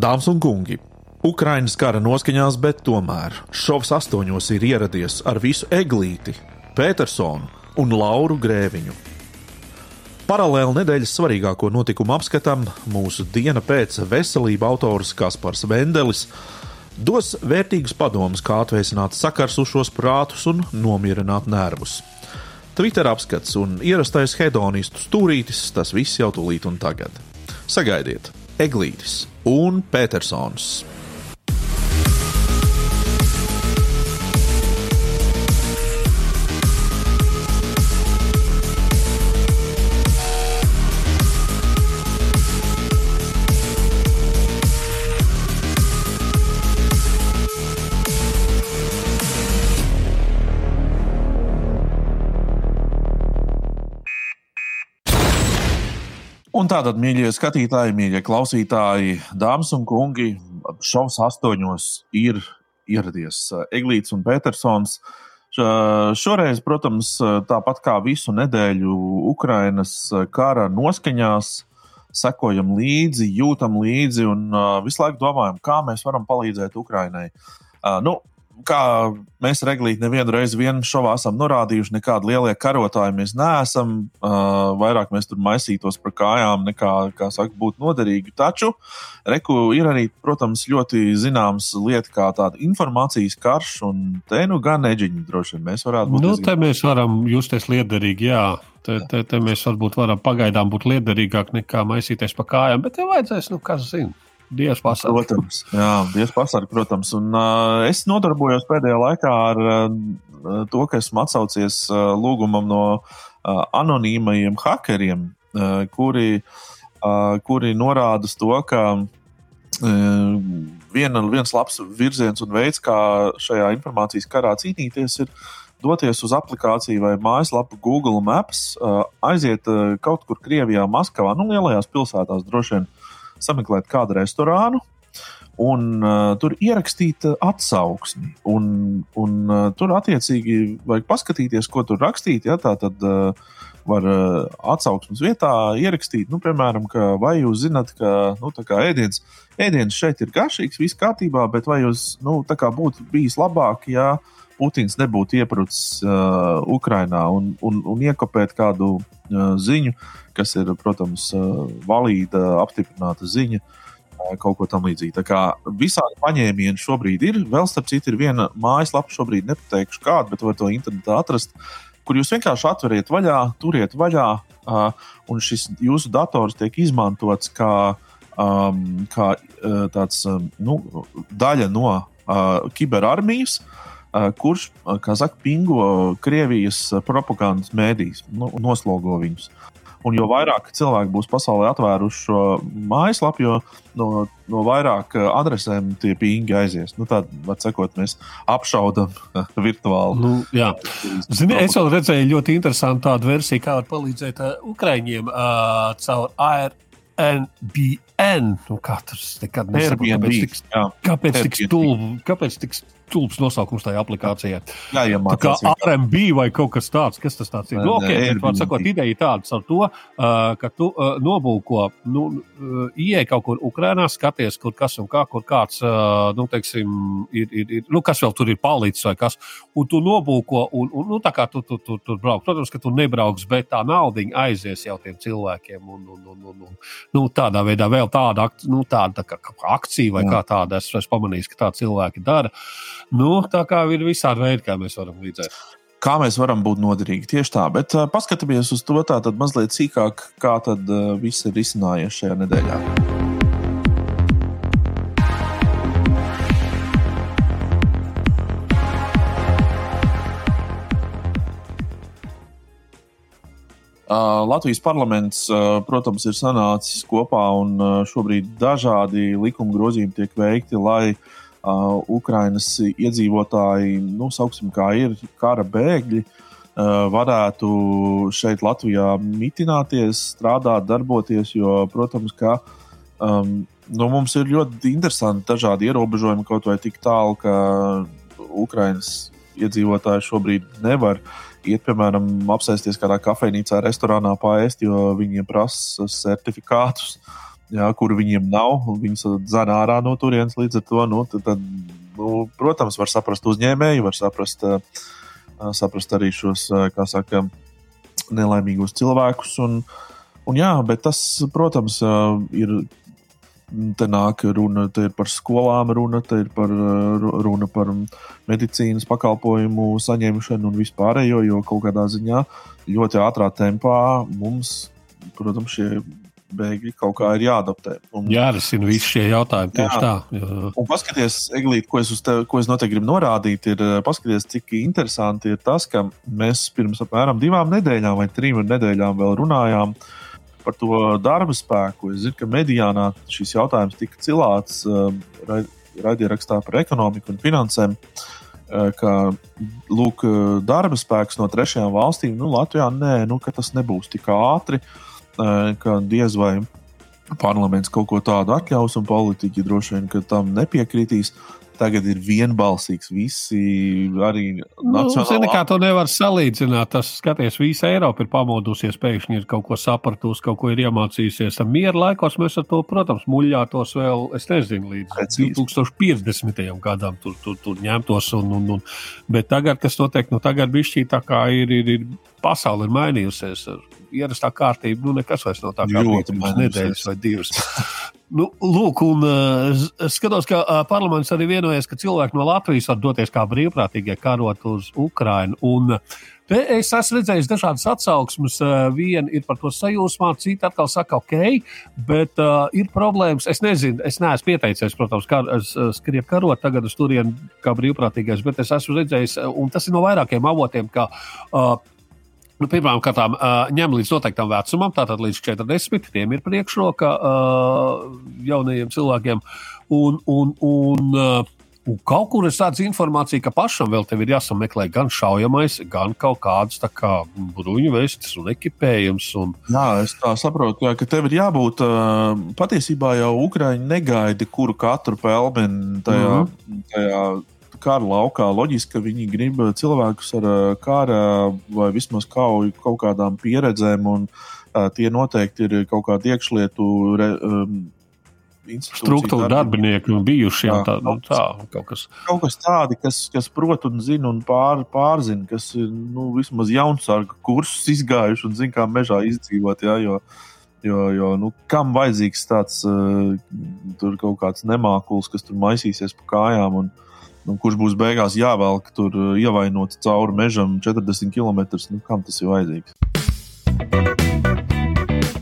Dāmas un kungi, Ukraiņas kara noskaņās, bet tomēr šovs astoņos ir ieradies ar visu eglīti, Petersonu un Lauru Grēviņu. Paralēli nedēļas svarīgāko notikumu apskatam mūsu diena pēc veselība autors Kaspars Vendelis dos vērtīgus padomus, kā atveicināt sakarsušos prātus un nomierināt nervus. Twitter apskats un ierastais hedonistu stūrītis, tas viss jau tūlīt un tagad. Sagaidiet, Eglītis un Petersons. Un tātad, mīļie skatītāji, mīļie klausītāji, dāmas un kungi, šovs astoņos ir ieradies eh, Eglīts un Petersons. Šoreiz, protams, tāpat kā visu nedēļu Ukrainas kara noskaņās, sekojam līdzi, jūtam līdzi un visu laiku domājam, kā mēs varam palīdzēt Ukrainai. Nu, kā mēs reglīgi nevienu reizi vienu šovā esam norādījuši, nekādi lielie karotāji mēs neesam. Uh, vairāk mēs tur maisītos par kājām, nekā, kā saka, būtu noderīgi. Taču reku ir arī, protams, ļoti zināms lieta, kā tāda informācijas karš, un te nu gan neģiņi droši vien mēs varētu būt. Nu, te mēs varam justies liederīgi, jā. Te, te, te mēs varbūt varam pagaidām būt liederīgāk nekā maisīties pa kājām, bet tev vajadzēs, nu, kas zina. Dievs pasargā. Protams, jā, Dievs pasargā, protams. Un, uh, es nodarbojos pēdējā laikā ar uh, to, ka esmu atsaucies uh, lūgumam no uh, anonīmajiem hakeriem, uh, kuri, uh, kuri norāda to, ka uh, viena, viens labs virziens un veids, kā šajā informācijas karā cīnīties, ir doties uz aplikāciju vai mājaslapu Google Maps, uh, aiziet uh, kaut kur Krievijā, Maskavā, nu, lielajās pilsētās droši vien sameklēt kādu restorānu. Un uh, tur ierakstīt uh, atsauksmi. Un, un uh, tur attiecīgi vajag paskatīties, ko tur rakstīt. Ja, tā tad uh, var uh, atsauksmes vietā ierakstīt, nu, piemēram, ka vai jūs zinat, ka nu, ēdiens, ēdiens šeit ir garšīgs, viss kārtībā, bet vai jūs nu, būtu bijis labāk, ja Putins nebūtu iebrucis uh, Ukrajinā un, un, un iekopēt kādu ziņu, kas ir, protams, uh, valīda, apstiprināta ziņa. Uh, kaut ko tam līdzīgu. Tā kā visādi paņēmieni šobrīd ir. Vēl starp citu, ir viena mājaslapa, šobrīd nepateikšu kādu, bet var to internetā atrast, kur jūs vienkārši atveriet vaļā, turiet vaļā, uh, un šis jūsu dators tiek izmantots kā, um, kā uh, tāds, um, nu, daļa no uh, kiberarmijas. Uh, kurš, kā saka, pingo Krievijas propagandas mēdīs, nu, noslogo viņus. Un jo vairāk cilvēku būs pasaulē atvēruši šo mājaslapu, jo no, no vairāk adresēm tie pingi aizies. Nu, Tādā var sakot, mēs apšaudām virtuāli. Nu, jā, Zini, es vēl redzēju ļoti interesantu tādu versiju, kā var palīdzēt uh, Ukraiņiem uh, caur ARNBN. Nu, kā tas nekad nesaprot, kāpēc tik, kāpēc tik stulbi, kāpēc tik stulbi stulbs nosaukums tajā aplikācijā. Jā, ja tā kā RMB vai kaut kas tāds, kas tas tāds ir. Nu, okay, bet, sakot, ideja tāda ar to, ka tu nobūko, nu, ieej kaut kur Ukrainā, skaties, kur kas un kā, kur kāds, nu, teiksim, ir, ir, ir, nu, kas vēl tur ir palicis vai kas, un tu nobūko, un, un nu, tā kā tu, tu, tu, tu brauc. Protams, ka tu nebrauks, bet tā naudiņa aizies jau tiem cilvēkiem, un, un, un, un, un nu, tādā veidā vēl tāda, nu, tāda tā kā akcija vai Jā. kā tāda, es esmu pamanījis, ka tā cilvēki dara. Nu, tā kā ir visādi veidi, kā mēs varam līdzēt. Kā mēs varam būt noderīgi tieši tā, bet uh, paskatāmies uz to tātad mazliet sīkāk, kā tad uh, viss ir izcinājies šajā nedēļā. Latvijas parlaments, uh, protams, ir sanācis kopā un uh, šobrīd dažādi likuma grozījumi tiek veikti, lai uh, uh, Ukrainas iedzīvotāji, nu, sauksim, kā ir kara bēgļi, uh, varētu šeit Latvijā mitināties, strādāt, darboties, jo, protams, ka um, nu, mums ir ļoti interesanti dažādi ierobežojumi, kaut vai tik tālu, ka Ukrainas iedzīvotāji šobrīd nevar iet, piemēram, apsēsties kādā kafejnīcā, restorānā, pāriest, jo viņiem prasa certifikātus. jā, kur viņiem nav, viņus dzēna ārā no turienes līdz ar to. Nu, tad, tad, nu, protams, var saprast uzņēmēju, var saprast, saprast arī šos, kā saka, nelaimīgos cilvēkus. Un, un jā, bet tas, protams, ir. Te nāk runa te par skolām, runa, te ir par, runa par medicīnas pakalpojumu saņemšanu un vispārējo, jo kaut kādā ziņā ļoti ātrā tempā mums, protams, šie bēgļi kaut kā ir jāadaptē. Un, Jārisina visi šie jautājumi tieši jā. tā. Jā. Un paskaties, Eglīt, ko es, te, ko es noteikti gribu norādīt, ir eh, paskaties, cik interesanti ir tas, ka mēs pirms apmēram divām nedēļām vai trim nedēļām vēl runājām par to darba spēku. Es zinu, ka medijānā šis jautājums tika cilāts uh, raidierakstā par ekonomiku un finansēm. Uh, ka lūk, darba spēks no trešajām valstīm, nu, Latvijā nē, nu, tas nebūs tik ātri. Uh, ka diez vai parlaments kaut ko tādu atļaus, un politiķi droši vien tam nepiekritīs. Tagad ir vienbalsīgs. Visi arī nacionālā... nu, kā to nevar salīdzināt. Tas skaties, visa Eiropa ir pamodusies, pēkšņi ir kaut ko sapratusi, kaut ko ir iemācījusies. Tam miera laikos mēs ar to, protams, muļātos vēl, es nezinu, līdz 2050. gadam tur, tur, tur ņemtos. Un, un, un, bet tagad, kas notiek, nu tagad bišķī tā kā ir, ir, ir pasaule ir mainījusies. Ar, ierastā kārtība, nu nekas vairs nav tā kā pirms nedēļas vai divas. Nu, lūk, un uh, skatos, ka uh, parlaments arī vienojas, ka cilvēki no Latvijas var doties kā brīvprātīgie karot uz Ukrajinu. Un te es esmu redzējis dažādas atsauksmes. Uh, viena ir par to sajūsmā, cita atkal saka, ok, bet uh, ir problēmas. Es nezinu, es neesmu pieteicies, protams, kā skriet karot tagad uz turieni kā brīvprātīgais, bet es esmu redzējis, un tas ir no vairākiem avotiem, ka uh, Nu, Pirmām kārtām, uh, ņem līdz noteiktam vecumam, tātad līdz 40. Tiem ir priekšroka uh, jaunajiem cilvēkiem. Un, un, un, uh, un kaut kur es tādu informāciju, ka pašam vēl ir jāsameklē gan šaujamais, gan kaut kādas kā bruņu vestes un ekipējums. Un... Jā, es tā saprotu, jā, ka tev ir jābūt patiesībā jau Ukraiņa negaida, kuru katru pelmeni tajā. Mm -hmm. tajā kara laukā. Loģiski, ka viņi grib cilvēkus ar uh, kara vai vismaz kauju kaut kādām pieredzēm, un uh, tie noteikti ir kaut kādi iekšlietu. Re, um, Struktūra darbinieki un bijuši jau tā, nu, tā, kaut kas. Kaut kas tādi, kas, kas prot un zina un pār, pārzina, kas ir nu, vismaz jaunsargu kursus izgājuši un zina, kā mežā izdzīvot. Jā, jo, jo, jo nu, kam vajadzīgs tāds uh, kaut kāds nemākulis, kas tur maisīsies pa kājām? Un, uh, nu, kurš būs beigās jāvelk tur uh, ievainot cauri mežam 40 km. Nu, kam tas ir vajadzīgs?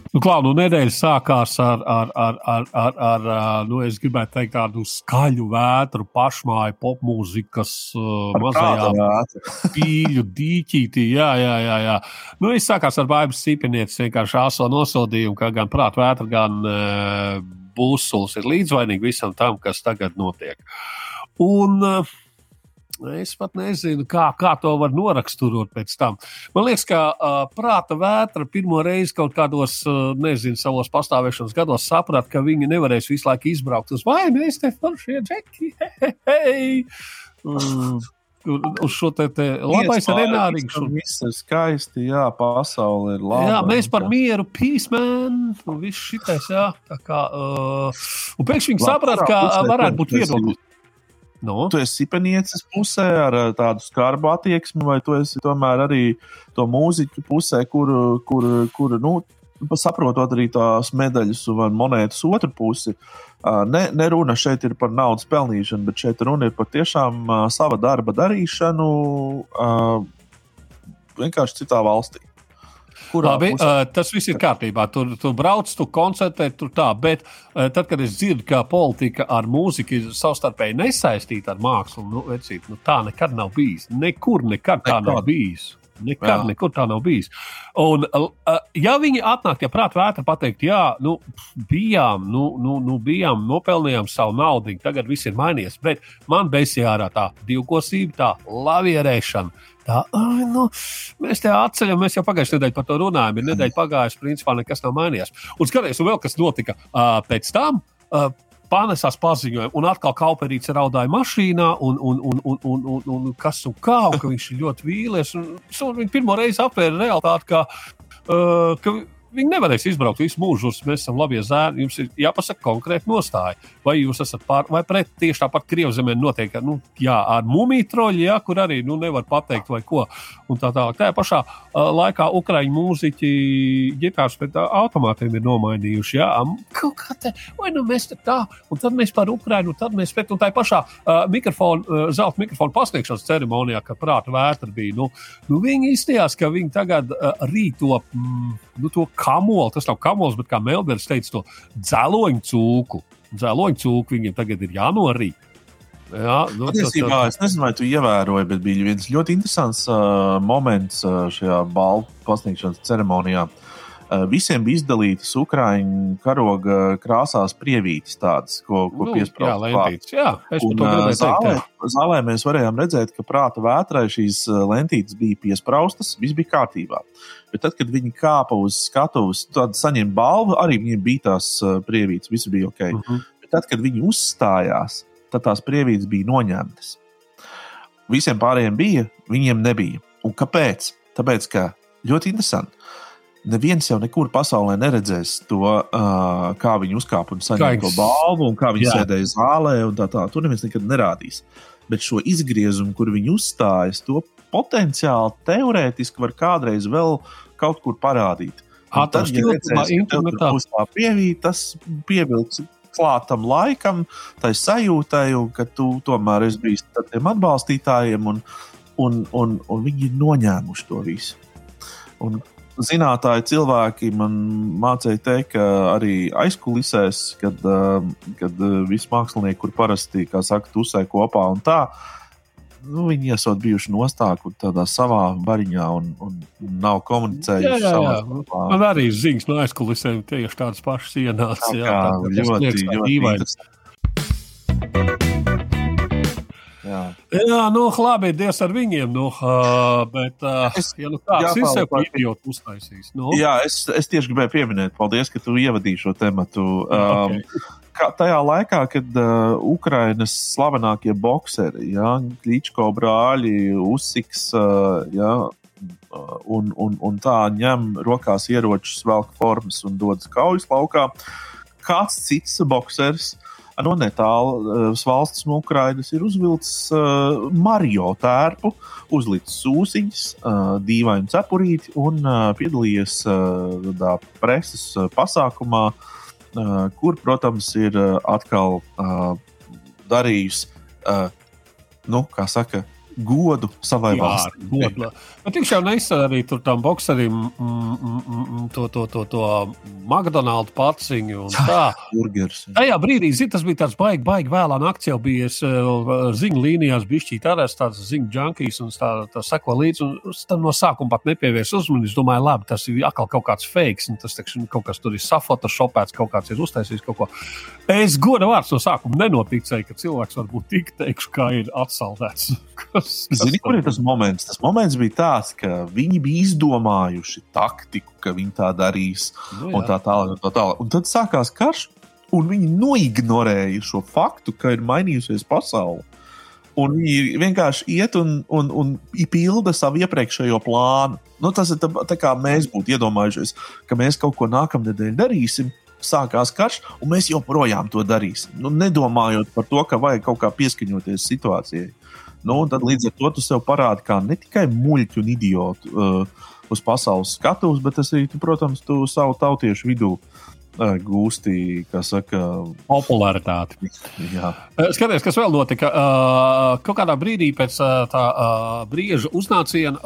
Nu, Klau, nu, nedēļa sākās ar, ar, ar, ar, ar, ar nu, es gribētu teikt, tādu skaļu vētru, pašmāju popmūzikas uh, mazajā pīļu dīķītī. Jā, jā, jā. jā. Nu, es sākās ar baigas sīpenieces vienkārši aso nosodījumu, ka gan prāta vētra, gan uh, būsuls ir līdzvainīgi visam tam, kas tagad notiek. Uh, Un uh, es pat nezinu, kā, kā to var noraksturot pēc tam. Man liekas, ka uh, prāta vētra pirmo reizi kaut kādos, uh, nezinu, savos pastāvēšanas gados saprata, ka viņi nevarēs visu laiku izbraukt uz vai mēs te foršie džeki. Hei, hei. Mm uz šo te, te labais renārīgs. Un... Viss ir skaisti, jā, pasaule ir laba. Jā, mēs par mieru, peace, man, un viss šitais, jā. Tā kā, uh, un pēkšņi viņi saprata, ka varētu būt viedoklis. Nu? Tu esi sipenieces pusē ar tādu skarbu attieksmi, vai tu esi tomēr arī to mūziķu pusē, kur, kur, kur nu, saprotot arī tās medaļas un monētas otru pusi. Ne, ne runa šeit ir par naudas pelnīšanu, bet šeit runa ir par tiešām sava darba darīšanu vienkārši citā valstī. Labi, uh, tas viss ir kārtībā. Tur, tur brauc, tu koncertē, tur tā. Bet uh, tad, kad es dzirdu, ka politika ar mūziku ir savstarpēji nesaistīta ar mākslu, nu, vecīt, nu, tā nekad nav bijis. Nekur nekad tā nekad. nav bijis. Nekad, jā. nekur tā nav bijis. Un, uh, ja viņi atnāk, ja prātā vētra pateikt, jā, nu, bijām, nu, nu, nu, bijām, nopelnījām savu naudu, tagad viss ir mainījies. Bet man besijā ārā tā divkosība, tā lavierēšana Tā, nu, mēs te atceļam, mēs jau pagājušajā nedēļā par to runājām. Ir nedēļa pagājusi, principā nekas nav mainījies. Un skaties, vēl kas notika uh, pēc tam. Uh, Panesās paziņojumu, un atkal Kauperīts raudāja mašīnā, un, un, un, un, un, un, un kas un kā, un ka viņš ir ļoti vīlies. Un, un viņš pirmo reizi apvēra realitāti, ka, uh, ka Viņi nevarēs izbraukt visu mūžu, mēs esam labi zēni. Jums ir jāpasaka konkrēti nostāja. Vai jūs esat pār vai pret tieši tāpat Krievzemē notiek, nu, jā, ar mumiju troļļu, jā, kur arī nu, nevar pateikt vai ko. Un tā tālāk. Tajā pašā uh, laikā Ukrāņu mūziķi ģitāras pēc automātiem ir nomainījuši. Kaut kā te, vai nu mēs tā, un tad mēs par Ukrāņu, un tad mēs pret, tā pašā uh, mikrofonu, uh, zelta mikrofonu pasniegšanas ceremonijā, kad prāta vētra bija, nu, nu viņi izstījās, ka viņi tagad uh, rīto. Mm, nu, to kamolu, tas nav kamols, bet kā Melners teica, to dzeloņu cūku. Dzeloņu cūku viņiem tagad ir jānorīt. Jā, nu, Patiesībā tas, tas... es nezinu, vai tu ievēroji, bet bija viens ļoti interesants uh, moments uh, šajā balvu pasniegšanas ceremonijā. Uh, visiem bija izdalītas Ukrāņu karoga krāsās prievītes, tādas, ko, ko nu, piesprāstīja. Jā, es un, uh, zālē, teikt, zālē mēs varējām redzēt, ka prāta vētrai šīs uh, lentītes bija piespraustas, viss bija kārtībā. Bet tad, kad viņi kāpa uz skatuves, tad saņēma balvu, arī viņiem bija tās prievītes, viss bija ok. Uh mhm. -huh. Bet tad, kad viņi uzstājās, tad tās prievītes bija noņemtas. Visiem pārējiem bija, viņiem nebija. Un kāpēc? Tāpēc, ka ļoti interesanti. Neviens jau nekur pasaulē neredzēs to, uh, kā viņi uzkāpa un saņēma to balvu, un kā viņi Jā. sēdēja zālē. Tā, tā. Tur neviens nekad nerādīs. Bet šo izgriezumu, kur viņi uzstājas, to potenciāli teorētiski var kādreiz vēl kaut kur parādīt. Tad, ja redzēs, ka tur būs tā pievīta, tas pievilks klātam laikam, tai sajūtai, un ka tu tomēr esi bijis ar tiem atbalstītājiem, un, un, un, un viņi ir noņēmuši to visu. Un zinātāji cilvēki man mācīja teikt, ka arī aizkulisēs, kad, kad visi mākslinieki, kur parasti, kā saka, tusē kopā un tā, nu, viņi esat bijuši nostākuši tādā savā bariņā un, un, un nav komunicējuši. Jā, jā, jā. Man arī ziņas no aizkulisēm tieši tādas pašas ienāca. Jā, jā, tā, ļoti, ļoti, ļoti dīvaini. Jā, jā nu, labi, Dievs ar viņiem. Nu, uh, bet, uh, es, ja nu kāds ir sev idiots uztaisījis. Nu. Jā, es, es tieši gribēju pieminēt, paldies, ka tu ievadīji šo tematu. Um, okay kā, tajā laikā, kad uh, Ukrainas slavenākie boxeri, ja, Kličko brāļi, Usiks, uh, ja, uh, un, un, un tā ņem rokās ieročus, velk formas un dodas kaujas laukā, kāds cits boxers. No netālu uh, valsts no Ukrainas ir uzvilcis uh, Mario tērpu, uzlicis sūsiņas, uh, dīvainu cepurīti un uh, piedalījies uh, preses uh, pasākumā uh, kur, protams, ir atkal darījusi, nu, kā saka, godu savai Jā, valstī. Godu. Bet viņš jau nesaka arī tur tam bokserim mm, mm, mm, to, to, to, to McDonald's paciņu tā. Burgers. Tajā brīdī, zin, tas bija tāds baigi, baigi vēlā naktī, jau bija uh, ziņu līnijās, bija šķīt arī tāds ziņu junkijs un tā, tā sako līdzi. Un tam no sākuma pat nepievērs uzmanību. Es domāju, labi, tas ir atkal kaut kāds fakes, un tas tekš, kaut kas tur ir safotošopēts, kaut kāds ir uztaisījis kaut ko. Es godu vārds no sākuma nenoticēju, ka cilvēks var būt tik teikšu, kā ir atsaldēts. kas, kas Zini, kur ir tas moments? Tas moments bija tāds ka viņi bija izdomājuši taktiku, ka viņi tā darīs, nu, un tā tālāk. Tā tālāk. Un tad sākās karš, un viņi noignorēja šo faktu, ka ir mainījusies pasaule. Un viņi vienkārši iet un, un, un pilda savu iepriekšējo plānu. Nu, tas ir tā, tā kā mēs būtu iedomājušies, ka mēs kaut ko nākamnedēļ darīsim. Sākās karš, un mēs joprojām to darīsim. Nu, nedomājot par to, ka vajag kaut kā pieskaņoties situācijai. Nu, tad līdz ar to tu sev parādi kā ne tikai muļķu un idiotu uh, uz pasaules skatuves, bet arī, tu, protams, tu savu tautiešu vidū gūsti, kā saka, popularitāti. Jā. Skaties, kas vēl notika. Kaut kādā brīdī pēc tā brīža uznāciena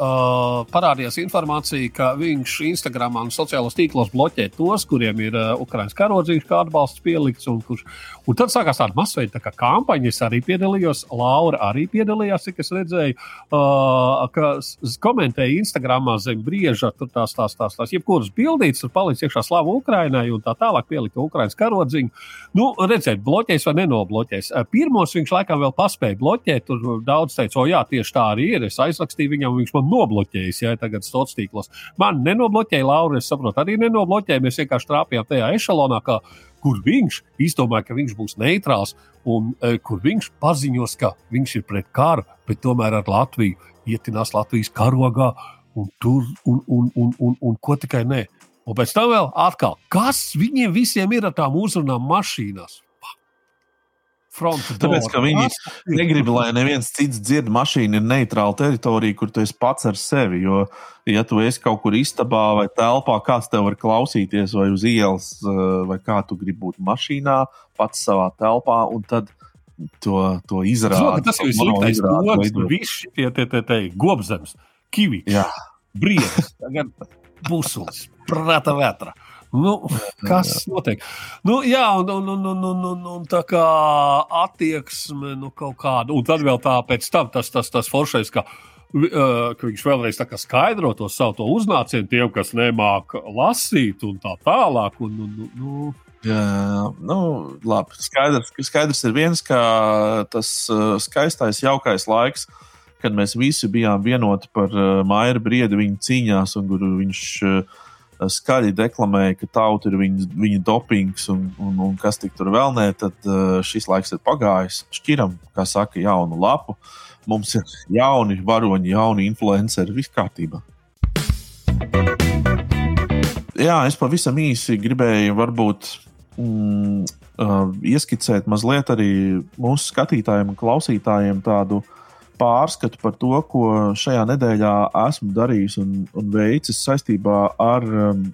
parādījās informācija, ka viņš Instagram un sociālos tīklos bloķē tos, kuriem ir Ukraiņas karodziņš, kā atbalsts pielikts. Un, kurš, un tad sākās tāda masveida tā kampaņa. Es arī piedalījos, Laura arī piedalījās, cik es redzēju, ka komentēja Instagramā zem brīža, tur tās, tās, tās, tās jebkuras bildītas, tur palicis iekšā slavu Ukrainai un tā tālāk pielika Ukraiņas karodziņu. Nu, redzēt, bloķēs vai nenobloķēs. Pirmos viņš laikam vēl paspēja bloķēt. Tur daudz teica, o jā, tieši tā arī ir. Es aizrakstīju viņam, viņš man nobloķējis, ja tagad stots tīklos. Man nenobloķēja, Laura, es saprotu, arī nenobloķēja. Mēs vienkārši trāpījām tajā ešalonā, kur viņš izdomāja, ka viņš būs neitrāls, un e, kur viņš paziņos, ka viņš ir pret karu, bet tomēr ar Latviju ietinās Latvijas karogā, un tur, un, un, un, un, un ko tikai ne Un pēc tam vēl atkal, kas viņiem visiem ir ar tām uzrunām mašīnās? Tāpēc, ka viņi negrib, lai neviens cits dzird, mašīna ir neitrāla teritorija, kur tu esi pats ar sevi. Jo, ja tu esi kaut kur istabā vai telpā, kāds tev var klausīties, vai uz ielas, eh, vai kā tu gribi būt mašīnā, pats savā telpā, un tad to, to izrāda. Tas ir sliktais lokus, visi šie tie, tie, tie gobzems, kivi, brīvs, tagad busulis, prāta vētra. Nu, kas notiek? Nu, jā, un, un, un, un, un, un, un tā kā attieksme nu, kaut kāda, un tad vēl tā pēc tam tas, tas, tas foršais, ka, uh, ka viņš vēlreiz skaidro to savu uznācienu tiem, kas nemāk lasīt un tā tālāk. Un, un, nu, Jā, nu, labi. Skaidrs, skaidrs ir viens, ka tas skaistais, jaukais laiks, kad mēs visi bijām vienoti par uh, Maija Briedi viņa cīņās, un kur viņš uh, skaļi deklamēja, ka tauta ir viņa, viņa dopings un, un, un kas tik tur vēl nē, tad uh, šis laiks ir pagājis. Šķiram, kā saka, jaunu lapu. Mums ir jauni varoņi, jauni influenceri, viss kārtībā. Jā, es pavisam īsi gribēju varbūt mm, uh, ieskicēt mazliet arī mūsu skatītājiem un klausītājiem tādu uh, pārskatu par to, ko šajā nedēļā esmu darījis un, un veicis saistībā ar um,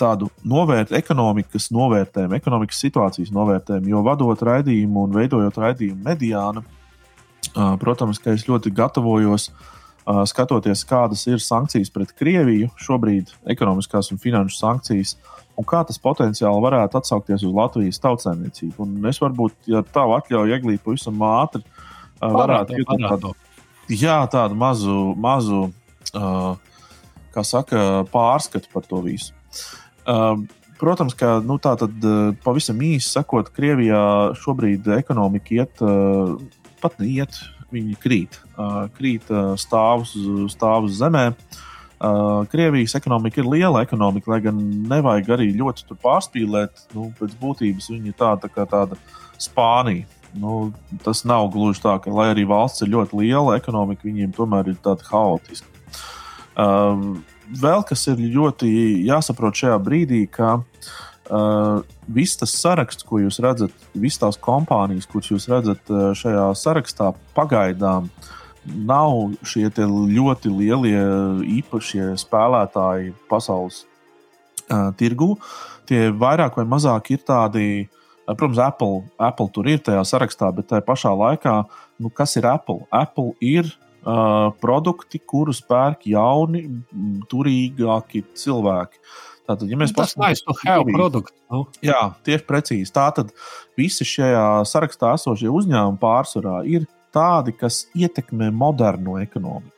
tādu novērt, ekonomikas novērtējumu, ekonomikas situācijas novērtējumu. Jo vadot raidījumu un veidojot raidījumu mediānu, uh, protams, ka es ļoti gatavojos. Uh, skatoties, kādas ir sankcijas pret Krieviju, šobrīd ekonomiskās un finanšu sankcijas, un kā tas potenciāli varētu atsaukties uz Latvijas tautsēmniecību. Un es varbūt, ja tā atļauju, ieglīt pavisam ātri, uh, varētu būt jā, tādu mazu, mazu kā saka, pārskatu par to visu. Protams, ka nu, tā tad pavisam īsi sakot, Krievijā šobrīd ekonomika iet, pat neiet, viņi krīt, krīt stāvus, stāvus zemē. Krievijas ekonomika ir liela ekonomika, lai gan nevajag arī ļoti pārspīlēt. Nu, pēc būtības viņa ir tāda tā tāda Spānija nu, tas nav gluži tā, ka, lai arī valsts ir ļoti liela, ekonomika viņiem tomēr ir tāda haotiska. Um, vēl kas ir ļoti jāsaprot šajā brīdī, ka uh, viss tas saraksts, ko jūs redzat, visas tās kompānijas, kuras jūs redzat uh, šajā sarakstā, pagaidām nav šie ļoti lielie īpašie spēlētāji pasaules uh, tirgū. Tie vairāk vai mazāk ir tādi Protams, Apple, Apple tur ir tajā sarakstā, bet tajā pašā laikā, nu, kas ir Apple? Apple ir uh, produkti, kurus pērk jauni, turīgāki cilvēki. Tātad, ja mēs paskatāmies uz to produktu, nu. jā, tieši precīzi. Tātad visi šajā sarakstā esošie uzņēmumi pārsvarā ir tādi, kas ietekmē modernu ekonomiku.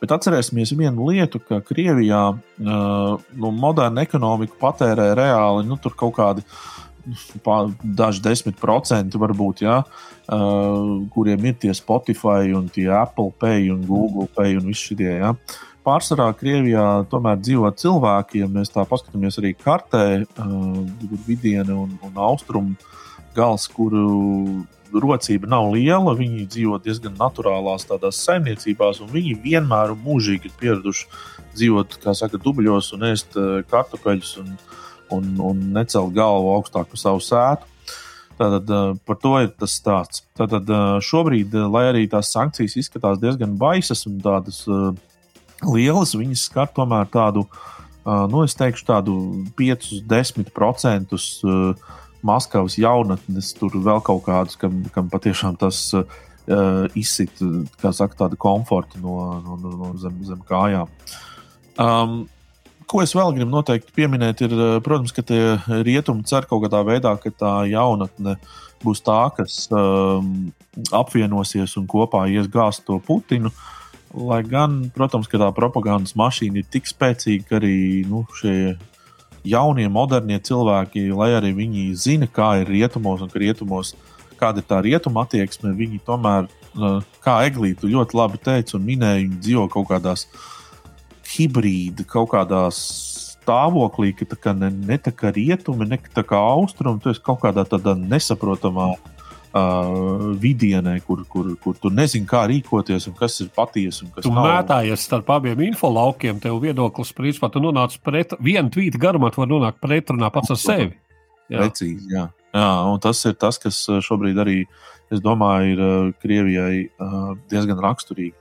Bet atcerēsimies vienu lietu, ka Krievijā uh, nu, moderna ekonomika patērē reāli nu, kaut kādi daži desmit procenti, varbūt, ja, uh, kuriem ir tie Spotify, un tie Apple Pay un Google Pay un visi šie. Ja. Pārsvarā Krievijā tomēr dzīvo cilvēki, ja mēs tā paskatāmies arī kartē, uh, vidiena un, un austrumu gals, kuru rocība nav liela. Viņi dzīvo diezgan naturālās tādās saimniecībās, un viņi vienmēr un mūžīgi ir pieraduši dzīvot, kā saka, dubļos un ēst kartupeļus un, un, un necelt galvu augstāk par savu sētu. Tātad par to ir tas stāsts. Tātad šobrīd, lai arī tās sankcijas izskatās diezgan baisas un tādas lielas, viņas skar tomēr tādu, nu, es teikšu, tādu 5-10% Maskavas jaunatnes, tur vēl kaut kādus, kam, kam patiešām tas izsit, kā saka, tādu komfortu no, no, no zem, zem kājām. Um, ko es vēl gribu noteikti pieminēt, ir, eh, protams, ka tie rietumi cer kaut kādā veidā, ka tā jaunatne būs tā, kas um, apvienosies un kopā ies gāzt to Putinu. Lai gan, protams, tā propagandas mašīna ir tik spēcīga, ka arī nu, šie jaunie, modernie cilvēki, lai arī viņi zina, kā ir rietumos un ka rietumos, kāda ir tā rietuma attieksme, viņi tomēr, eh, kā Eglīte ļoti labi teica un minēja, viņi dzīvo kaut kādās uh, hibrīda kaut kādā stāvoklī, ka ne, ne tā kā rietumi, ne tā kā austrumi, tu esi kaut kādā tādā nesaprotamā uh, vidienē, kur, kur, kur tu nezini, kā rīkoties un kas ir patiesa. Tu nav. mētājies starp abiem infolaukiem, tev viedoklis, principā, tu nonāc pret vienu tvītu garumā, tu vari nonākt pretrunā pats ar sevi. Jā. Precīzi, jā. jā. Un tas ir tas, kas šobrīd arī, es domāju, ir uh, Krievijai uh, diezgan raksturīgi.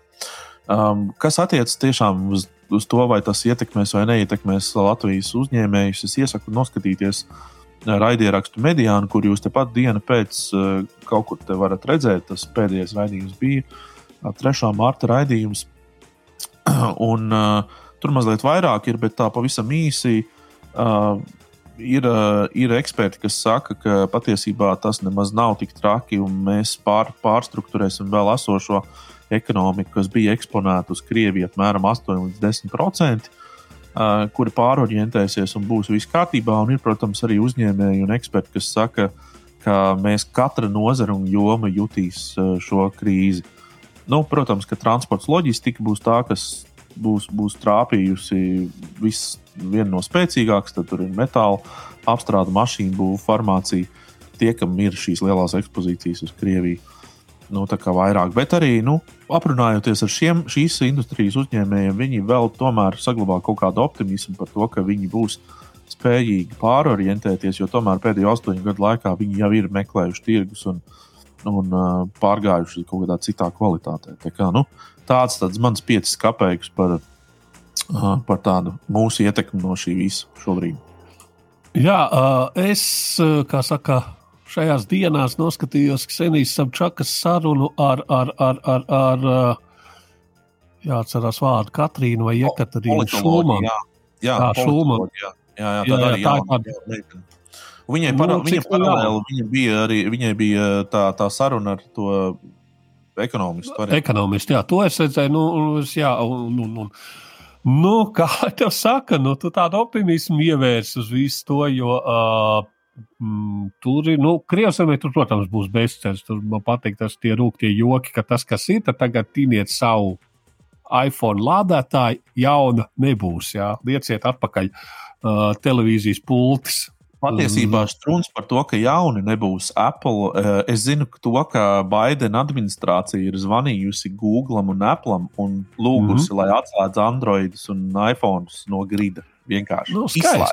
Um, kas attiecas tiešām uz, uz to, vai tas ietekmēs vai neietekmēs Latvijas uzņēmējus, es iesaku noskatīties uh, raidierakstu mediānu, kur jūs tepat dienu pēc uh, kaut kur te varat redzēt. Tas pēdējais raidījums bija uh, 3. mārta raidījums. Un, uh, tur mazliet vairāk ir, bet tā pavisam īsi. Uh, ir, uh, ir eksperti, kas saka, ka patiesībā tas nemaz nav tik traki, un mēs pār, pārstruktūrēsim vēl esošo ekonomiku, kas bija eksponēta uz Krieviju apmēram 8 līdz 10 procenti kuri pārorientēsies un būs viss kārtībā. Un ir, protams, arī uzņēmēji un eksperti, kas saka, ka mēs katra nozara un joma jutīs šo krīzi. Nu, protams, ka transports loģistika būs tā, kas būs, būs trāpījusi viena no spēcīgākajām. Tad tur ir metāla apstrāde, mašīnu būvniecība, farmācija. Tie, kam ir šīs lielās ekspozīcijas uz Krieviju nu, vairāk. Bet arī nu, aprunājoties ar šiem, šīs industrijas uzņēmējiem, viņi vēl tomēr saglabā kaut kādu optimismu par to, ka viņi būs spējīgi pārorientēties, jo tomēr pēdējo astoņu gadu laikā viņi jau ir meklējuši tirgus un, un uh, pārgājuši kaut kādā citā kvalitātē. Tā kā, nu, tāds tāds mans piecas kapeikus par, uh, par tādu mūsu ietekmi no šī visa šobrīd. Jā, uh, es, kā saka, šajās dienās noskatījos Ksenijas Sabčakas sarunu ar, ar, ar, ar, ar jāatcerās vārdu Katrīnu vai Jekaterīnu Šulmanu. Jā, jā, jā Šulmanu. Jā, jā, jā, jā, jā, ir tāda. Viņai, para, nu, viņa paralēli viņa bija arī viņai bija tā, tā saruna ar to ekonomistu. Ekonomistu, jā, to es redzēju. Nu, jā, un, un, un, nu, kā tev saka, nu, tu tādu optimismu ievērs uz visu to, jo uh, Mm, tur ir, nu, Krievijai, tur, protams, būs bezcerības. Tur man patīk tas tie rūktie joki, ka tas, kas ir, tagad tiniet savu iPhone lādētāju, jauna nebūs. Jā. Lieciet atpakaļ uh, televīzijas pultis. Patiesībā strūns par to, ka jauni nebūs Apple. Es zinu to, ka Baidena administrācija ir zvanījusi Google un Apple un lūgusi, mm -hmm. lai atslēdz Androidus un iPhones no grida. Vienkārši nu. Nu, Jā,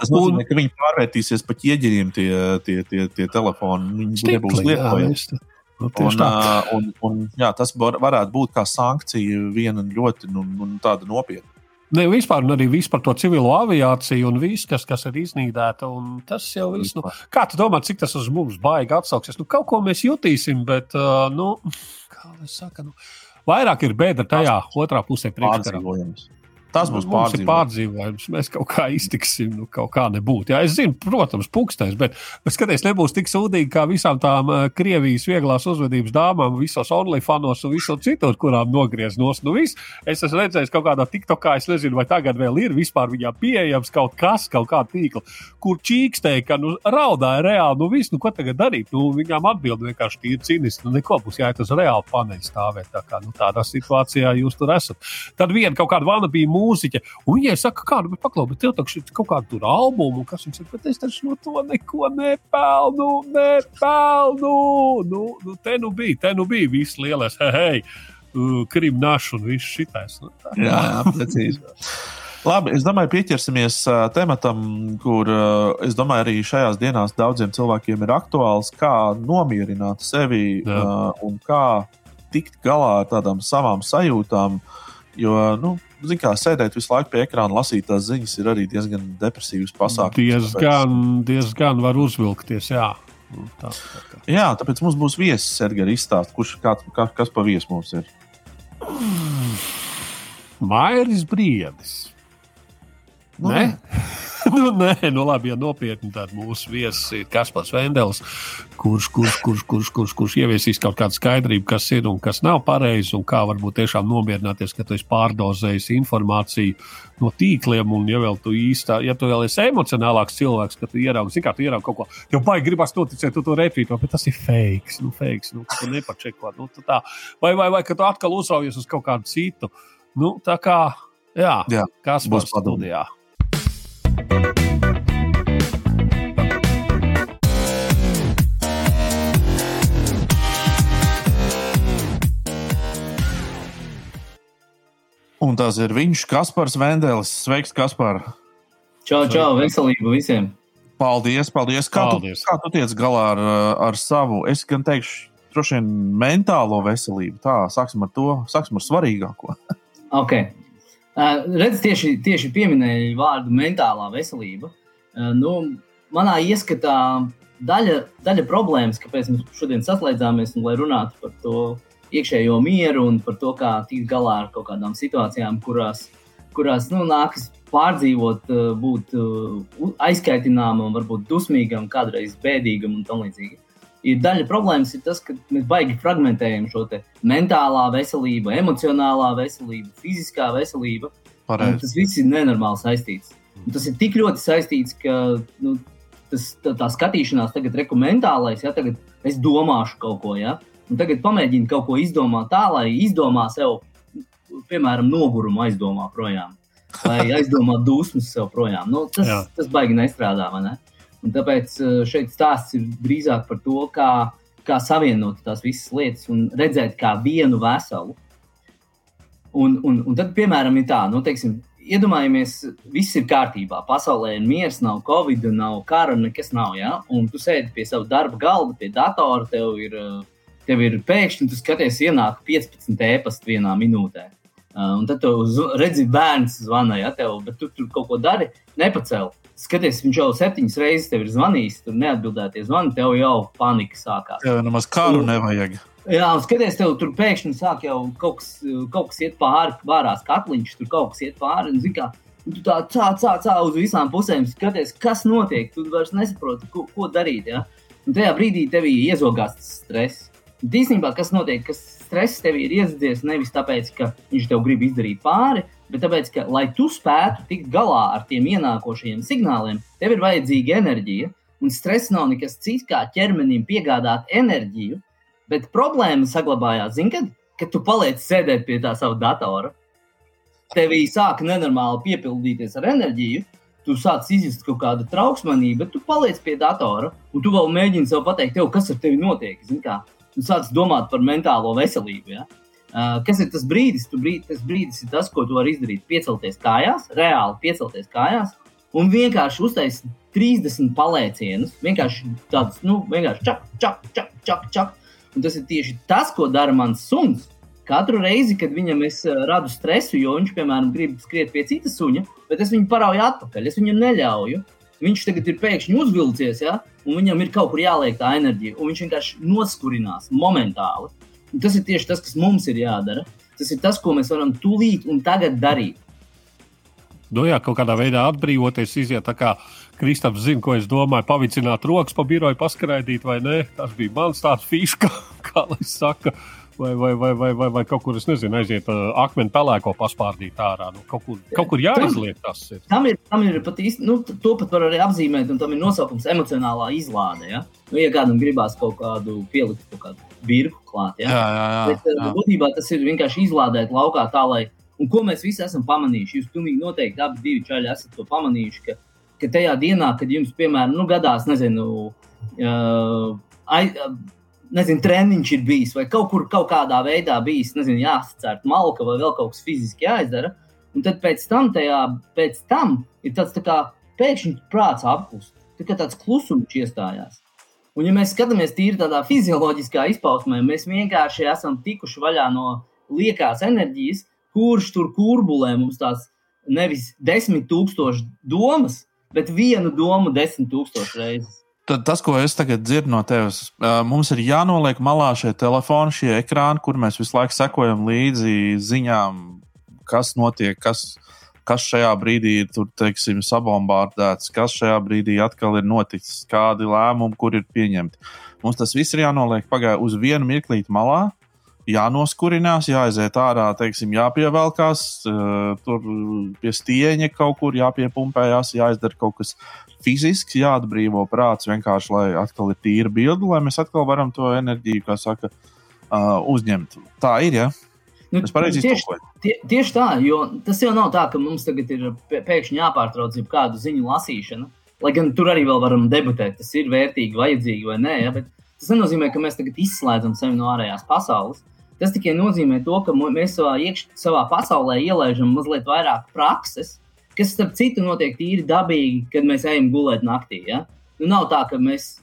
tas nozīmē, un, ka viņi pārvērtīsies pa ķieģeļiem, tie, tie, tie, tie telefoni. Viņi nebūs lietojami. Nu, un, un, un, jā, tas var, varētu būt kā sankcija viena ļoti nu, nu, nopietna. Ne, vispār, arī vispār par to civilo aviāciju un viss, kas, kas ir iznīdēta. Tas jau viss. Nu, kā tu domā, cik tas uz mums baigi atsauksies? Nu, kaut ko mēs jutīsim, bet, uh, nu, kā lai saka, nu, vairāk ir bēda tajā otrā pusē priekškarā. Tas būs nu, pārdzīvojums. pārdzīvojums. Mēs kaut kā iztiksim, nu, kaut kā nebūtu. Jā, es zinu, protams, pūkstens, bet, bet skaties, nebūs tik sūdīgi kā visām tām Krievijas vieglās uzvedības dāmām, visos OnlyFanos un visos citur, kurām nogriez nos. Nu, viss. es esmu redzējis kaut kādā TikTokā, es nezinu, vai tagad vēl ir vispār viņā pieejams kaut kas, kaut kāda tīkla, kur čīkstēja, ka nu, raudāja reāli, nu viss, nu ko tagad darīt? Nu, viņām atbild vienkārši tīri cīniski, nu neko būs jāiet uz reāli paneļu stāvēt. Tā kā, nu, tādā situācijā jūs tur esat. Tad viena kaut kāda vana bija mūziķa. Un viņai saka, kādu paklau, bet tev taču ir kaut kāda tur albumu, kas viņam saka, bet es taču no to neko nepelnu, nepelnu. Nu, nu, te nu bija, te nu bija viss lielais, hei, hei, uh, krimnašs un viss šitais. Nu, tā. jā, jā, precīzi. Labi, es domāju, pieķersimies uh, tematam, kur uh, es domāju, arī šajās dienās daudziem cilvēkiem ir aktuāls, kā nomierināt sevi Jā. uh, un kā tikt galā ar tādām savām sajūtām. Jo, nu, zin, kā sēdēt visu laiku pie ekrāna, lasīt tās ziņas, ir arī diezgan depresīvs pasākums. Diezgan, diezgan var uzvilkties, jā. Nu, tā, tā, tā. Jā, tāpēc mums būs viesis, Edgars, izstāst, kurš kā, kā, kas pa viesu mums ir. Mairis Briedis. Nu, ne? nu, nē, nu labi, ja nopietni, tad mūsu viesis ir Kaspars Vendels, kurš, kurš, kurš, kurš, kurš, kurš ieviesīs kaut kādu skaidrību, kas ir un kas nav pareizi, un kā varbūt tiešām nomierināties, ka tu esi pārdozējis informāciju no tīkliem, un ja vēl tu īstā, ja tu vēl esi emocionālāks cilvēks, ka tu ieraugi, kā tu ieraugi kaut ko, tev baigi gribas noticēt, tu to retvīto, bet tas ir fake, nu, fake, nu, tu nepačeko, nu, tā, vai, vai, vai, ka tu atkal uzraujies uz kaut kādu citu, nu, tā kā, jā, jā kas būs studijā. Un tas ir viņš, Kaspars Vendelis. Sveiks, Kaspar! Čau, čau, veselību visiem! Paldies, paldies! Kā, paldies. Tu, kā tu tiec galā ar, ar savu? Es gan teikšu, droši vien mentālo veselību. Tā, sāksim ar to, sāksim ar svarīgāko. ok, Redz, tieši, tieši pieminēja vārdu mentālā veselība. Nu, manā ieskatā daļa, daļa problēmas, kāpēc mēs šodien saslēdzāmies un lai runātu par to iekšējo mieru un par to, kā tikt galā ar kaut kādām situācijām, kurās, kurās nu, nākas pārdzīvot, būt aizkaitināmam, varbūt dusmīgam, kādreiz bēdīgam un tam līdzīgi. Ir daļa problēmas ir tas, ka mēs baigi fragmentējam šo mentālā veselību, emocionālā veselību, fiziskā veselība. Tas viss ir nenormāli saistīts. Un tas ir tik ļoti saistīts, ka nu, tas, tā, tā skatīšanās tagad ir mentālais, ja tagad es domāšu kaut ko. Ja? Un tagad pamēģini kaut ko izdomāt tā, lai izdomā sev, piemēram, nogurumu aizdomā projām. Vai aizdomā dusmas sev projām. Nu, tas, Jā. tas baigi nestrādā. Ne? Un tāpēc eh, šeit stāsts ir drīzāk par to, kā, kā savienot tās visas lietas un redzēt kā vienu veselu. Un, un, un tad, piemēram, ir tā, nu, teiksim, iedomājamies, viss ir kārtībā. Pasaulē ir miers, nav covid, nav kara, nekas nav. Ja? Un tu sēdi pie sava darba galda, pie datora, tev ir uh, tev ir pēkšņi, tu skaties, ienāk 15 e-pasta vienā minūtē. Uh, un tad tu redzi, bērns zvana, ja tev, bet tu tur kaut ko dari, nepacēl. Skaties, viņš jau septiņas reizes tev ir zvanījis, tur neatbildēties zvani, tev jau panika sākās. Jā, nemaz kāru nevajag. Jā, un skaties, tev tur pēkšņi sāk jau kaut kas, kaut kas iet pāri, vārās katliņš, tur kaut kas iet pāri. Un, zin, kā, un tu tā cā, cā, cā uz visām pusēm skaties, kas notiek. Tu vairs nesaproti, ko, ko darīt. Ja? Un tajā brīdī tevī iezogās stress. Īsnībā, kas notiek, kas stress tev ir iesaistīts nevis tāpēc, ka viņš tev grib izdarīt pāri, bet tāpēc, ka, lai tu spētu tikt galā ar tiem ienākošajiem signāliem, tev ir vajadzīga enerģija. Un stress nav nekas cits, kā ķermenim piegādāt enerģiju. Bet problēma saglabājās, zin, kad, kad tu paliec sēdēt pie tā sava datora. Tevī sāk nenormāli piepildīties ar enerģiju, tu sāc izjust kaut kādu trauksmanību, bet tu paliec pie datora un tu vēl mēģini sev pateikt, tev, kas ar tevi notiek. Tu sāc domāt par mentālo veselību. Ja? Uh, kas ir tas brīdis? Brīd, tas brīdis ir tas, ko tu vari izdarīt. Piecelties kājās, reāli piecelties kājās un vienkārši uztaisīt 30 palēcienus. Vienkārši tāds, nu, vienkārši čak, čak, čak, čak, čak. Un tas ir tieši tas, ko dara mans suns. Katru reizi, kad viņam es radu stresu, jo viņš, piemēram, grib skriet pie citas suņa, bet es viņu parauju atpakaļ, es viņam neļauju. Viņš tagad ir pēkšņi uzvilcies, ja? un viņam ir kaut kur jāliek tā enerģija, un viņš vienkārši noskurinās momentāli. Tas ir tieši tas, kas mums ir jādara. Tas ir tas, ko mēs varam tūlīt un tagad darīt. Nu, jā, kaut kādā veidā atbrīvoties, iziet tā kā Kristaps zina, ko es domāju, pavicināt rokas pa biroju, paskraidīt vai nē. Tas bija mans tāds fiška, kā lai saka vai, vai, vai, vai, vai, vai kaut kur, es nezinu, aiziet uh, akmeni pelēko paspārdīt ārā. Nu, kaut, kur, kaut kur jāizliek tas. Ir. Tam ir, tam ir pat īsti, nu, to pat var arī apzīmēt, un tam ir nosaukums emocionālā izlāde. Ja, nu, ja kādam gribās kaut kādu pielikt, kaut kādu birku klāt, ja? jā, jā, jā, Bet, uh, jā. būtībā tas ir vienkārši izlādēt laukā tā, lai, un ko mēs visi esam pamanījuši, jūs pilnīgi noteikti abi divi čaļi esat to pamanījuši, ka, ka tajā dienā, kad jums, piemēram, nu, gadās, nezinu, uh, ai, uh, nezinu, treniņš ir bijis, vai kaut kur kaut kādā veidā bijis, nezinu, jāsacērt malka vai vēl kaut kas fiziski jāizdara. Un tad pēc tam, tajā, pēc tam ir tāds tā kā pēkšņi prāts apkust, tā kā tāds klusums iestājās. Un, ja mēs skatāmies tīri tādā fizioloģiskā izpausmē, mēs vienkārši esam tikuši vaļā no liekās enerģijas, kurš tur kurbulē mums tās nevis desmit tūkstoši domas, bet vienu domu desmit tūkstoši reizes. Tad tas, ko es tagad dzirdu no tevis, mums ir jānoliek malā šie telefoni, šie ekrāni, kur mēs visu laiku sekojam līdzi ziņām, kas notiek, kas, kas šajā brīdī ir tur, teiksim, sabombardēts, kas šajā brīdī atkal ir noticis, kādi lēmumi, kur ir pieņemti. Mums tas viss ir jānoliek pagā uz vienu mirklīti malā, jānoskurinās, jāaiziet ārā, teiksim, jāpievelkās, tur pie stieņa kaut kur jāpiepumpējās, jāizdara kaut kas fiziski jāatbrīvo prāts, vienkārši lai atkal ir tīra bilde, lai mēs atkal varam to enerģiju, kā saka, uh, uzņemt. Tā ir. Ja? Nu, tieši, tie, tieši tā, jo tas jau nav tā, ka mums tagad ir pēkšņi jāpārtrauc kādu ziņu lasīšana. Lai gan tur arī vēl varam debatēt, tas ir vērtīgi, vajadzīgi vai nē. Ja? Bet tas nenozīmē, ka mēs tagad izslēdzam sevi no ārējās pasaules. Tas tikai nozīmē to, ka mēs savā, iekš, savā pasaulē ielaižam mazliet vairāk prakses, kas, starp citu, notiek tīri dabīgi, kad mēs ejam gulēt naktī. Ja? Nu, nav tā, ka mēs,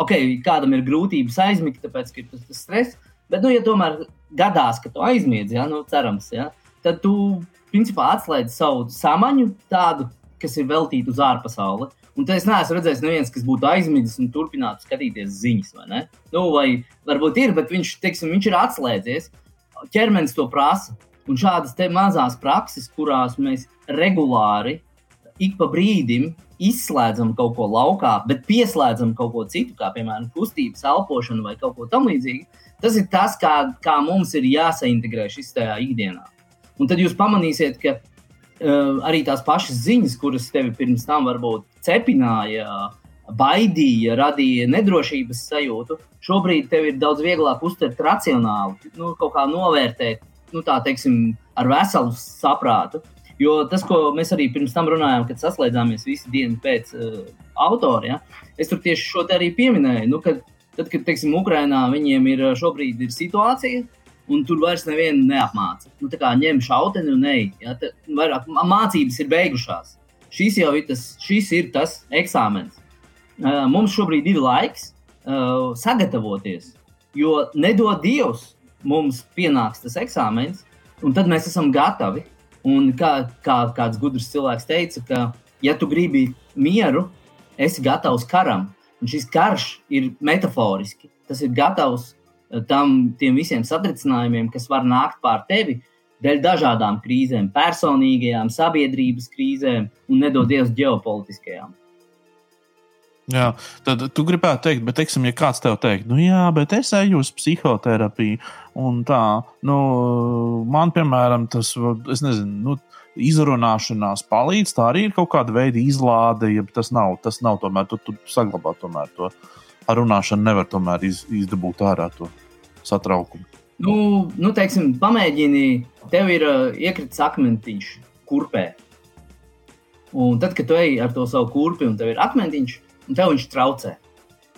ok, kādam ir grūtības aizmigt, tāpēc, ka ir tas, tas stress, bet, nu, ja tomēr gadās, ka tu aizmiedz, ja? nu, cerams, ja? tad tu, principā, atslēdz savu samaņu tādu, kas ir veltīta uz ārpasauli. Un es neesmu redzējis, neviens, kas būtu aizmidzis un turpinātu skatīties ziņas. Vai, ne? nu, vai varbūt ir, bet viņš, teiksim, viņš ir atslēdzies. ķermenis to prasa. Un šādas mazas prakses, kurās mēs regulāri, ik pa brīdim izslēdzam kaut ko laukā, bet pieslēdzam kaut ko citu, kā piemēram kustības, elpošanu vai kaut ko tamlīdzīgu, tas ir tas, kā, kā mums ir jāsaintegrē šis tajā ikdienā. Un tad jūs pamanīsiet, ka uh, arī tās pašas ziņas, kuras tevi pirms tam varbūt cepināja, baidīja, radīja nedrošības sajūtu, šobrīd tev ir daudz vieglāk uztvert racionāli, nu, kaut kā novērtēt, nu, tā teiksim, ar veselu saprātu. Jo tas, ko mēs arī pirms tam runājām, kad saslēdzāmies visu dienu pēc uh, autora, ja, es tur tieši šo te arī pieminēju. Nu, kad, tad, kad, teiksim, Ukrainā viņiem ir šobrīd ir situācija, un tur vairs nevienu neapmāca. Nu, tā kā ņem šauteni un ej. Ja, tā, vairāk, mācības ir beigušās. Šis jau ir tas, šis ir tas eksāmens. Uh, mums šobrīd ir laiks uh, sagatavoties, jo nedod Dievs, mums pienāks tas eksāmens, un tad mēs esam gatavi. Un kā, kā kāds gudrs cilvēks teica, ka, ja tu gribi mieru, esi gatavs karam. Un šis karš ir metaforiski. Tas ir gatavs tam visiem satricinājumiem, kas var nākt pār tevi, dēļ dažādām krīzēm, personīgajām, sabiedrības krīzēm un nedodies ģeopolitiskajām. Jā, tad tu gribētu teikt, bet, teiksim, ja kāds tev teikt, nu, jā, bet es eju uz psihoterapiju, un tā, nu, man, piemēram, tas, es nezinu, nu, izrunāšanās palīdz, tā arī ir kaut kāda veida izlāde, ja tas nav, tas nav tomēr, tu, tu saglabā tomēr to ar runāšanu, nevar tomēr iz, izdabūt ārā to satraukumu. Nu, nu teiksim, pamēģini, tev ir uh, iekritis akmentiņš kurpē. Un tad, kad tu ej ar to savu kurpi un tev ir akmentiņš, un tev viņš traucē.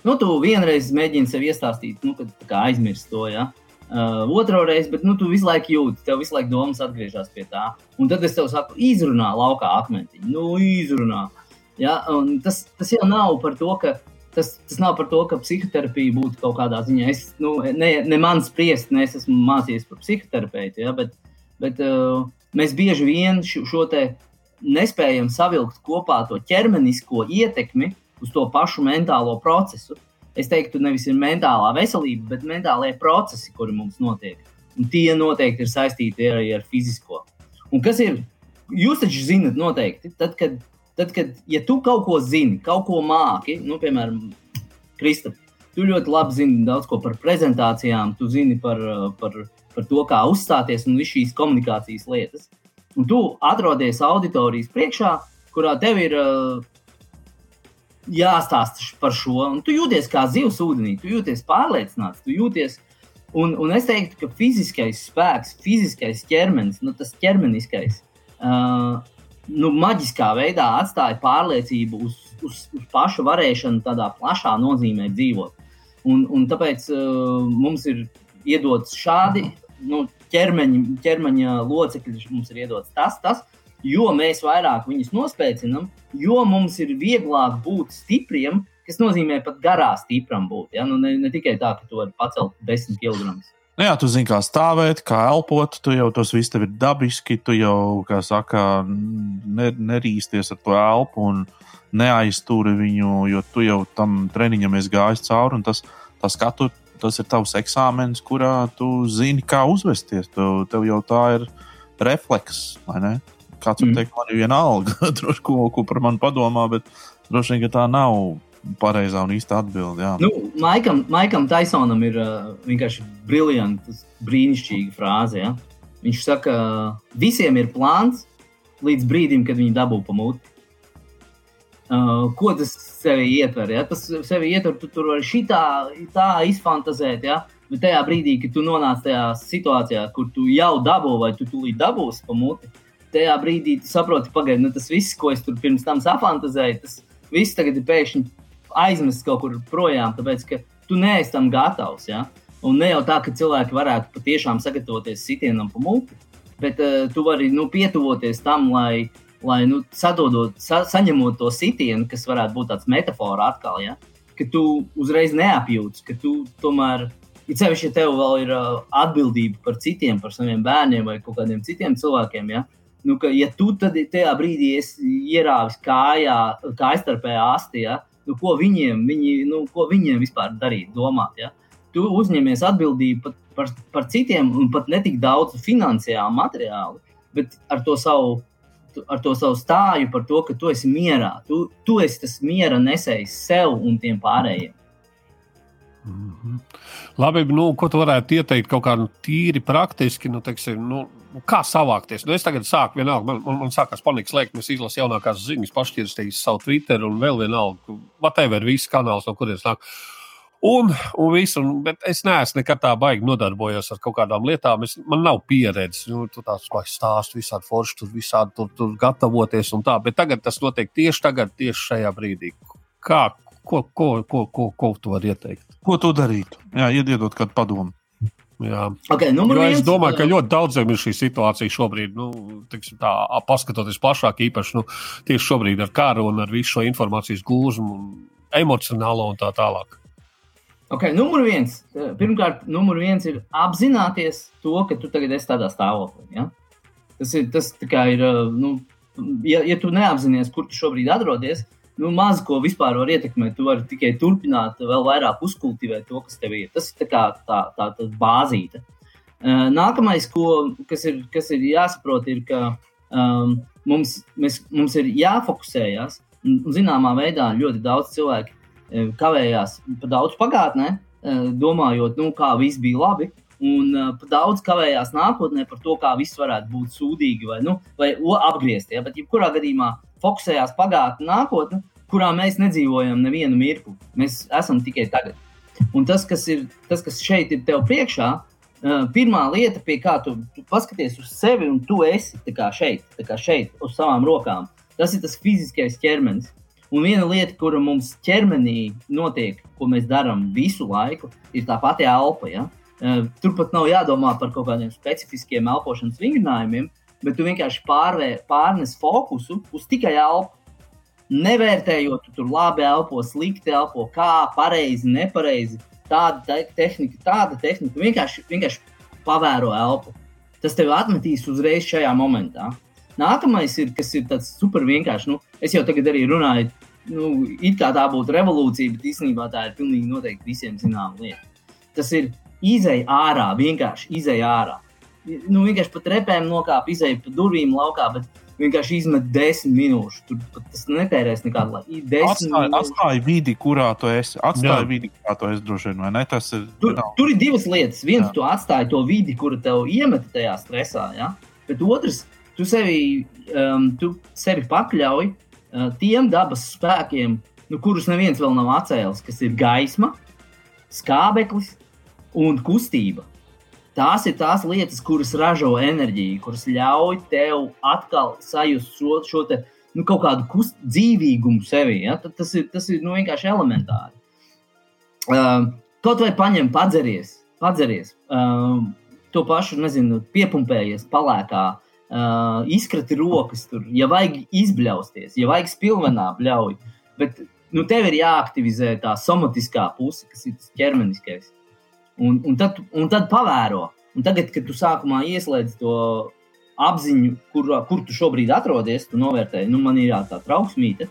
Nu, tu vienreiz mēģini sev iestāstīt, nu, kad aizmirsti to. Ja? Uh, otru reizi, bet nu, tu visu laiku jūti, tev visu laiku domas atgriežas pie tā. Un tad es tev saku, izrunā laukā akmentiņu. Nu, izrunā. Ja? Un tas, tas jau nav par to, ka tas, tas nav par to, ka psihoterapija būtu kaut kādā ziņā. Es, nu, ne, ne man spriest, ne es esmu mācījies par psihoterapeitu, ja, bet, bet uh, mēs bieži vien šo, šo te nespējam savilkt kopā to ķermenisko ietekmi uz to pašu mentālo procesu. Es teiktu, nevis ir mentālā veselība, bet mentālie procesi, kuri mums notiek. Un tie noteikti ir saistīti arī ar fizisko. Un kas ir? Jūs taču zinat, noteikti, tad, kad Tad, kad ja tu kaut ko zini, kaut ko māki, nu, piemēram, Kristap, tu ļoti labi zini daudz ko par prezentācijām, tu zini par, par, par to, kā uzstāties un visas šīs komunikācijas lietas. Un tu atrodies auditorijas priekšā, kurā tev ir uh, jāstāsta par šo. Un tu jūties kā zivs ūdenī, tu jūties pārliecināts, tu jūties. Un, un es teiktu, ka fiziskais spēks, fiziskais ķermenis, nu, tas ķermeniskais, uh, nu, maģiskā veidā atstāja pārliecību uz, uz, uz pašu varēšanu, tādā plašā nozīmē dzīvot. Un, un tāpēc uh, mums ir iedots šādi nu, ķermeņa, ķermeņa locekļi, mums ir iedots tas, tas, jo mēs vairāk viņus nospēcinām, jo mums ir vieglāk būt stipriem, kas nozīmē pat garā stipram būt. Ja? Nu, ne, ne tikai tā, ka tu vari pacelt 10 kg. Nu jā, tu zini, kā stāvēt, kā elpot, tu jau tas viss tev ir dabiski, tu jau, kā saka, ne, nerīsties ar to elpu un neaizturi viņu, jo tu jau tam treniņam esi gājis cauri. Tas, tas, katru, tas ir tavs eksāmenis, kurā tu zini, kā uzvesties. Tev, tev jau tā ir refleks, vai ne? Kāds mm. teikt, man ir viena alga, droši ko, ko par mani padomā, bet droši vien, ka tā nav pareizā un īsta atbilde. Jā. Nu, Maikam, Maikam Taisonam ir uh, vienkārši briljanta, brīnišķīga frāze. Ja? Viņš saka, visiem ir plāns līdz brīdim, kad viņi dabū pamūti. Uh, ko tas sevi ietver? Ja? Tas sevi ietver, tu tur vari šitā, tā izfantazēt. Ja? Bet tajā brīdī, kad tu nonāc tajā situācijā, kur tu jau dabū vai tu tūlīt dabūsi pamūti, tajā brīdī tu saproti, pagaidi, nu, tas viss, ko es tur pirms tam safantazēju, tas viss tagad ir pēkšņi aizmests kaut kur projām, tāpēc ka tu neesi tam gatavs. Ja? Un ne jau tā, ka cilvēki varētu patiešām sagatavoties sitienam pa muti, bet uh, tu vari nu, pietuvoties tam, lai, lai nu, sadodot, sa, saņemot to sitienu, kas varētu būt tāds metafora atkal, ja? ka tu uzreiz neapjūti, ka tu tomēr, ja ceļš, ja tev vēl ir uh, atbildība par citiem, par saviem bērniem vai kaut kādiem citiem cilvēkiem, ja? Nu, ka, ja tu tajā brīdī ierāvis kājā, kājstarpējā astī, ja? nu, ko, viņiem, viņi, nu, ko viņiem vispār darīt, domāt. Ja? Tu uzņemies atbildību par, par, par citiem, un pat ne tik daudz finansiāli, materiāli, bet ar to savu. Ar to savu stāju par to, ka tu esi mierā. Tu, tu esi tas miera nesējs sev un tiem pārējiem. Mm -hmm. Labi, nu, ko tu varētu ieteikt kaut kā nu, tīri praktiski, nu, teiksim, nu, kā savākties? Nu, es tagad sāku, vienalga, man, man, man sākās panikas lēkt, es izlasu jaunākās ziņas, pašķirstīju savu Twitter un vēl vienalga, whatever, viss kanāls, no kurienes nāk. Un, un visu, un, bet es neesmu nekad tā baigi nodarbojies ar kaut kādām lietām. Es, man nav pieredzes, nu, tur tāds stāsts, visādi forši, tur visādi tur, tur gatavoties un tā. Bet tagad tas notiek tieši tagad, tieši šajā brīdī. Kā, Ko, ko, ko, ko, ko tu vari ieteikt? Ko tu darītu? Jā, iedodot kādu padomu. Jā. Okay, jo es domāju, ka ļoti daudziem ir šī situācija šobrīd, nu, tā, paskatoties plašāk, īpaši nu, tieši šobrīd ar karu un ar visu šo informācijas gūzmu, emocionālo un tā tālāk. Okay, numur viens. Pirmkārt, numur viens ir apzināties to, ka tu tagad esi tādā stāvoklī. Ja? Tas ir tas, ir, nu, ja, ja tu neapzinājies, kur tu šobrīd atrodies, nu, maz ko vispār var ietekmēt. Tu vari tikai turpināt, vēl vairāk uzkultivēt to, kas tev ir. Tas ir tā, tā, tā, tā bāzīte. Nākamais, ko, kas, ir, kas ir jāsaprot, ir, ka um, mums, mēs, mums ir jāfokusējas. Zināmā veidā ļoti daudz cilvēku kavējās pa daudz pagātnē, domājot, nu, kā viss bija labi. Un uh, daudz kavējās nākotnē par to, kā viss varētu būt sūdīgi vai, nu, vai apgriezti. Ja? Bet, jebkurā gadījumā, fokusējās pagātnē, nākotnē, kurā mēs nedzīvojam nevienu mirkli. Mēs esam tikai tagad. Un tas, kas, ir, tas, kas šeit ir tev priekšā, pirmā lieta, pie kā tu, tu paskaties uz sevi, un tu esi šeit, šeit, uz savām rokām, tas ir tas fiziskais ķermenis. Un viena lieta, kura mums ķermenī notiek, ko mēs darām visu laiku, ir tā pati elpa. Ja? Turpat nav jādomā par kaut kādiem specifiskiem elpošanas vingrinājumiem, bet tu vienkārši pārvē, pārnes fokusu uz tikai elpu. Nevērtējot, tu tur labi elpo, slikti elpo, kā pareizi, nepareizi. Tāda te tehnika, tāda tehnika, vienkārši, vienkārši pavēro elpu. Tas tev atmetīs uzreiz šajā momentā. Nākamais ir, kas ir tāds super vienkārši. Nu, es jau tagad arī runāju, nu, it kā tā būtu revolūcija, bet īstenībā tā ir pilnīgi noteikti visiem zināma lieta. Tas ir izēj ārā, vienkārši izēj ārā nu, vienkārši pat repēm nokāpa, izēja pa durvīm laukā. Bet vienkārši izmet desmit minūtes. Tur tas netērēs nekādu laiku. Atstāj, atstāj vidi, kurā tu esi. Atstāj Jā. vidi, kurā tu esi droši vien, vai ne? Tas ir. Tur, nav. tur ir divas lietas. Viens, Jā. tu atstāji to vidi, kura tev iemeta tajā stresā. Ja? Bet otrs, tu sevi, um, tu sevi pakļauj uh, tiem dabas spēkiem, nu, kurus neviens vēl nav atcēlis, kas ir gaisma, skābeklis un kustība. Tās ir tās lietas, kuras ražo enerģiju, kuras ļauj tev atkal sajust šo, šo te, nu, kaut kādu kust, dzīvīgumu sevī. Ja? Tas ir, tas ir nu, vienkārši elementāri. Uh, kaut vai paņem, padzeries, padzeries uh, to pašu, nezinu, piepumpējies palēkā, uh, izkrati rokas, tur, ja vajag izbļausties, ja vajag spilvenā bļauj. Bet nu, tev ir jāaktivizē tā somatiskā puse, kas ir tas ķermeniskais. Un, un, tad, un tad pavēro. Un tagad, kad tu sākumā ieslēdz to apziņu, kur, kur tu šobrīd atrodies, tu novērtēji, nu, man ir jā, tā trauksmīte.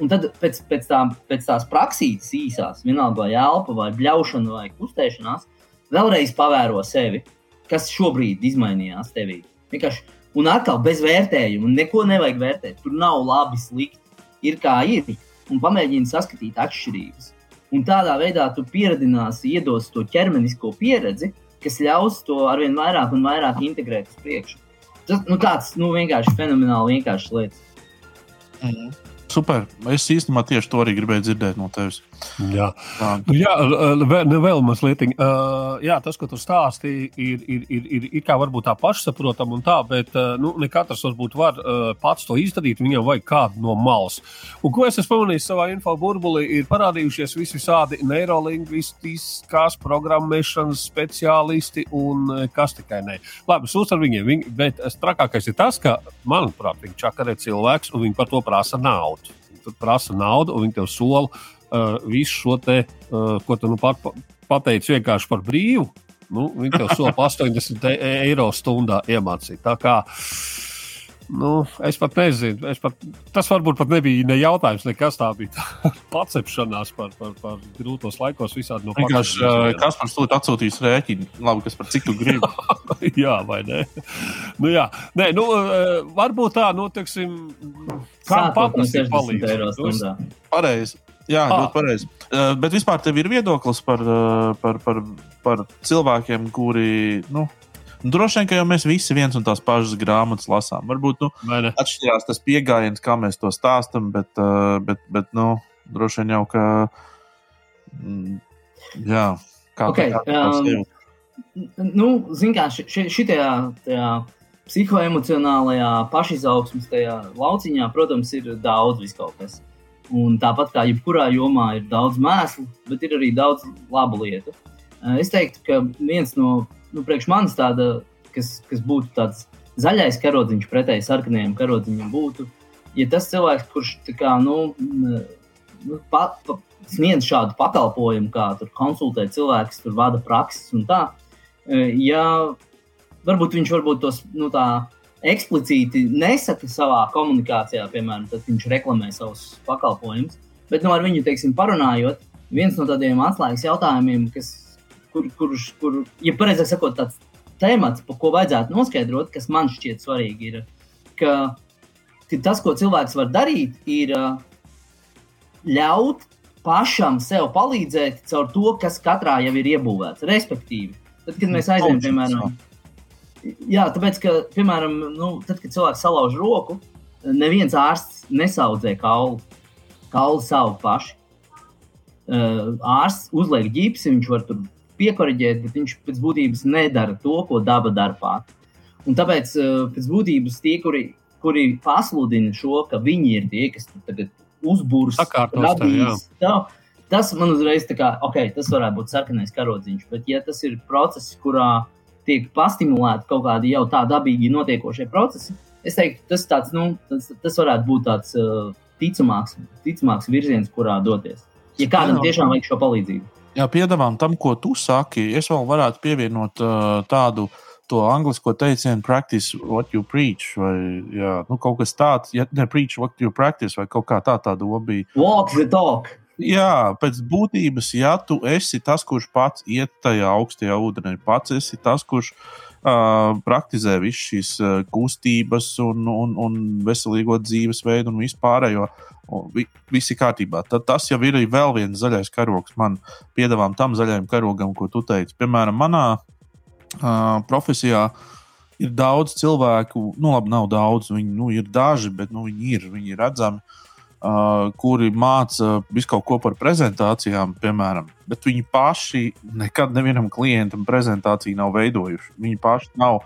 Un tad pēc, pēc, tā, pēc tās praksītes īsās, vienalga vai elpa, vai bļaušana, vai kustēšanās, vēlreiz pavēro sevi, kas šobrīd izmainījās tevī. Vienkārši, un atkal bez vērtējuma, neko nevajag vērtēt. Tur nav labi, slikti. Ir kā ir. Un pamēģini saskatīt atšķirības. Un tādā veidā tu pieradināsi, iedos to ķermenisko pieredzi, kas ļaus to arvien vairāk un vairāk integrēt uz priekšu. Tas nu, tāds nu, vienkārši fenomenāli vienkāršs lietas. Mm. Super. Es īstenībā tieši to arī gribēju dzirdēt no tevis. Jā, nu, jā vēl, nu, vēl mazliet. Uh, jā, tas, ko tu stāstīji, ir, ir, ir, ir, ir kā varbūt tā pašsaprotama un tā, bet uh, nu, ne katrs varbūt var uh, pats to izdarīt. Viņam vajag kādu no malas. Un ko es esmu pamanījis savā info burbulī, ir parādījušies visi visādi neirolingvistiskās programmēšanas speciālisti un kas tikai ne. Labi, sūdz ar viņiem, viņi, bet trakākais ir tas, ka, manuprāt, viņi čakarē cilvēks un viņi par to prasa naudu. Viņi prasa naudu un viņi tev sola visu šo te, uh, ko tu nu pat, pateici vienkārši par brīvu, nu, viņi tev sola 80 eiro stundā iemācīt. Tā kā Nu, es pat nezinu. Es pat, tas varbūt pat nebija ne jautājums, nekas tā bija. Pacepšanās par, par, par grūtos laikos visādi no Vienkārši, uh, kas par to atsūtīs rēķinu? Labi, kas par cik tu gribi. jā, vai ne? Nu, jā, Nē, nu, uh, varbūt tā, nu, teiksim, kā paprasti palīdz. Pareizi. Jā, ah. ļoti pareizi. Uh, bet vispār tev ir viedoklis par, uh, par, par, par cilvēkiem, kuri, nu, droši vien, ka jau mēs visi viens un tās pašas grāmatas lasām. Varbūt nu, atšķirās tas pieejams, kā mēs to stāstām, bet, uh, bet, bet nu, droši vien jau ka. Mm, jā, kā okay, tā um, nu, zin kā, ši, šitajā tajā psihoemocionālajā lauciņā, protams, ir daudz viskaut kas. Un tāpat kā jebkurā jomā ir daudz mēslu, bet ir arī daudz labu lietu. Eh, es teiktu, ka viens no nu, manis tāda, kas, kas būtu tāds zaļais karodziņš pretēji sarkanajam karodziņam, būtu, ja tas cilvēks, kurš kā, nu, nu, pa, pa, sniedz šādu pakalpojumu, kā konsultē cilvēkus, tur vada prakses un tā, eh, ja varbūt viņš varbūt tos nu, tā eksplicīti nesaka savā komunikācijā, piemēram, tad viņš reklamē savus pakalpojumus. Bet nu, ar viņu teiksim, parunājot, viens no tādiem atslēgas jautājumiem, kas, kur, kurš, kur, ja pareizāk sakot, tāds temats, par ko vajadzētu noskaidrot, kas man šķiet svarīgi, ir, ka, ka tas, ko cilvēks var darīt, ir ļaut pašam sev palīdzēt caur to, kas katrā jau ir iebūvēts. Respektīvi, tad, kad mēs aizējām, piemēram, Jā, tāpēc, ka, piemēram, nu, tad, kad cilvēks salauž roku, neviens ārsts nesaudzē kaulu. Kaulu savu pašu. Uh, ārsts uzliek ģipsi, viņš var tur piekoriģēt, bet viņš pēc būtības nedara to, ko daba dara pati. Un tāpēc uh, pēc būtības tie, kuri, kuri pasludina šo, ka viņi ir tie, kas tagad uzbūrs, radīs, tā, tas man uzreiz tā kā, ok, tas varētu būt sarkanais karodziņš, bet ja tas ir process, kurā uh, tiek pastimulēti kaut kādi jau tā dabīgi notiekošie procesi, es teiktu, tas, tāds, nu, tas, tas varētu būt tāds uh, ticamāks, ticamāks virziens, kurā doties. Ja kādam tiešām vajag šo palīdzību. Jā, piedāvām tam, ko tu saki, es vēl varētu pievienot uh, tādu to angļuisko teicienu, practice what you preach, vai jā, nu, kaut kas tāds, ja ne preach what you practice, vai kaut kā tā, tā doma bija. Walk the talk. Jā, pēc būtības, ja tu esi tas, kurš pats iet tajā augstajā ūdenī, pats esi tas, kurš uh, praktizē visas šīs uh, kustības un, un, un veselīgo dzīvesveidu un vispārējo, vi, viss ir kārtībā. Tad tas jau ir vēl viens zaļais karogs man piedāvām tam zaļajam karogam, ko tu teici. Piemēram, manā uh, profesijā ir daudz cilvēku, nu labi, nav daudz, viņi nu, ir daži, bet nu, viņi ir, viņi ir redzami. Kuri māca visu kaut ko par prezentācijām, piemēram, bet viņi paši nekad nevienam klientam prezentāciju nav veidojuši. Viņi paši nav,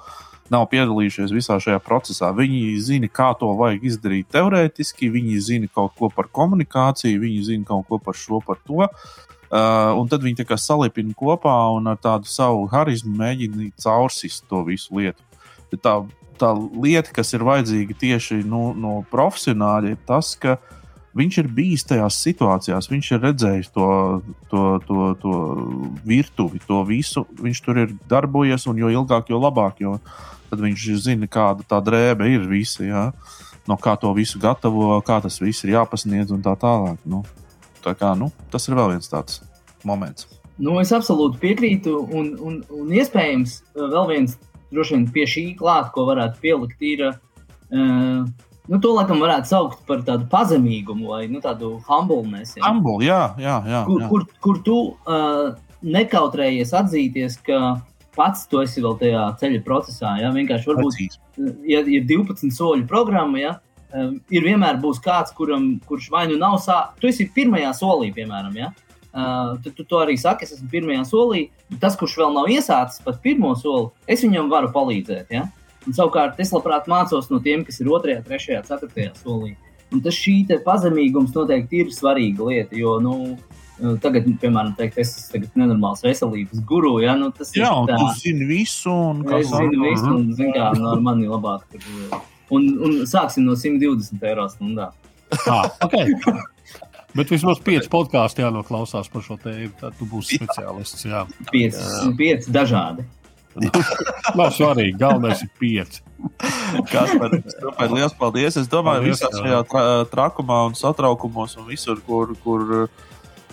nav piedalījušies visā šajā procesā. Viņi zina, kā to vajag izdarīt teorētiski, viņi zina kaut ko par komunikāciju, viņi zina kaut ko par šo, par to. Uh, un tad viņi salipina kopā un ar tādu savu harizmu mēģina caursist to visu lietu. Bet tā, tā lieta, kas ir vajadzīga tieši nu, no profesionāļa, ir tas, ka uh, viņš ir bijis tajās situācijās, viņš ir redzējis to, to, to, to virtuvi, to visu. Viņš tur ir darbojies, un jo ilgāk, jo labāk. Jo tad viņš zina, kāda tā drēbe ir visa. Ja? No kā to visu gatavo, kā tas viss ir jāpasniedz un tā tālāk. Nu, tā kā, nu, tas ir vēl viens tāds moments. Nu, es absolūti piekrītu, un, un, un iespējams, vēl viens droši vien pie šī klāta, ko varētu pielikt, ir uh, Nu, to laikam varētu saukt par tādu pazemīgumu vai nu, tādu humbleness. Ja? Humble, jā, jā, jā, kur, jā. Kur, kur tu uh, nekautrējies atzīties, ka pats tu esi vēl tajā ceļa procesā. Ja? Vienkārši varbūt, ja ir 12 soļu programma, ja? uh, ir vienmēr būs kāds, kuram, kurš vai nu nav sācis, tu esi pirmajā solī, piemēram, ja? uh, tu, tu to arī saki, es esmu pirmajā solī. Tas, kurš vēl nav iesācis pat pirmo soli, es viņam varu palīdzēt. Ja? Un, savukārt, es labprāt mācos no tiem, kas ir otrajā, trešajā, ceturtajā solī. Un tas šī pazemīgums noteikti ir svarīga lieta, jo, nu, Tagad, piemēram, teikt, es esmu nenormāls veselības guru. Ja? Nu, tas Jā, ir tā, tu zini visu. Un es zinu visu, un zinu, kā nu, ar mani labāk. Tur, un, un sāksim no 120 eiro stundā. Ah, okay. Bet vismaz pieci podkāsti jānoklausās par šo tēmu. Tad tu būsi speciālists. Jā. Pieci, pieci dažādi. Nav svarīgi, galvenais ir pieci. Kas par super liels paldies. Es domāju, paldies, visā šajā tra trakumā un satraukumos un visur, kur, kur,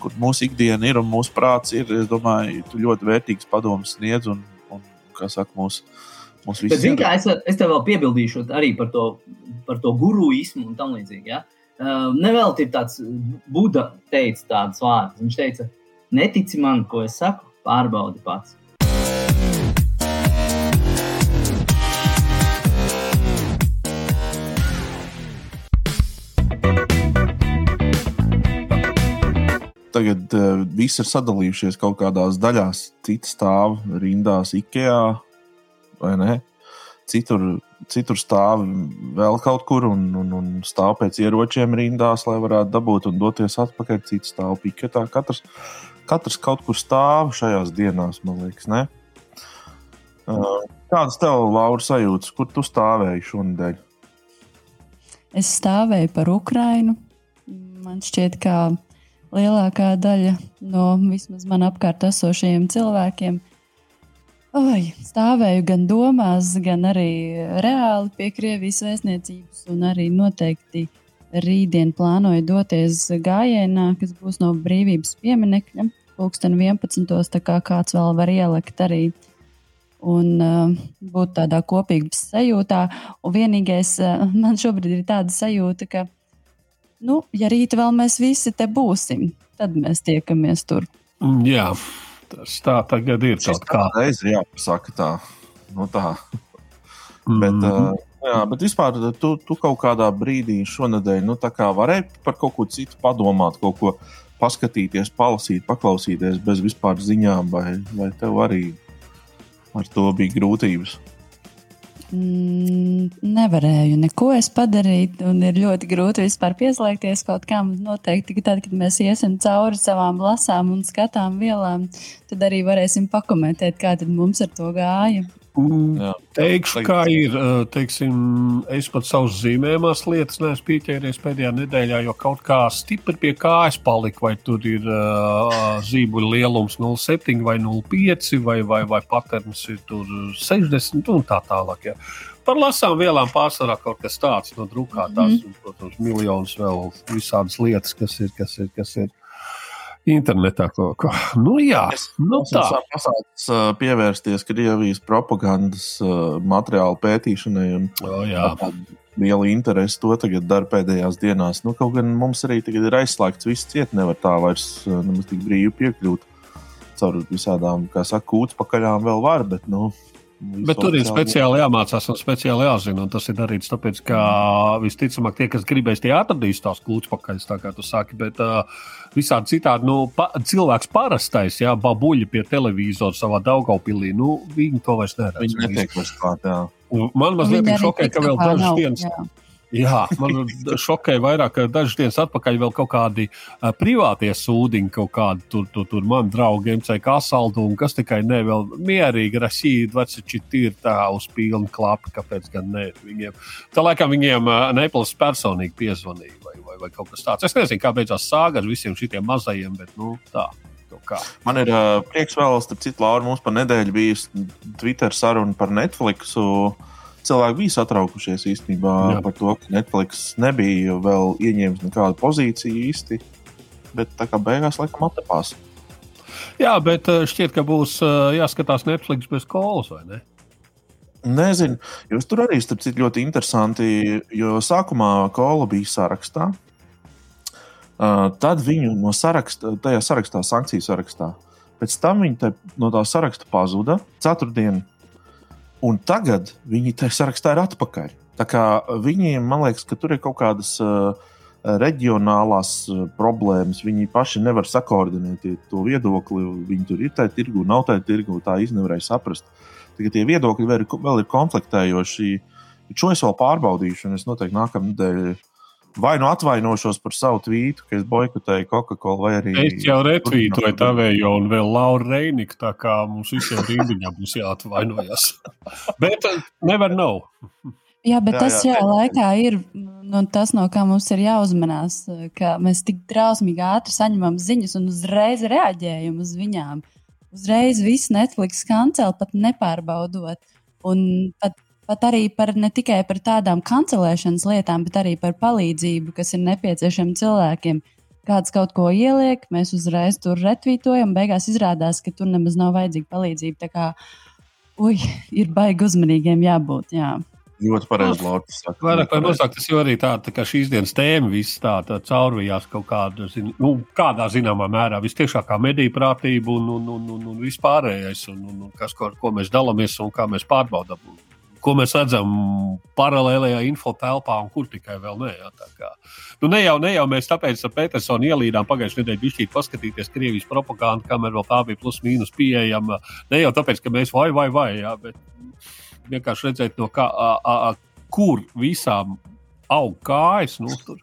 kur mūsu ikdiena ir un mūsu prāts ir, es domāju, tu ļoti vērtīgs padomus sniedz un, un kā saka, mūsu. Bet, zin, kā, es, es tev vēl piebildīšu arī par to, par to guruismu un tam līdzīgi. Ja? Uh, Nevelti ir tāds Buda teica tādas vārdas. Viņš teica, netici man, ko es saku, pārbaudi pats. Tagad uh, viss ir sadalījušies kaut kādās daļās. Citi stāv rindās IKEA vai ne? Citur, citur stāv vēl kaut kur un, un, un stāv pēc ieročiem rindās, lai varētu dabūt un doties atpakaļ. Cits stāv piketā. Katrs, katrs kaut kur stāv šajās dienās, man liekas. Ne? Uh, kādas tev, Laura, sajūtas, kur tu stāvēji šonadēļ? Es stāvēju par Ukrajinu. Man šķiet, ka lielākā daļa no vismaz man apkārt esošajiem cilvēkiem. Oi, stāvēju gan domās, gan arī reāli pie Krievijas vēstniecības, un arī noteikti rītdien plānoju doties gājienā, kas būs no brīvības pieminekļa, pulksten 11. tā kā kāds vēl var ielikt arī un uh, būt tādā kopīgas sajūtā. Un vienīgais, uh, man šobrīd ir tāda sajūta, ka nu, ja rīt vēl mēs visi te būsim, tad mēs tiekamies tur. Mm, jā, tas tā tagad ir. Tas kā reizē jāpasaka tā. Nu tā. Mm -hmm. bet, uh, jā, bet vispār tu, tu kaut kādā brīdī šonadēļ nu, varēji par kaut ko citu padomāt, kaut ko paskatīties, palasīt, paklausīties bez vispār ziņām, vai, vai tev arī ar to bija grūtības? Mm, nevarēju neko padarīt, un ir ļoti grūti vispār pieslēgties kaut kam. Noteikti, ka tad, kad mēs iesim cauri savām lasām un skatām vielām, tad arī varēsim pakomentēt, kā mums ar to gāja. Jā, Teikšu, kā ir. Teiksim, es pat savus zīmējumās lietas neesmu pieķēries pēdējā nedēļā, jo kaut kā stipri pie kājas palika. Vai tur ir uh, zīmuļa lielums 0,7 vai 0,5 vai, vai, vai patērns ir 60 un tā tālāk. Ja. Par lasām vielām pārsvarā kaut kas tāds no drukātās, mm -hmm. un, protams, miljonus vēl visādas lietas, kas ir. Kas ir, kas ir internetā kaut ko. Nu, jā, es, nu, tā ir pasākums pievērsties Krievijas propagandas materiālu pētīšanai. Un, oh, jā. Liela interese to tagad dara pēdējās dienās. Nu, kaut gan mums arī ir aizslēgts viss ciet, nevar tā vairs nemaz tik brīvi piekļūt. Caur visādām, kā saka, kūts pakaļām vēl var, bet, nu, Bet tur ir speciāli jāmācās un speciāli jāzina. Tas ir darīts tāpēc, ka visticamāk tie, kas gribēs, tie atradīs tās klūčus pakaļ, tā kā tu saki. Bet uh, visādi citādi, nu, pa, cilvēks parastais, jā, babuļi pie televizora savā Daugaupilī, nu, viņi to vairs neredz. Viņi netiek vairs klāt, jā. Man mazliet šokē, ka vēl dažas dienas. Jā. Jā, man šokēja vairāk, ka dažas dienas atpakaļ vēl kaut kādi uh, privātie sūdiņi, kaut kādi tur, tur, tur man draugi, MCK asaldu un kas tikai ne, vēl mierīgi rasīja, veciči ir tā uz pilnu klapu, kāpēc gan ne viņiem. Tā laikam viņiem uh, Nepals personīgi piezvanīja vai, vai, vai kaut kas tāds. Es nezinu, kā beidzās sāga ar visiem šitiem mazajiem, bet nu tā. Man ir uh, prieks vēl, starp citu, Laura, mums par nedēļu bijusi Twitter saruna par Netflixu. Uh, cilvēki bija satraukušies īstenībā Jā. par to, ka Netflix nebija vēl ieņēmis nekādu pozīciju īsti. Bet tā kā beigās laikam attapās. Jā, bet eh, šķiet, ka būs eh, jāskatās Netflix bez kolas, vai ne? Nezinu, jo tur arī citu, ļoti interesanti, jo sākumā kola bija sarakstā. Uh, tad viņu no saraksta, tajā sarakstā, sankciju sarakstā, pēc tam viņi no tā saraksta pazuda. Ceturtdien Un tagad viņi tajā sarakstā ir atpakaļ. Tā kā viņiem, man liekas, ka tur ir kaut kādas uh, reģionālās uh, problēmas. Viņi paši nevar sakoordinēt to viedokli. Viņi tur ir tajā tirgu, nav tajā tirgu, tā īstenībā nevarēja saprast. Tagad tie viedokļi vēl ir, vēl ir konfliktējoši. Šo es vēl pārbaudīšu, un es noteikti nākamā nedēļa vai nu atvainošos par savu tvītu, ka es boikotēju Coca-Cola, vai arī. Es jau retvītoju tavējo un vēl Lauru Reiniku, tā kā mums visiem rindiņā būs jāatvainojas. Bet uh, nevar nav. Jā, bet jā, tas jā, jā, laikā ir nu, tas, no kā mums ir jāuzmanās, ka mēs tik drausmīgi ātri saņemam ziņas un uzreiz reaģējam uz viņām. Uzreiz viss Netflix kancel, pat nepārbaudot. Un pat pat arī par ne tikai par tādām kancelēšanas lietām, bet arī par palīdzību, kas ir nepieciešama cilvēkiem. Kāds kaut ko ieliek, mēs uzreiz tur retvītojam, beigās izrādās, ka tur nemaz nav vajadzīga palīdzība. Tā kā, ui, ir baigi uzmanīgiem jābūt. Jā. Ļoti pareizi, Lorija. Vairāk vai mazāk tas jau arī tā, tā kā šīs dienas tēma viss tā, tā caurvījās kaut kādā, zin, nu, kādā zināmā mērā vistiešākā mediju prātība un, un, un, un, un vispārējais, un, un, un kas, ko, ko mēs dalāmies un kā mēs pārbaudām ko mēs redzam paralēlajā info telpā, un kur tikai vēl nē. Jā, kā, nu, ne, jau, ne jau mēs tāpēc ar Petersonu ielīdām pagājušajā nedēļā bišķīt paskatīties Krievijas propagandu, kamēr vēl tā bija plus mīnus pieejama. Ne jau tāpēc, ka mēs vai vai vai, jā, bet vienkārši redzēt, no kā, a, a, a, kur visām aug kājas. Nu, tur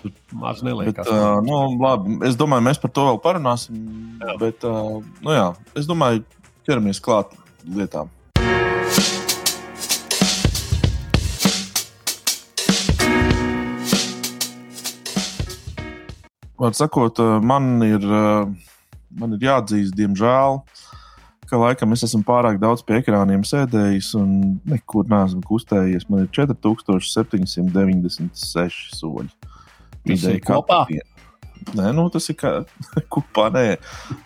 tur maz neliekas. Bet, uh, nu, labi, es domāju, mēs par to vēl parunāsim. Jā. Bet, uh, nu, jā, es domāju, ķeramies klāt lietām. Var sakot, eh, man ir, eh, man ir jāatzīst, diemžēl, ka laikam es esmu pārāk daudz pie ekrāniem sēdējis un nekur neesmu kustējies. Man ir 4796 soļi. Vidēji kopā? Nē, nu, tas ir kā kopā, nē,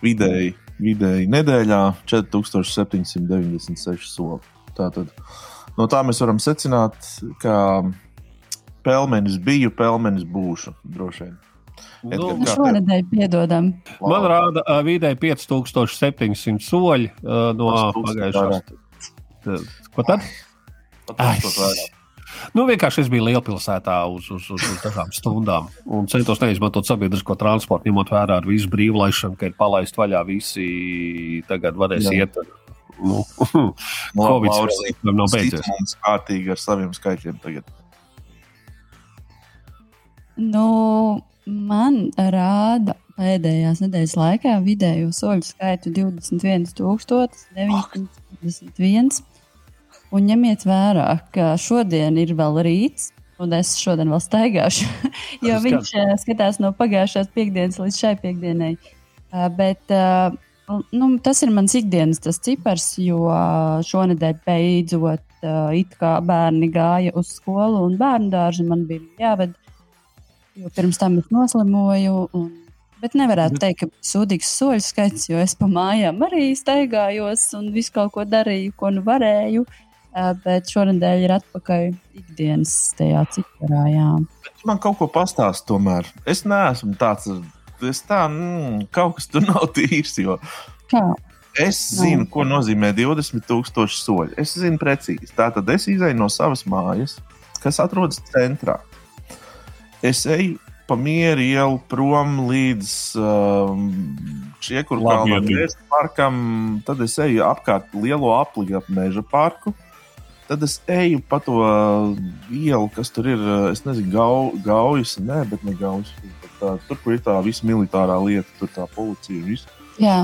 vidēji, vidēji nedēļā 4796 soli. Tātad no tā mēs varam secināt, ka pelmenis biju, pelmenis būšu droši vien. Nu, šonadēļ piedodam. Man rāda uh, vidēji 5700 soļi uh, no pagājušās. Ko tad? Nu, vienkārši es biju lielpilsētā uz, uz, uz, uz dažām stundām un centos neizmantot sabiedrisko transportu, ņemot vērā ar visu brīvlaišanu, ka ir palaist vaļā visi tagad varēs Jā. iet. Nu, Covid nav beidzies. Mums kārtīgi ar saviem skaitļiem tagad. Nu, Man rāda pēdējās nedēļas laikā vidējo soļu skaitu 21,921. Un ņemiet vērā, ka šodien ir vēl rīts, un es šodien vēl staigāšu, jo viņš uh, skatās no pagājušās piekdienas līdz šai piekdienai. Uh, bet uh, nu, tas ir mans ikdienas tas cipars, jo šonadēļ beidzot it kā bērni gāja uz skolu un bērnu dārzu man bija jāved jo pirms tam es noslimoju. Un, bet nevarētu bet... teikt, ka bija sūdīgs soļu skaits, jo es pa mājām arī staigājos un visu kaut ko darīju, ko nu varēju. Bet šonadēļ ir atpakaļ ikdienas tajā ciparā. Jā. Man kaut ko pastāst, tomēr. Es neesmu tāds, es tā, mm, kaut kas tur nav tīrs. Jo... Kā? Es zinu, no. ko nozīmē 20,000 soļi. Es zinu precīzi. Tātad es izēju no savas mājas, kas atrodas centrā es eju pa mieru ielu prom līdz um, Čiekurkalnam, parkam, tad es eju apkārt lielo apliņu ap meža parku. Tad es eju pa to ielu, kas tur ir. Es nezinu, gau, gaujas, nē, bet ne gaujas. Tā, tur, kur ir tā visa militārā lieta, tur tā policija un viss. Jā.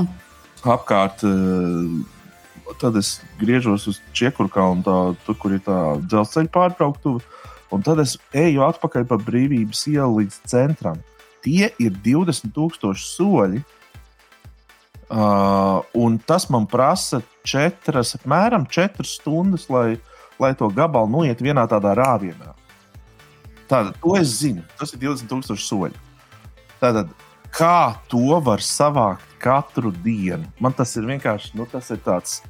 Apkārt, uh, tad es griežos uz Čiekurkalnu, tur, kur ir tā dzelzceļa pārbrauktuve. Un tad es eju atpakaļ pa brīvības ielu līdz centram. Tie ir 20,000 soļi. Uh, un tas man prasa četras, apmēram 4 stundas, lai, lai to gabalu noiet vienā tādā rāvienā. Tātad, to es zinu. Tas ir 20,000 soļi. Tātad, kā to var savākt katru dienu? Man tas ir vienkārši nu, tas ir tāds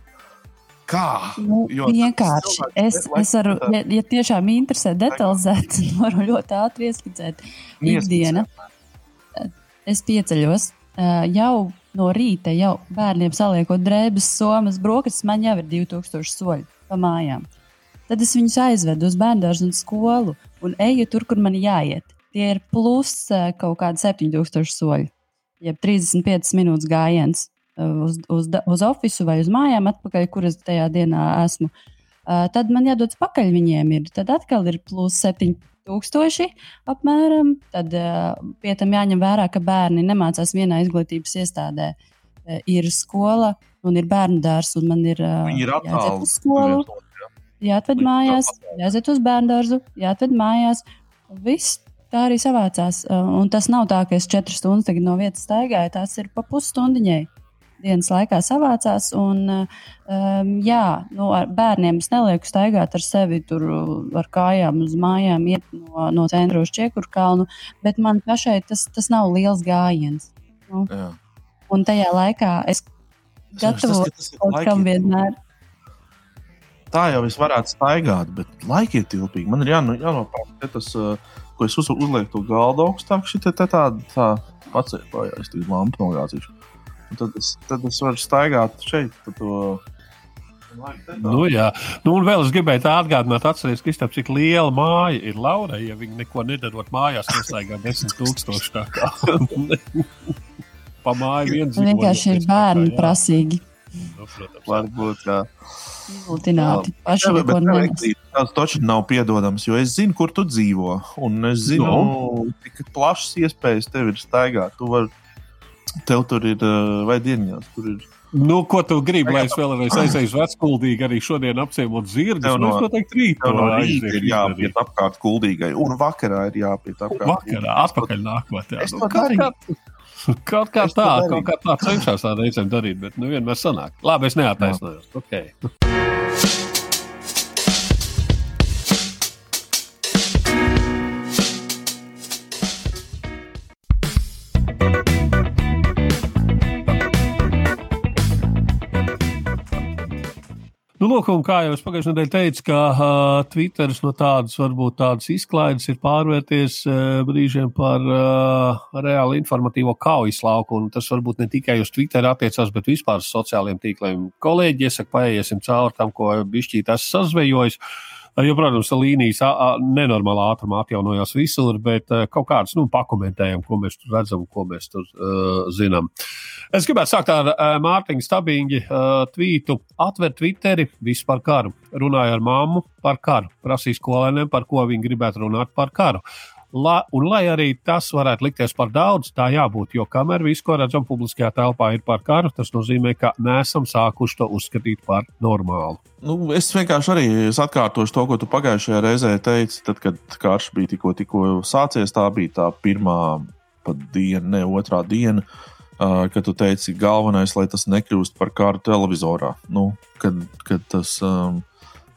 Kā? Nu, jo vienkārši. Es, es varu, ja, ja tiešām interesē detalizēt, varu ļoti ātri ieskicēt. Ikdiena. Es pieceļos jau no rīta, jau bērniem saliekot drēbes, somas, brokastis, man jau ir 2000 soļi pa mājām. tad es viņus aizvedu uz bērnu un skolu un eju tur, kur man jāiet. Tie ir plus kaut kādi 7000 soļi, jeb 35 minūtes gājiens uz, uz, uz oficiālu vai uz mājām, atpakaļ, kur es tajā dienā esmu. Uh, tad man jādodas pakaļ viņiem. Ir. Tad atkal ir plus 7000 apmēram. Tad uh, pie tam jāņem vērā, ka bērni nemācās vienā izglītības iestādē. Ir skola un ir bērnu dārzs, un man ir, uz skolu. Jāatved mājās, jāiet uz bērnu dārzu, jāatved mājās. Viss tā arī savācās. Un tas nav tā, ka es četras stundas no vietas staigāju. Tas ir pa pusstundiņai. Dienas laikā savācās, un um, jā, nu, ar bērniem es nelieku staigāt ar sevi tur ar kājām uz mājām, iet no, no centra uz Čekuru kalnu, bet man pašai tas, tas nav liels gājiens. Nu, jā. un tajā laikā es gatavojos kaut kam vienmēr tā jau es varētu staigāt, bet laika ir tilpīgi. Man ir jāno, jānopērk tas, uh, ko es uz, uzlieku to galdu augstāk, šī te tāda tā, pacēlā, es tur lampu nogāzīšu. Tad es, tad es varu staigāt šeit pa to. Nu, jā, nu, un vēl es gribēju atgādināt, atcerieties, Kristap, cik liela māja ir Laura. Ja viņi neko nedarot mājās, noslēgā desmit tūkstoši tā kā. pa māju viens. Vienkārši ir bērni prasīgi. Nu, protams, varbūt, jā. Izlutināti paši neko nenes. Tas taču nav piedodams, jo es zinu, kur tu dzīvo. Un es zinu, no. cik plašas iespējas tev ir staigāt. Tu vari, tev tur ir, vai dienās, tur ir. Nu, ko tu gribi, lai es vēlreiz aizēju uz veckuldīgi, arī šodien apciemot zirgus? Tev no, es noteikti rīt no rīta ir jāpiet apkārt kuldīgai, un vakarā ir jāpiet apkārt. Vakarā, atpakaļ nākotnē. Es to nu, daru. Kaut kā tā, kaut kā tā cenšas tā reizēm darīt, bet nu vienmēr sanāk. Labi, es neataisnojos. Okay. Nu, lūk, kā jau es pagājušajā nedēļā teicu, ka uh, Twitteris no tādas, varbūt tādas izklaides ir pārvērties uh, brīžiem par uh, reāli informatīvo kaujas lauku. Un tas varbūt ne tikai uz Twitter attiecās, bet vispār uz sociālajiem tīkliem. Kolēģi, iesaka, paiesim cauri tam, ko bišķīt esmu sazvejojis. Uh, Jo, protams, līnijas nenormālā ātrumā atjaunojās visur, bet kaut kādas nu, pakomentējam, ko mēs tur redzam, ko mēs tur uh, zinām. Es gribētu sākt ar uh, Mārtiņu Stabīņu uh, tvītu. Atver Twitteri, viss par karu. Runāja ar mammu par karu. Prasīja skolēniem, par ko viņi gribētu runāt par karu. La, un, lai arī tas varētu likties par daudz, tā jābūt. Jo kamēr viss, ko redzam publiskajā telpā, ir par karu, tas nozīmē, ka neesam sākuši to uzskatīt par normālu. Nu, es vienkārši arī es atkārtošu to, ko tu pagājušajā reizē teici. Tad, kad karš bija tikko, tikko sācies, tā bija tā pirmā diena, ne otrā diena. Uh, kad tu teici, galvenais, lai tas nekļūst par karu televizorā. Nu, kad, kad tas um,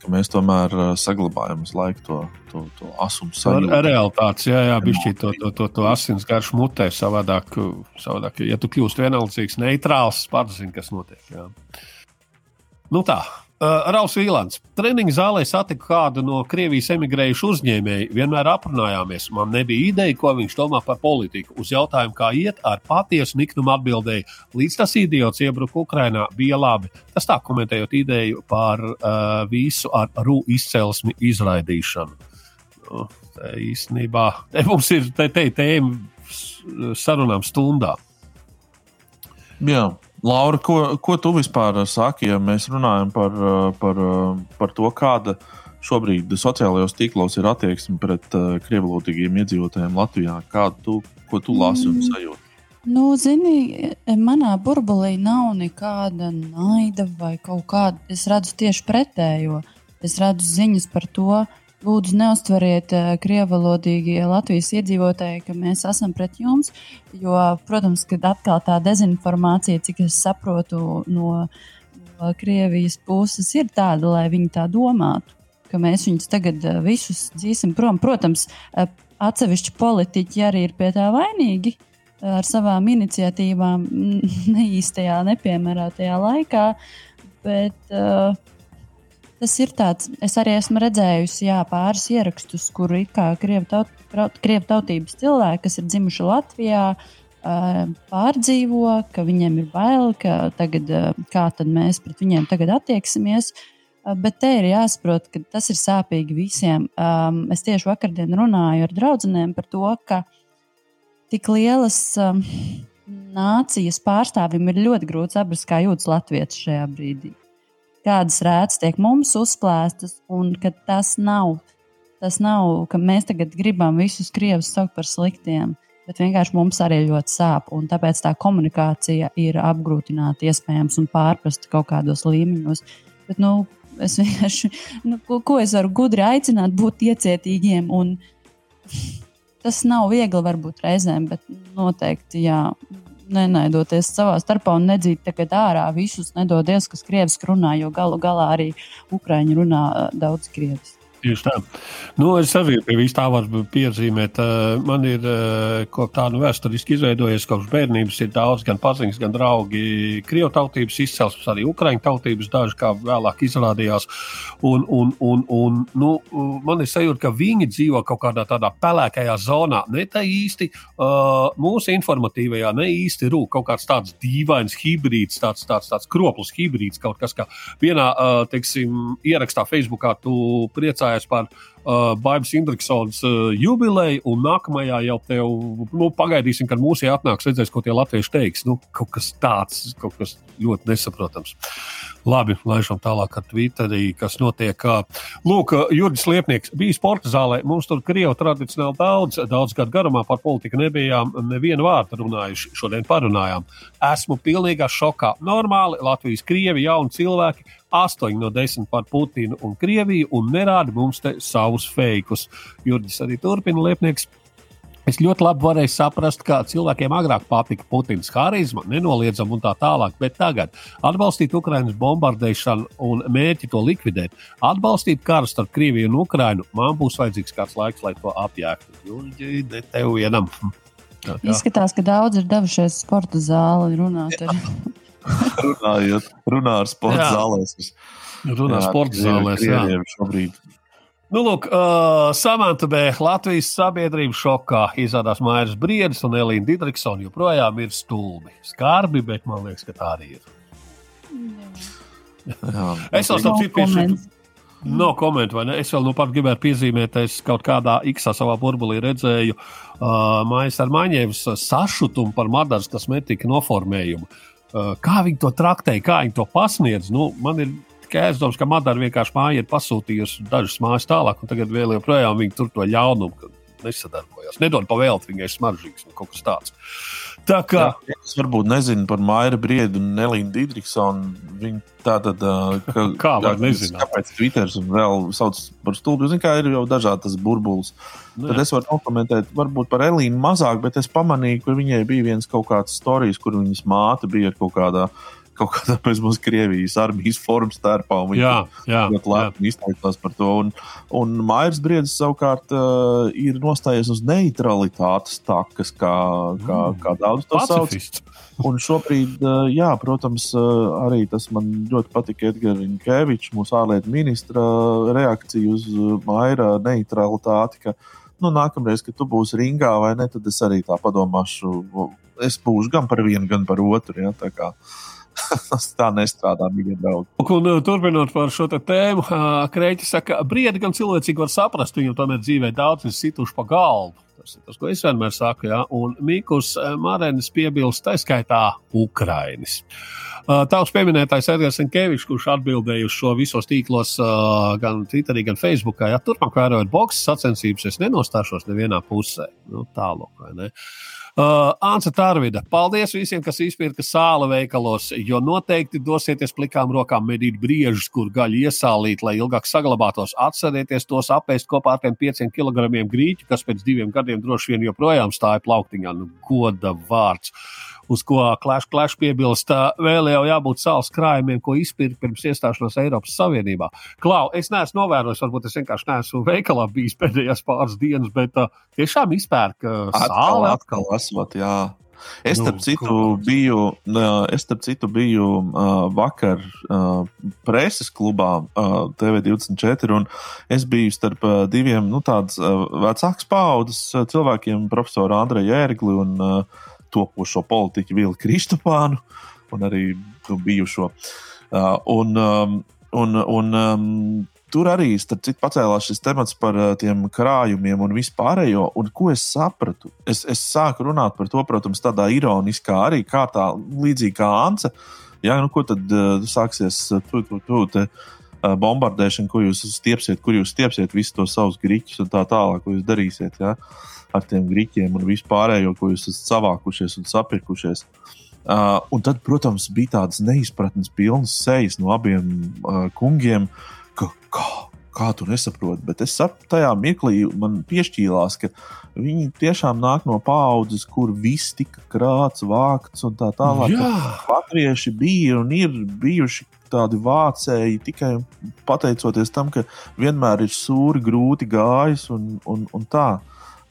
ka mēs tomēr uh, saglabājam uz laiku to, to, to asumu sajūtu. Ar realitātes, jā, jā bišķi to, to, to, to asins garšu mutē savādāk, savādāk. Ja tu kļūst vienaldzīgs, neitrāls, pats zini, kas notiek. Jā. Nu tā, Uh, Rauls Vīlants. Treniņa zālē satiku kādu no Krievijas emigrējušu uzņēmēju. Vienmēr aprunājāmies. Man nebija ideja, ko viņš domā par politiku. Uz jautājumu, kā iet, ar patiesu niknumu atbildēja, līdz tas idiots iebruka Ukrainā, bija labi. Tas tā komentējot ideju par uh, visu ar rū izcelsmi izraidīšanu. Nu, te īstenībā te mums ir te, te, tēma sarunām stundā. Jā. Laura, ko, ko tu vispār saki, ja mēs runājam par, par, par to, kāda šobrīd sociālajos tīklos ir attieksme pret uh, krievlūtīgiem iedzīvotājiem Latvijā? Kādu tu, ko tu lasi un mm. sajūti? Nu, zini, manā burbulī nav nekāda naida vai kaut kāda. Es redzu tieši pretējo. Es redzu ziņas par to, uh, Lūdzu, neustveriet uh, krievalodīgie Latvijas iedzīvotāji, ka mēs esam pret jums. Jo, protams, ka atkal tā dezinformācija, cik es saprotu no, Krievijas puses, ir tāda, lai viņi tā domātu, ka mēs viņus tagad uh, visus dzīsim prom. Protams, uh, atsevišķi politiķi arī ir pie tā vainīgi ar savām iniciatīvām neīstajā, nepiemērotajā laikā. Bet, uh, tas ir tāds, es arī esmu redzējusi jā, pāris ierakstus, kur ir krievu, taut, krievu tautības cilvēki, kas ir dzimuši Latvijā, pārdzīvo, ka viņiem ir bail, ka tagad, kā mēs pret viņiem tagad attieksimies. Bet te ir jāsaprot, ka tas ir sāpīgi visiem. Es tieši vakardien runāju ar draugiem par to, ka tik lielas nācijas pārstāvjiem ir ļoti grūti saprast, kā jūtas Latvijas šajā brīdī. Kādas rētas tiek mums uzplēstas, un ka tas nav, tas nav, ka mēs tagad gribam visus krievus saukt par sliktiem, bet vienkārši mums arī ļoti sāp. Tāpēc tā komunikācija ir apgrūtināta, iespējams, un pārprasta kaut kādos līmeņos. Bet, nu, Es vienkārši, nu, ko, ko es varu gudri aicināt, būt iecietīgiem. Un tas nav viegli, varbūt reizēm, bet noteikti jā. Nenaidoties savā starpā un nedzīt tagad ārā visus, nedodies, kas krieviski runā, jo galu galā arī ukrāņi runā daudz krieviski. Tieši tā. Nu, es arī pie vis tā varu piezīmēt. Man ir tāda vēsturiski izveidojies kopš bērnības. Ir daudz gan paziņas, gan draugi krievu tautības izcelsmes, arī ukraiņu tautības, daži kā vēlāk izrādījās. Un, un, un, un, nu, man ir sajūta, ka viņi dzīvo kaut kādā tādā pelēkajā zonā. Ne tā īsti uh, mūsu informatīvajā, ne īsti rūk kaut kāds tāds dīvains hibrīds, tāds, tāds, tāds kroplis hibrīds, kaut kas kā vienā, uh, teiksim, ierakstā Facebookā tu priecājies priecājies par uh, Baibas Indriksons uh, jubileju, un nākamajā jau tev, nu, pagaidīsim, kad mūsu atnāks, redzēs, ko tie latvieši teiks. Nu, kaut kas tāds, kaut kas ļoti nesaprotams. Labi, laižam tālāk ar Twitterī, kas notiek. Lūk, Jurgis Liepnieks bija sporta zālē. Mums tur Krievu tradicionāli daudz, daudz gadu garumā par politiku nebijām nevienu vārdu runājuši. Šodien parunājām. Esmu pilnīgā šokā. Normāli Latvijas krievi, jauni cilvēki 8 no 10 par Putinu un Krieviju un nerāda mums te savus feikus. Jurģis arī turpina liepnieks. Es ļoti labi varēju saprast, ka cilvēkiem agrāk patika Putins harizma, nenoliedzama un tā tālāk, bet tagad atbalstīt Ukraiņas bombardēšanu un mērķi to likvidēt, atbalstīt karu starp Krieviju un Ukraiņu, man būs vajadzīgs kāds laiks, lai to apjēgtu. Jurģi, ne tev vienam. Tā. Izskatās, ka daudz ir devušies sporta zāli runāt. Ar... Runājot, runā ar sporta zālēs. Runā ar sporta zālēs. Jā, šobrīd. Nu, lūk, uh, Samanta B. Latvijas sabiedrības šokā izrādās Mairis Briedis un Elīna Didriksona joprojām ir stulbi. Skarbi, bet man liekas, ka tā arī ir. Jā. es tam citu piesaku. No komentu, vai ne? Es vēl nu pat gribēju piezīmēt, es kaut kādā X savā burbulī redzēju uh, Maijas ar Maņēvas sašutumu par Madaras kosmetiku noformējumu. Uh, kā viņi to traktēja, kā viņi to pasniedz. Nu, man ir tikai aizdoms, ka Madara vienkārši māja ir pasūtījusi dažas mājas tālāk, un tagad vēl joprojām viņi tur to ļaunumu nesadarbojas. Nedod pavēlt, viņai smaržīgs un kaut kas tāds. Tā kā Jā, es varbūt nezinu par Maiju Briedu un Nelīnu Digriksonu. Viņi tā tad, ka, kā lai nezinu, kāpēc Twitter un vēl sauc par stulbu. Zinu, kā ir jau dažādas burbulis. Nu, tad es varu nokomentēt, varbūt par Elīnu mazāk, bet es pamanīju, ka viņai bija viens kaut kāds stāstījums, kur viņas māte bija ar kaut kādā kaut kādā mums Krievijas armijas formas starpā. Jā, jā, ļoti labi izteicās par to. Un, un Mairs Briedis savukārt uh, ir nostājies uz neutralitātes takas, kā, kā, mm. kā daudz to Pacifists. sauc. Un šobrīd, uh, jā, protams, uh, arī tas man ļoti patika Edgars Rinkevičs, mūsu ārlietu ministra reakcija uz Maira neutralitāti. Ka, nu, nākamreiz, kad tu būsi ringā vai ne, tad es arī tā padomāšu. Es būšu gan par vienu, gan par otru. Ja, Tas tā nestrādā, mīļie draugi. Un, turpinot par šo tēmu, Kreķis saka, briedi gan cilvēcīgi var saprast, viņam tomēr dzīvē daudz ir situši pa galvu. Tas ir tas, ko es vienmēr saku. Ja? Un Mikls Marēnis piebilst, tā skaitā Ukrainis. Tavs pieminētais Edgars Enkevičs, kurš atbildēja uz šo visos tīklos, gan Twitterī, gan Facebookā, ja turpmāk vērojot boxes sacensības, es nenostāšos nevienā pusē. Nu, tālāk, vai ne? Uh, Uh, Ansa Tārvida, paldies visiem, kas izpirka sāla veikalos, jo noteikti dosieties plikām rokām medīt briežus, kur gaļu iesālīt, lai ilgāk saglabātos. Atcerieties tos apēst kopā ar tiem pieciem kilogramiem grīķu, kas pēc diviem gadiem droši vien joprojām stāja plauktiņā. Nu, goda vārds. Uh, uz ko Clash Clash piebilst, vēl jau jābūt sāls krājumiem, ko izpirkt pirms iestāšanās Eiropas Savienībā. Klau, es neesmu novērojis, varbūt es vienkārši neesmu veikalā bijis pēdējās pāris dienas, bet uh, tiešām izpērk uh, sāli. Atkal, esot, jā. Es starp nu, citu biju, es starp citu biju uh, vakar uh, preses klubā uh, TV24, un es biju starp uh, diviem nu, tādus uh, vecākas paudzes cilvēkiem, profesoru Andreju Ērgli un uh, topošo politiķu Vili Kristofānu un arī bijušo. Uh, un, um, un, un um, tur arī citu, pacēlās šis temats par uh, tiem krājumiem un vispārējo. Un ko es sapratu? Es, es sāku runāt par to, protams, tādā ironiskā arī kārtā, līdzīgi kā Ance. Jā, nu, ko tad uh, sāksies tu, tu, tu, te, uh, bombardēšana, ko jūs stiepsiet, kur jūs stiepsiet visus tos savus grīķus un tā tālāk, ko jūs darīsiet jā, ar tiem grīķiem un vispārējo, ko jūs esat savākušies un sapirkušies. Uh, un tad, protams, bija tādas neizpratnes pilnas sejas no abiem uh, kungiem, ka kā, kā tu nesaproti. Bet es saprotu, tajā mirklī man piešķīlās, ka viņi tiešām nāk no paudzes, kur viss tika krāts, vākts un tā tālāk. Latvieši bija un ir bijuši tādi vācēji tikai pateicoties tam, ka vienmēr ir sūri, grūti gājis un, un, un tā.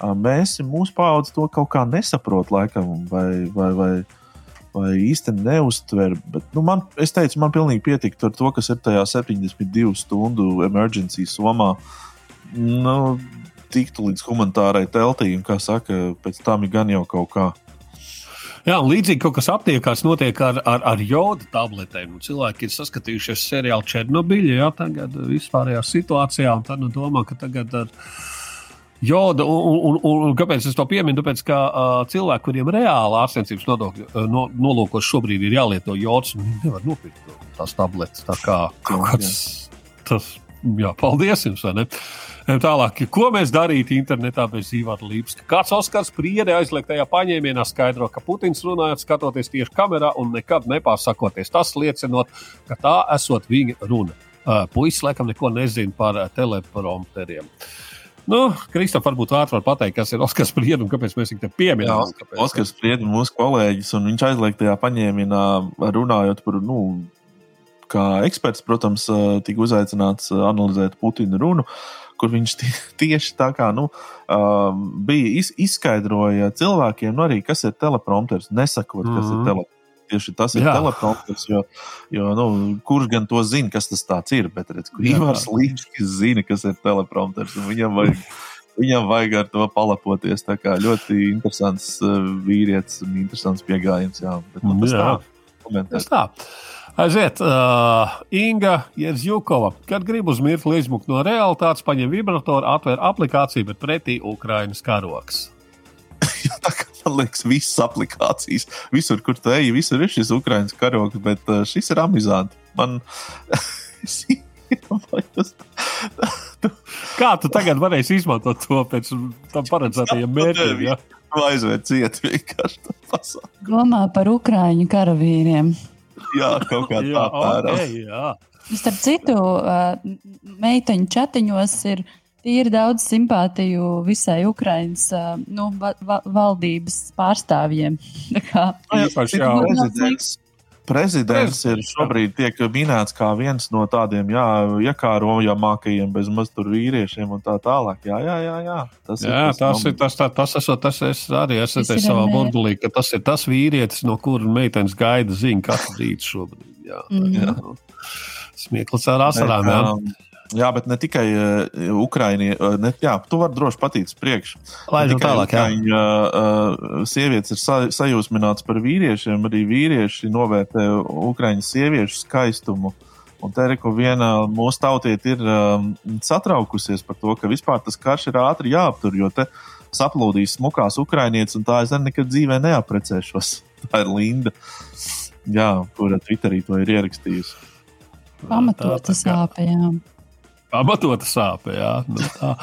Mēs, mūsu paudze, to kaut kā nesaprot, laikam, vai, vai, vai vai īstenībā neuztver. Bet, nu, man, es teicu, man pilnīgi pietika ar to, kas ir tajā 72 stundu emergency somā. Nu, tiktu līdz humanitārai teltī, un, kā saka, pēc tam ir gan jau kaut kā. Jā, līdzīgi kaut kas aptiekās notiek ar, ar, ar jodu tabletēm. Cilvēki ir saskatījušies seriālu Černobiļu, jā, tagad vispārējā situācijā, un tad nu, domā, ka tagad ar viņu joda. Un, un, un, un kāpēc es to pieminu? Tāpēc, ka uh, cilvēki, kuriem reāli ārstniecības nodokļu uh, no, nolūkos šobrīd ir jālieto jods, viņi nevar nopirkt tās tabletes. Tā kā kaut kāds tas, jā, paldies jums, vai ne? Tālāk, ko mēs darītu internetā bez Ivara Līpska? Kāds Oskars Priede aizliegtajā paņēmienā skaidro, ka Putins runājot skatoties tieši kamerā un nekad nepārsakoties. Tas liecinot, ka tā esot viņa runa. Puisis laikam neko nezina par teleprompteriem. Uh, Nu, Kristof, varbūt vārds var pateikt, kas ir Oskars Spriedums kāpēc mēs viņu. Jā, Oskars Spriedums, mūsu kolēģis, un viņš aizliegtajā paņēmienā runājot par, nu, kā eksperts, protams, tika uzaicināts analizēt Putina runu, kur viņš tieši tā kā nu, bija izskaidroja cilvēkiem, nu, arī kas ir teleprompters, nesakot, kas mm -hmm. ir mhm. teleprompters tieši tas ir teleprompters. Jo, jo nu, kurš gan to zina, kas tas ir? Bet redz, Ivars Līčkis zina, kas ir teleprompters. Viņam vajag, viņam vajag ar to palapoties. Tā kā ļoti interesants uh, vīrietis un interesants pieejams. Jā, bet nu, tas jā. tā. Tas tā. Aiziet, uh, Inga Jezjukova. Kad grib uz mirkli izmukt no realitātes, paņem vibratoru, atver aplikāciju, bet pretī Ukraiņas karoks. tā kā man liekas, visas aplikācijas, visur, kur te ej, visur ir šis Ukraiņas karoks, bet uh, šis ir amizanti. Man... Kā tu tagad varēsi izmantot to pēc tam paredzētajiem mērķiem? Ja? Aizvērt ciet vienkārši tā pasaka. Domā par Ukraiņu karavīriem. Jā, kaut kā tā pērā. Okay, Starp citu, meiteņu čatiņos ir ir daudz simpātiju visai Ukraiņas nu, va va valdības pārstāvjiem. Kā, jā, jā, prezidents, prezidents ir šobrīd tiek minēts kā viens no tādiem jā, iekārojamākajiem bezmaz tur vīriešiem un tā tālāk. Jā, jā, jā. jā. Tas jā, ir tas, tas, ir, tas, tā, tas, esot, tas es arī esmu teicis savā burbulī, ka tas ir tas vīrietis, no kura meitenes gaida ziņu katru rītu šobrīd. Jā, mm -hmm. jā. Smieklus ar asarām. Jā. Jā. Bet ne tikai uh, Ukraiņi. Uh, ne, jā, tu vari droši patīt priekš. Lai nu tālāk, jā. Ukraiņa, uh, sievietes ir sa sajūsmināts par vīriešiem, arī vīrieši novērtē Ukraiņu sieviešu skaistumu. Un te ir, viena mūsu tautieta ir um, satraukusies par to, ka vispār tas karš ir ātri jāaptur, jo te saplūdīs smukās ukrainietes, un tā es nekad dzīvē neaprecēšos. Tā ir Linda, jā, kura Twitterī to ir ierakstījusi. Pamatota sāpe, jā pamatota sāpe. Jā, nu tā.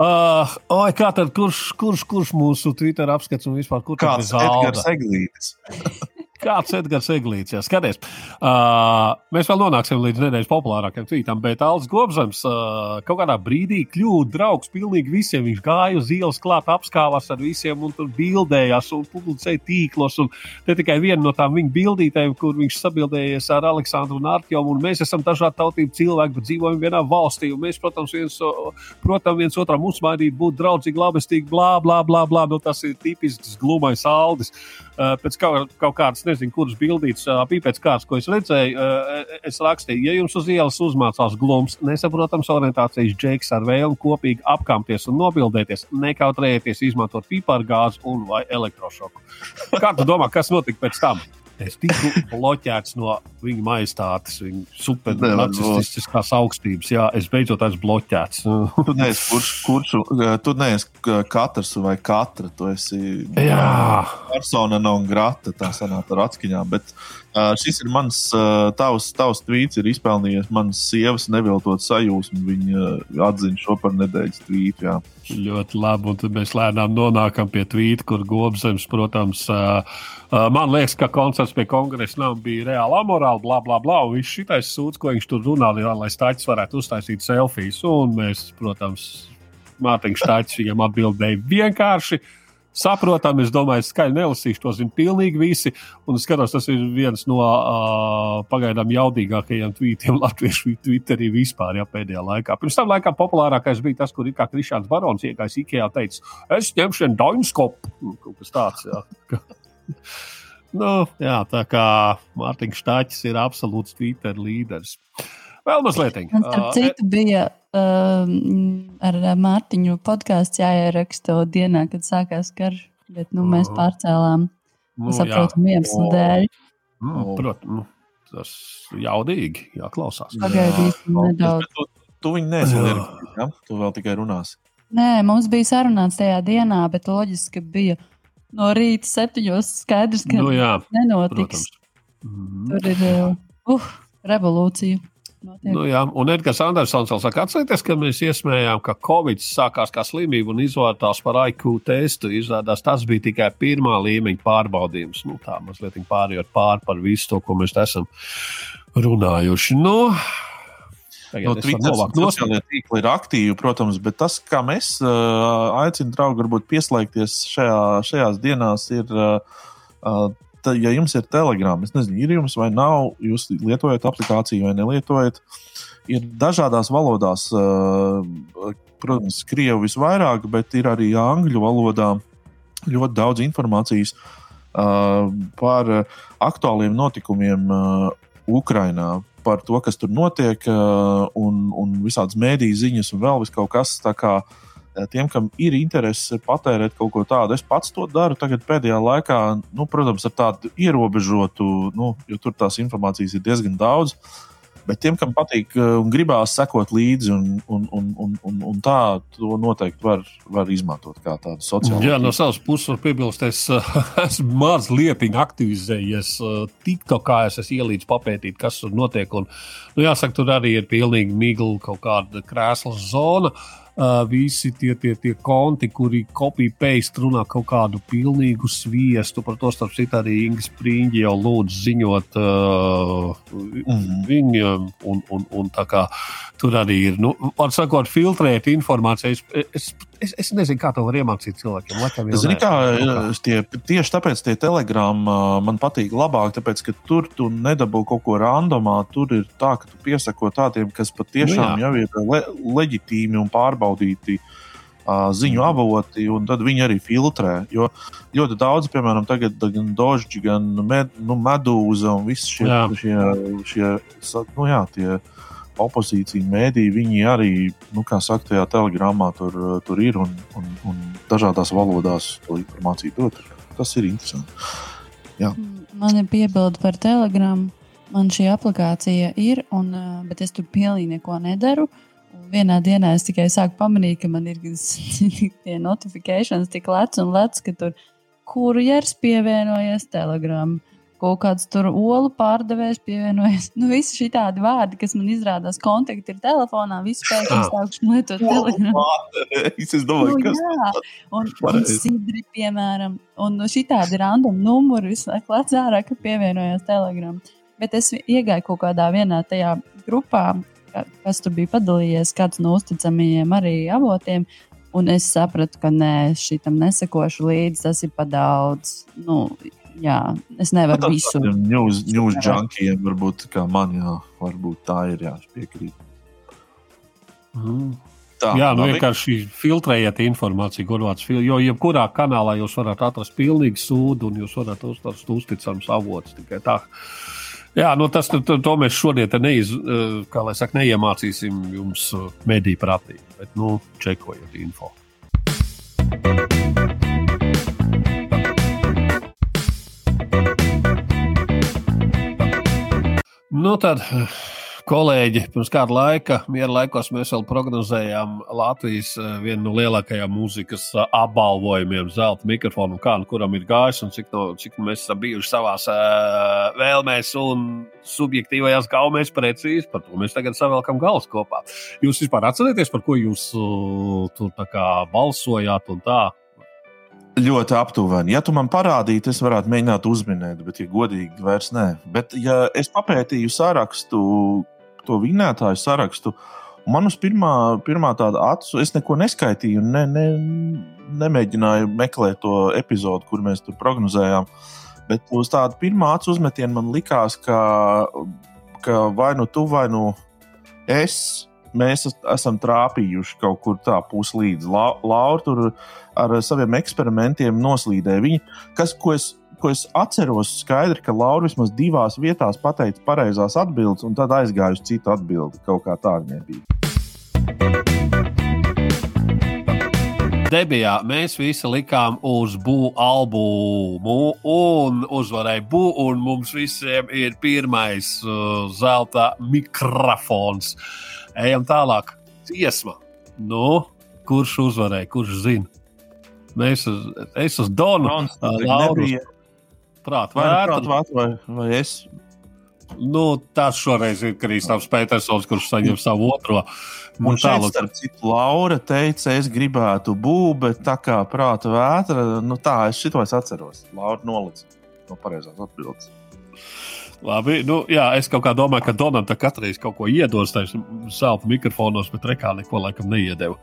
Uh, oi, kā tad, kurš, kurš, kurš mūsu Twitter apskats un vispār kurš ir Edgars Eglītis? Kāds Edgars Eglīts, jā, skaties. Uh, mēs vēl nonāksim līdz nedēļas populārākajam tvītam, bet Alans Gobsams uh, kaut kādā brīdī kļūda draugs pilnīgi visiem. Viņš gāja uz ielas klāt, apskāvās ar visiem un tur bildējās un publicēja tīklos. Un te tikai viena no tām viņa bildītēm, kur viņš sabildējies ar Aleksandru un Artjomu. Un mēs esam dažādu tautību cilvēki, bet dzīvojam vienā valstī. Un mēs, protams, viens, protams, viens otram uzmainīt, būt draudzīgi, labestīgi, blā, blā, blā. blā. Nu, tas ir tipisks glumais aldis. Uh, pēc kaut, kaut kādas nezinu, kuras bildītas bija pēc kārtas, ko es redzēju. Es rakstīju, ja jums uz ielas uzmācās glums, nesaprotams orientācijas džeks ar vēlmu kopīgi apkāpties un nobildēties, nekautrējieties izmantot pipargāzi un vai elektrošoku. Kā tu domā, kas notika pēc tam? Es tiku bloķēts no viņa maistātes, viņa supernacistiskās augstības. Jā, es beidzot esmu bloķēts. tu neesi kurš, kurš, tu neesi katrs vai katra. Tu esi jā. persona non grata, tā sanāk ar atskaņām. Bet uh, šis ir mans, uh, tavs, tavs tvīts ir izpelnījies manas sievas neviltot sajūsmu. Viņa atzina šo par nedēļas tvītu. Ļoti labi, un tad mēs lēnām nonākam pie tvīta, kur Gobsēns, protams, uh, uh, man liekas, ka koncerts pie kongresa nav bija reāli amorāli, bla, bla, bla. Un viss šitais sūds, ko viņš tur runā, lai stāsts varētu uztaisīt selfijas. Un mēs, protams, Mārtiņš Stāsts viņam atbildēja vienkārši. Saprotam, es domāju, skaļi nelasīšu, to zina pilnīgi visi. Un es skatos, tas ir viens no uh, pagaidām jaudīgākajiem tvītiem latviešu Twitterī vispār, ja pēdējā laikā. Pirms tam laikam populārākais bija tas, kur ir kā Krišāns Barons iegājis Ikea teica, es ņemšu vienu Dainskopu. Nu, kaut kas tāds, jā. nu, jā, tā kā Mārtiņš Stāķis ir absolūts Twitter līderis. Vēl mazliet. Starp citu, bija uh, ar Mārtiņu podkāsts jāieraksta dienā, kad sākās karš, bet nu, mēs pārcēlām, nu, saprotam, iemeslu dēļ. Nu, protams, nu, tas jaudīgi, jāklausās. Pagaidīsim nedaudz. Tu, tu viņu neesi ja? Tu vēl tikai runāsi. Nē, mums bija sarunāts tajā dienā, bet loģiski, bija no rīta septiņos skaidrs, ka nu, jā, nenotiks. Protams. Tur ir uh, revolūcija. Notiek. Nu, jā, un Edgars Andersons vēl saka, atcerieties, ka mēs iesmējām, ka Covid sākās kā slimība un izvērtās par IQ testu. Izrādās tas bija tikai pirmā līmeņa pārbaudījums. Nu, tā mazliet pārējot pāri par visu to, ko mēs esam runājuši. Nu, No Twitter sociālajie tīkli ir aktīvi, protams, bet tas, kā mēs uh, aicinām draugu, varbūt pieslēgties šajā, šajās dienās, ir uh, tā, ja jums ir telegrāma, es nezinu, ir jums vai nav, jūs lietojat aplikāciju vai nelietojat, ir dažādās valodās, uh, protams, krievu visvairāk, bet ir arī angļu valodā ļoti daudz informācijas uh, par aktuāliem notikumiem uh, Ukrajinā. Par to, kas tur notiek, un, un visādas mēdīņu ziņas, un vēl kaut kas tāds Eh, tiem, kam ir interese patērēt kaut ko tādu, es pats to daru. Tagad pēdējā laikā, nu, protams, ar tādu ierobežotu, nu, jo tur tās informācijas ir diezgan daudz. Bet tiem, kam patīk un gribās sekot līdzi, un, un, un, un, un, un tā, to noteikti var, var izmantot kā tādu sociālu. Jā, no savas puses var piebilst, es esmu mazliet aktivizējies. Eh, TikTokā es esmu ielīdz papētīt, kas tur notiek. Un, nu, jāsaka, tur arī ir pilnīgi migla kaut kāda krēsla zona. Uh, Uh, visi tie, tie, tie konti, kuri kopija paste runā kaut kādu pilnīgu sviestu. Par to starp citu arī Inga Sprīņģi jau lūdz ziņot uh, mm. viņam. Un, un, un tā kā tur arī ir, nu, var sakot, filtrēt informāciju. Es, es, es, es nezinu, kā to var iemācīt cilvēkiem. Laikam, Zini, kā, tie, tieši tāpēc tie telegrāmi man patīk labāk, tāpēc, ka tur tu nedabū kaut ko randomā. Tur ir tā, ka tu piesako tādiem, kas patiešām nu, jā. jau ir le, leģitīmi un pārbaudīti uh, ziņu avoti, un tad viņi arī filtrē. Jo ļoti daudz, piemēram, tagad, gan Dožģi, gan med, nu, Medūza un visi šie, jā. šie, šie nu, jā, tie opozīcija mēdī, viņi arī, nu, kā saka, tajā telegramā tur, tur ir un, un, un dažādās valodās to informāciju dot. Tas ir interesanti. Jā. Man ir piebilde par telegramu. Man šī aplikācija ir, un, bet es tur pilnīgi neko nedaru. Vienā dienā es tikai sāku pamanīt, ka man ir tie notifikācijas tik lēts un lēts, ka tur kurjeris pievienojies Telegram. Kaut kāds tur olu pārdevējs pievienojas. Nu, visi šī tādi vārdi, kas man izrādās, kontakti ir telefonā, visi pēkšņi sākuši lietot telegramu. Es domāju, nu, kas jā, un, un sidri, piemēram, un šī tādi random numuri visu laiku lēc ārā, ka pievienojās telegram. Bet es iegāju kaut kādā vienā tajā grupā, kas tur bija padalījies, kāds no uzticamajiem arī avotiem. Un es sapratu, ka nē, šitam nesekošu līdzi, tas ir par daudz. Nu, jā, es nevaru nu, visu. News, news junkiem varbūt kā man, jā, varbūt tā ir, jā, es piekrītu. Mm. Tā, Jā, nu vienkārši filtrējiet informāciju, kurvārds, jo jebkurā kanālā jūs varat atrast pilnīgi sūdu un jūs varat uztast uzticams avots tikai tā. Jā, nu tas to, to mēs šodien neiz, kā lai saka, neiemācīsim jums mediju prātīgi, bet nu, čekojiet info. Nu, tad kolēģi, pirms kāda laika, miera laikos, mēs vēl prognozējām Latvijas eh, vienu no lielākajām mūzikas eh, apbalvojumiem, zelta mikrofonu, kā nu kuram ir gājis un cik, no, cik mēs esam bijuši savā uh, eh, vēlmēs un subjektīvajās gaumēs precīzi. Par to mēs tagad savelkam galus kopā. Jūs vispār atcerieties, par ko jūs uh, tur balsojāt un tā? Ļoti aptuveni. Ja tu man parādītu, es varētu mēģināt uzminēt, bet, ja godīgi, vairs nē. Bet, ja es papētīju sarakstu, to vinētāju sarakstu, man uz pirmā, pirmā tāda acu, es neko neskaitīju, ne, ne, nemēģināju meklēt to epizodu, kur mēs tur prognozējām. Bet uz tādu pirmā acu uzmetienu man likās, ka, ka vai nu tu, vai nu es mēs esam trāpījuši kaut kur tā puslīdz. La, Laura tur ar saviem eksperimentiem noslīdēja. Viņa, kas, ko, es, ko es atceros skaidri, ka Laura vismaz divās vietās pateica pareizās atbildes, un tad aizgāja uz citu atbildi. Kaut kā tā viņai bija. Debijā mēs visi likām uz būvu albumu, un uzvarēja būvu, un mums visiem ir pirmais uh, zelta mikrofons. Ejam tālāk. Dziesma. Nu, kurš uzvarēja, kurš zina? Mēs uz, es uz Donu. Lauru. Prāt, vai, prāt, vai, vai, vai es? Nu, tas šoreiz ir Kristofers Petersons, kurš saņem savu otro. Un šeit, starp citu, Laura teica, es gribētu būt, bet tā kā prāta vētra, nu tā, es šito es atceros. Laura nolica no pareizās atbildes. Labi, nu, jā, es kaut kā domāju, ka Donam tā katreiz kaut ko iedos tajos zelta mikrofonos, bet rekā neko laikam neiedevu.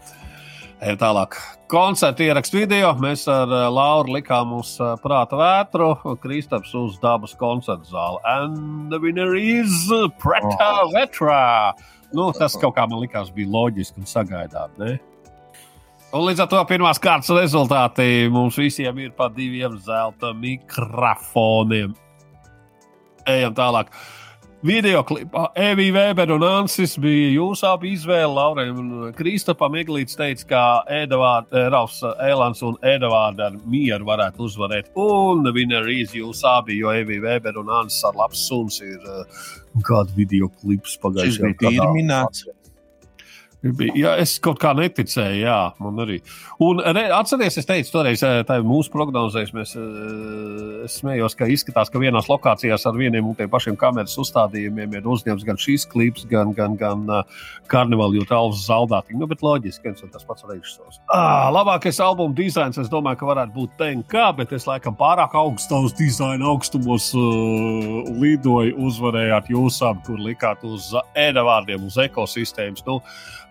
Ejam tālāk. Koncerta ierakstu video. Mēs ar uh, Lauru likām uz uh, prāta vētru, Kristaps uz dabas koncerta zāli. And the winner is Preta oh. Vetra. Nu, tas kaut kā man likās bija loģiski un sagaidām. Ne? Un līdz ar to pirmās kārtas rezultāti mums visiem ir pa diviem zelta mikrofoniem ejam tālāk. Video klipā Evija Vēbera un Ansis bija jūsu abi izvēle. Laurēm un Kristapam Eglīts teica, ka Edvards, eh, Ralfs Elans un Edvards ar mieru varētu uzvarēt. Un viņa arī jūs abi, jo Evija Vēbera un Ansis ar labs suns ir uh, kādu video klips pagājušajā gadā. Tas bija minēts. Jā, es kaut kā neticēju, jā, man arī. Un re, atcerieties, es teicu, toreiz eh, mūsu prognozēs, mēs uh, smējos, ka izskatās, ka vienās lokācijās ar vieniem un tiem pašiem kameras uzstādījumiem ir uzņemts gan šīs klips, gan, gan, gan karnevāla jūtas alus zaudātīgi. Nu, bet loģiski, ka tas pats režisors. Ah, labākais albuma dizains, es domāju, ka varētu būt TNK, bet es laikam pārāk augstos dizaina augstumos uh, lidoju, uzvarējāt jūs abi, kur likāt uz ēda vārdiem, uz ekosistēmas. Nu,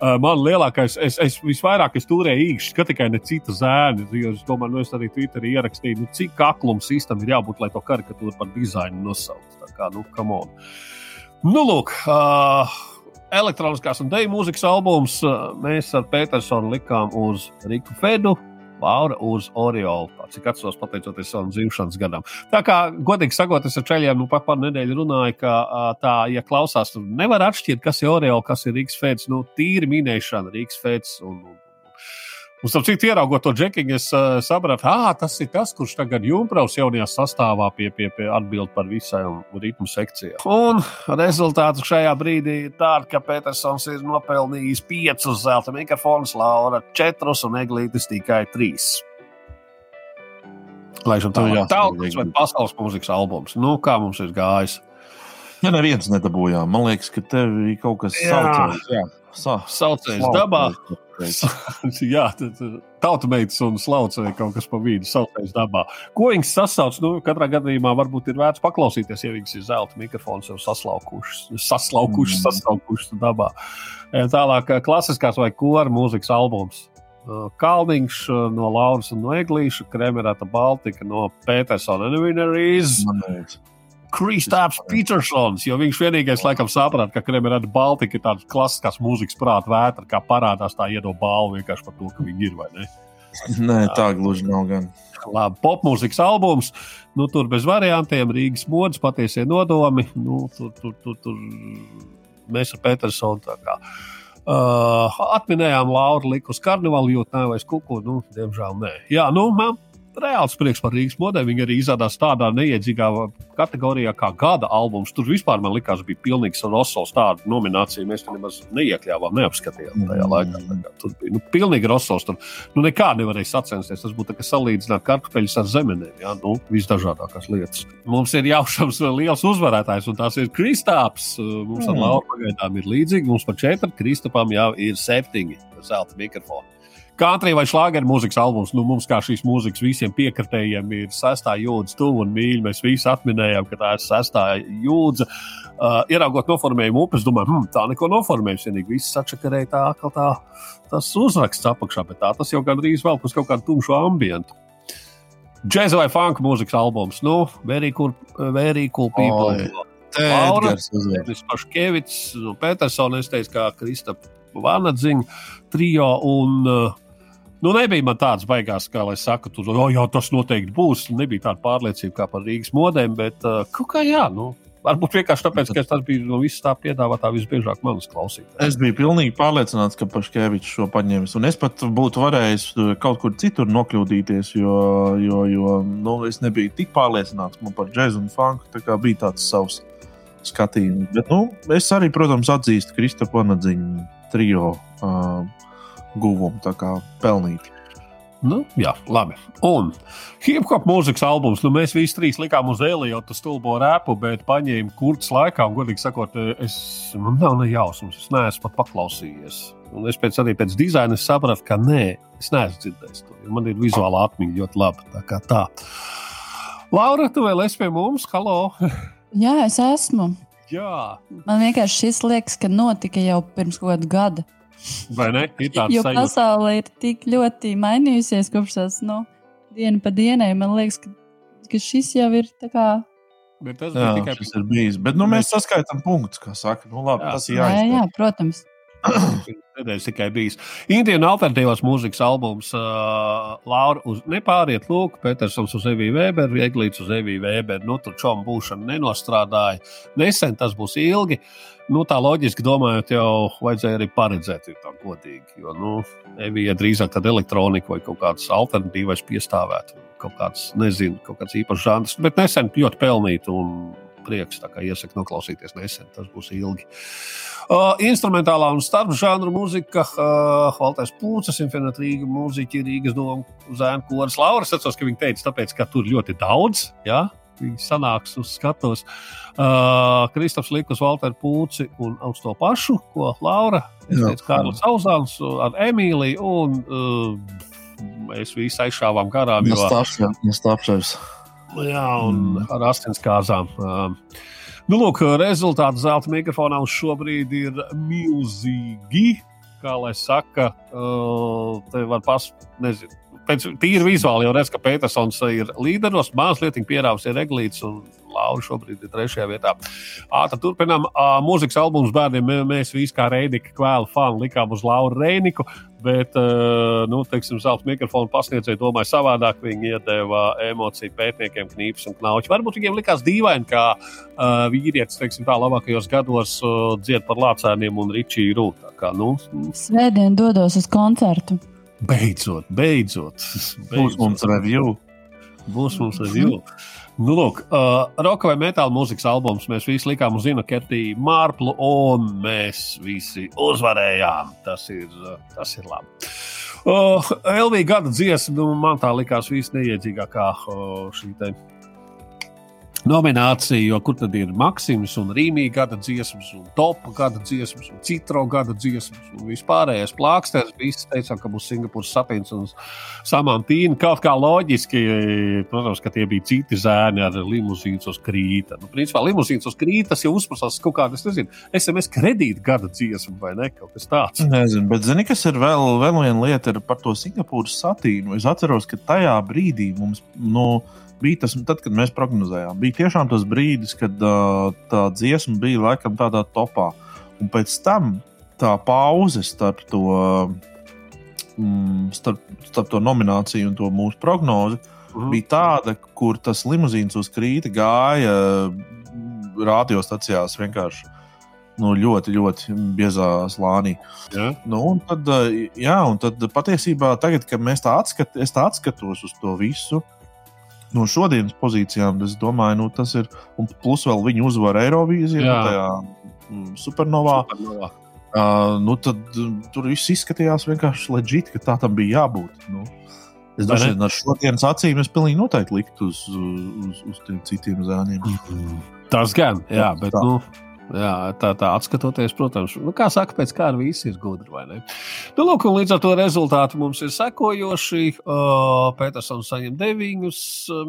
man lielākais, es, es visvairāk es turēju īkšķi, ka tikai ne cita zēna. Es domāju, nu, es arī Twitterī ierakstīju, nu, cik aklums sistēma ir jābūt, lai to karikatūru par dizainu nosauktu. Tā kā, nu, come on. Nu, lūk. Uh, Elektroniskās un dēļu mūzikas albums uh, mēs ar Petersonu likām uz Riku Fedu. Laura uz Oriolu. Cik atceros, pateicoties savam dzimšanas gadam. Tā kā, godīgi sakot, es ar ceļiem nu, pat par nedēļu runāju, ka tā, ja klausās, tad nevar atšķirt, kas ir Oriola, kas ir Rīgas Fēds. Nu, tīri minēšana, Rīgas Fēds un, un Un, starp citu, ieraugot to džekiņu, es uh, sapratu, ka tas ir tas, kurš tagad Junkraus jaunajā sastāvā pie, pie, pie atbild par visām ritmu sekcijām. Un rezultāts šajā brīdī ir tāds, ka Petersons ir nopelnījis piecus zelta mikrofonus, Laura četrus un Eglītis tikai trīs. Laižam tālāk. Tautas vai pasaules mūzikas albums. Nu, kā mums ir gājis? Ja neviens nedabūjām, man liekas, ka tev ir kaut kas saucējs. Jā, Sa saucējs dabā. Slaucējs. Jā, tauta meitas un slauca vai kaut kas pa vidu saucējs dabā. Ko viņas sasauc? Nu, katrā gadījumā varbūt ir vērts paklausīties, ja viņas ir zelta mikrofons jau saslaukušas, saslaukušas, mm. saslaukušas dabā. Tālāk, klasiskās vai kora mūzikas albums. Kalniņš no Lauras un no Eglīša, Kremerata Baltika no Petersona un Winnerīs. Kristaps Petersons, jo viņš vienīgais laikam saprata, ka Kremerēta Baltika ir tāda klasiskās mūzikas prāta vētra, kā parādās tā iedod balvu vienkārši par to, ka viņi ir vai ne. Nē, tā gluži nav gan. Labi, popmūzikas albums, nu, tur bez variantiem, Rīgas modes, patiesie nodomi. Nu, tur, tur, tur, tur mēs ar Petersonu tā kā. Uh, atminējām Lauru liku uz karnevālu, jo tā vairs kuku, nu, diemžēl nē. Jā, nu, man reāls prieks par Rīgas modeli. Viņi arī izrādās tādā neiedzīgā kategorijā kā gada albums. Tur vispār man likās, bija pilnīgs Rosals tāda nominācija. Mēs to nemaz neiekļāvām, neapskatījām tajā laikā. Tur bija nu, pilnīgi Rosals. Tur nu, nekā nevarēja sacensties. Tas būtu kā salīdzināt kartupeļus ar zemenēm. Ja? Nu, visdažādākās lietas. Mums ir jaušams liels uzvarētājs, un tas ir Kristāps. Mums ar Lauru pagaidām ir līdzīgi. Mums par četru Kristapam jau ir septiņi zelta mikrofoni. Country vai šlāgeru mūzikas albums, nu, mums kā šīs mūzikas visiem piekritējiem ir sestā jūdzi, tuvu un mīļi. Mēs visi atminējām, ka tā ir sestā jūdzi. Uh, ieraugot noformējumu upes, domājam, hm, tā neko noformējums. Vienīgi viss sačakarēja tā, ka tā, tas uzraksts apakšā, bet tā tas jau gandrīz vēl uz kaut kādu tumšu ambientu. Džēza vai funk mūzikas albums, nu, very cool, very cool people. Oh, Paškevits, nu, Petersons, es teicu, kā Kristapa Vanadziņa trio. Un, uh, Nu, nebija man tāds baigās, kā lai saka, tur, oh, jā, tas noteikti būs. Nebija tāda pārliecība kā par Rīgas modēm, bet uh, kaut kā jā, nu, varbūt vienkārši tāpēc, ka tas bija no visas tā piedāvātā visbiežāk manas klausītājas. Es biju pilnīgi pārliecināts, ka Paškēvičs šo paņēmis. Un es pat būtu varējis uh, kaut kur citur nokļūdīties, jo, jo, jo nu, es nebiju tik pārliecināts par džēzu un funku. Tā bija tāds savs skatījums. Bet nu, es arī, protams, atzīstu Kristofru Anadziņu trio uh, guvumu, tā kā pelnīt. Nu, jā, labi. Un hip-hop mūzikas albums, nu, mēs visi trīs likām uz Eliotu stulbo rēpu, bet paņēmu kurts laikā, un, godīgi sakot, es, man nav ne jausmas, es neesmu pat paklausījies. Un es pēc, arī pēc dizaina sapratu, ka nē, es neesmu dzirdējis to. Man ir vizuāla atmiņa ļoti laba. Tā kā tā. Laura, tu vēl esi pie mums? Halo! Jā, es esmu. Jā. Man vienkārši šis liekas, ka notika jau pirms kaut kāda gada. Vai ne? jo sajūta. pasaule ir tik ļoti mainījusies kopš tās no nu, dienu pa dienai. Man liekas, ka, ka šis jau ir tā kā. Bet tas jā, tikai tas ir bijis. Bet nu, mēs saskaitām punktus, kā saka. Nu, labi, jā. Tas ir jāizdara. Jā, jā, protams. Nedēļas tikai bijis. Indijas alternatīvās mūzikas albums uh, Laura uz nepāriet, Lūk, Petersons uz Eviju Weberu, Eglīts uz Eviju Weberu. Nu, tur čom būšana nenostrādāja. Nesen tas būs ilgi. Nu, tā loģiski domājot, jau vajadzēja arī paredzēt, ir tā godīgi. Jo, nu, Evija drīzāk tāda elektronika vai kaut kāds alternatīvais piestāvētu. Kaut kāds, nezinu, kaut kāds īpašs žanrs, bet nesen ļoti pelnīt un prieks. Tā kā iesaku noklausīties nesen, tas būs ilgi. Uh, instrumentālā un starpžānru mūzika, uh, Valters Pūcis, Infinita Rīga mūziķi, Rīgas doma, Zēna Koras, Lauras. Es atceros, ka viņi teica, tāpēc, ka tur ļoti daudz, jā, viņi sanāks uz skatos. Uh, Kristaps Likus, Valteru Pūci un uz to pašu, ko Laura, es teicu, Kārlis Auzāns ar Emīliju un uh, mēs visi aizšāvām garām. Jo... Tas tāpšais. Jā, un mm. ar asinskāzām. Uh, Nu, lūk, rezultāti zelta mikrofonā uz šo brīdi ir milzīgi. Kā lai saka, uh, te var. Pēc tīra vizuāli jau redz, ka Petersons ir līderos, mazliet pierāvis ir eglīts un Laura šobrīd ir trešajā vietā. Ātri turpinām. Mūzikas albums bērniem mēs visi kā Reidika kvēlu fani likām uz Lauru Reiniku, bet, nu, teiksim, zelta mikrofonu pasniedzēji domāja savādāk. Viņi iedeva emociju pētniekiem, knīpes un knauķi. Varbūt viņiem likās dīvaini, kā uh, vīrietis, teiksim, tā labākajos gados uh, dzied par lācēniem un ričiju rūtā. Kā, nu. Svētdien dodos uz koncertu. Beidzot, beidzot. beidzot. Būs mums review. Būs mums review. Nu, lūk, uh, roka vai metāla mūzikas albums. Mēs visi likām uz Zina Kertī Mārplu, un mēs visi uzvarējām. Tas ir, uh, tas ir labi. Uh, LV gada dziesma, nu, man tā likās visneiedzīgākā uh, šī te nomināciju, jo kur tad ir Maksims un Rīmija gada dziesmas, un Topa gada dziesmas, un Citro gada dziesmas, un vispārējais plāksters. Visi teicām, ka būs Singapūras sapins un samantīna. Kaut kā loģiski, protams, ka tie bija citi zēni ar limuzīnas uz krīta. Nu, principā limuzīnas uz krīta tas jau uzprasās kaut kādas, nezinu, SMS kredīta gada dziesmu vai ne, kaut kas tāds. Nezinu, bet zini, kas ir vēl, vēl viena lieta par to Singapūras satīnu. Es atceros, ka tajā brīdī mums, nu, no, bija tas, tad, kad mēs prognozējām. Bija tiešām tas brīdis, kad uh, tā dziesma bija laikam tādā topā. Un pēc tam tā pauze starp to, mm, starp, starp to nomināciju un to mūsu prognozi mhm. bija tāda, kur tas limuzīns uz krīta gāja radiostacijās vienkārši. nu, ļoti, ļoti biezā slānī. Ja? Nu, un tad, jā, un tad patiesībā, tagad, kad mēs tā, atskat, tā atskatos uz to visu, no šodienas pozīcijām, es domāju, nu, tas ir. Un plus vēl viņa uzvara Eirovīzijā, tajā mm, supernovā. supernovā. Uh, nu, tad tur viss izskatījās vienkārši leģitīvi, ka tā tam bija jābūt. Nu. Es domāju, ka ar šodienas acīm es pilnīgi noteikti liktu uz, uz, uz tiem citiem zēniem. Mm. Tas gan, jā, bet. Tā. Nu, Jā, tā, tā atskatoties, protams, nu, kā saka, pēc kā ar visu ir gudri. Nu, lūk, līdz ar to rezultāti mums ir sekojoši. Uh, Petersons saņem deviņus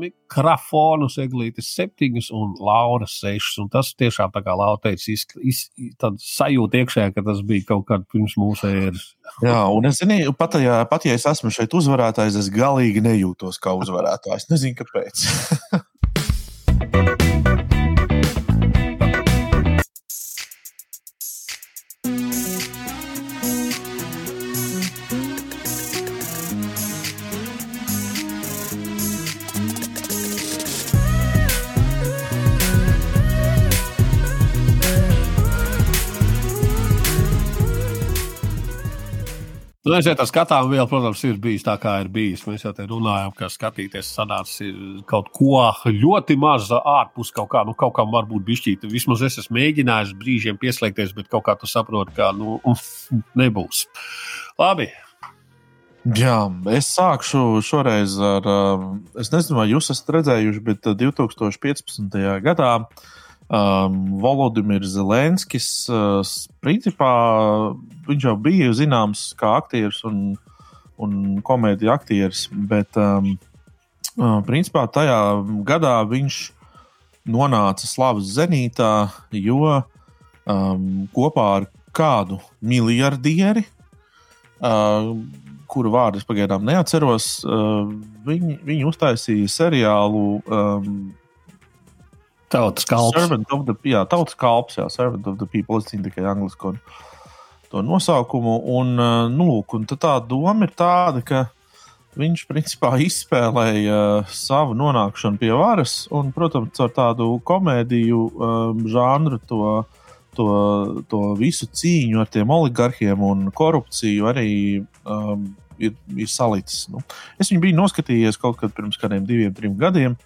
mikrofonus, Eglītis septiņus un Laura sešus. Un tas tiešām, tā kā Laura teica, izsaka sajūta iekšējā, ka tas bija kaut kad pirms mūsu ēras. Jā, un es zinu, pat ja, pat ja es esmu šeit uzvarētājs, es galīgi nejūtos kā uzvarētājs. Nezinu, kāpēc. Nu, es jau tā skatām, vēl, protams, ir bijis tā, kā ir bijis. Mēs jau te runājām, ka skatīties sanācis kaut ko ļoti maz ārpus kaut kā, nu, kaut kā varbūt bišķīt. Vismaz es esmu mēģinājis brīžiem pieslēgties, bet kaut kā tu saproti, ka, nu, nebūs. Labi. Jā, es sākšu šoreiz ar, es nezinu, vai jūs esat redzējuši, bet 2015. gadā Um, Volodimirs Zelenskis, uh, principā viņš jau bija zināms kā aktieris un, un komēdija aktieris, bet um, uh, principā tajā gadā viņš nonāca slavas zenītā, jo um, kopā ar kādu miljardieri, uh, kuru vārdu es pagaidām neatceros, uh, viņi, viņi uztaisīja seriālu um, Tautas kalps. Servant of the, jā, tautas kalps, jā, servant of the people. Es zinu tikai angliski to nosaukumu. Un, uh, nu, lūk, un tā doma ir tāda, ka viņš principā izspēlēja uh, savu nonākšanu pie varas, un, protams, ar tādu komēdiju um, žanru to, to, to visu cīņu ar tiem oligarkiem un korupciju arī um, ir, ir salicis. Nu, es viņu biju noskatījies kaut kad pirms kādiem diviem, trim gadiem.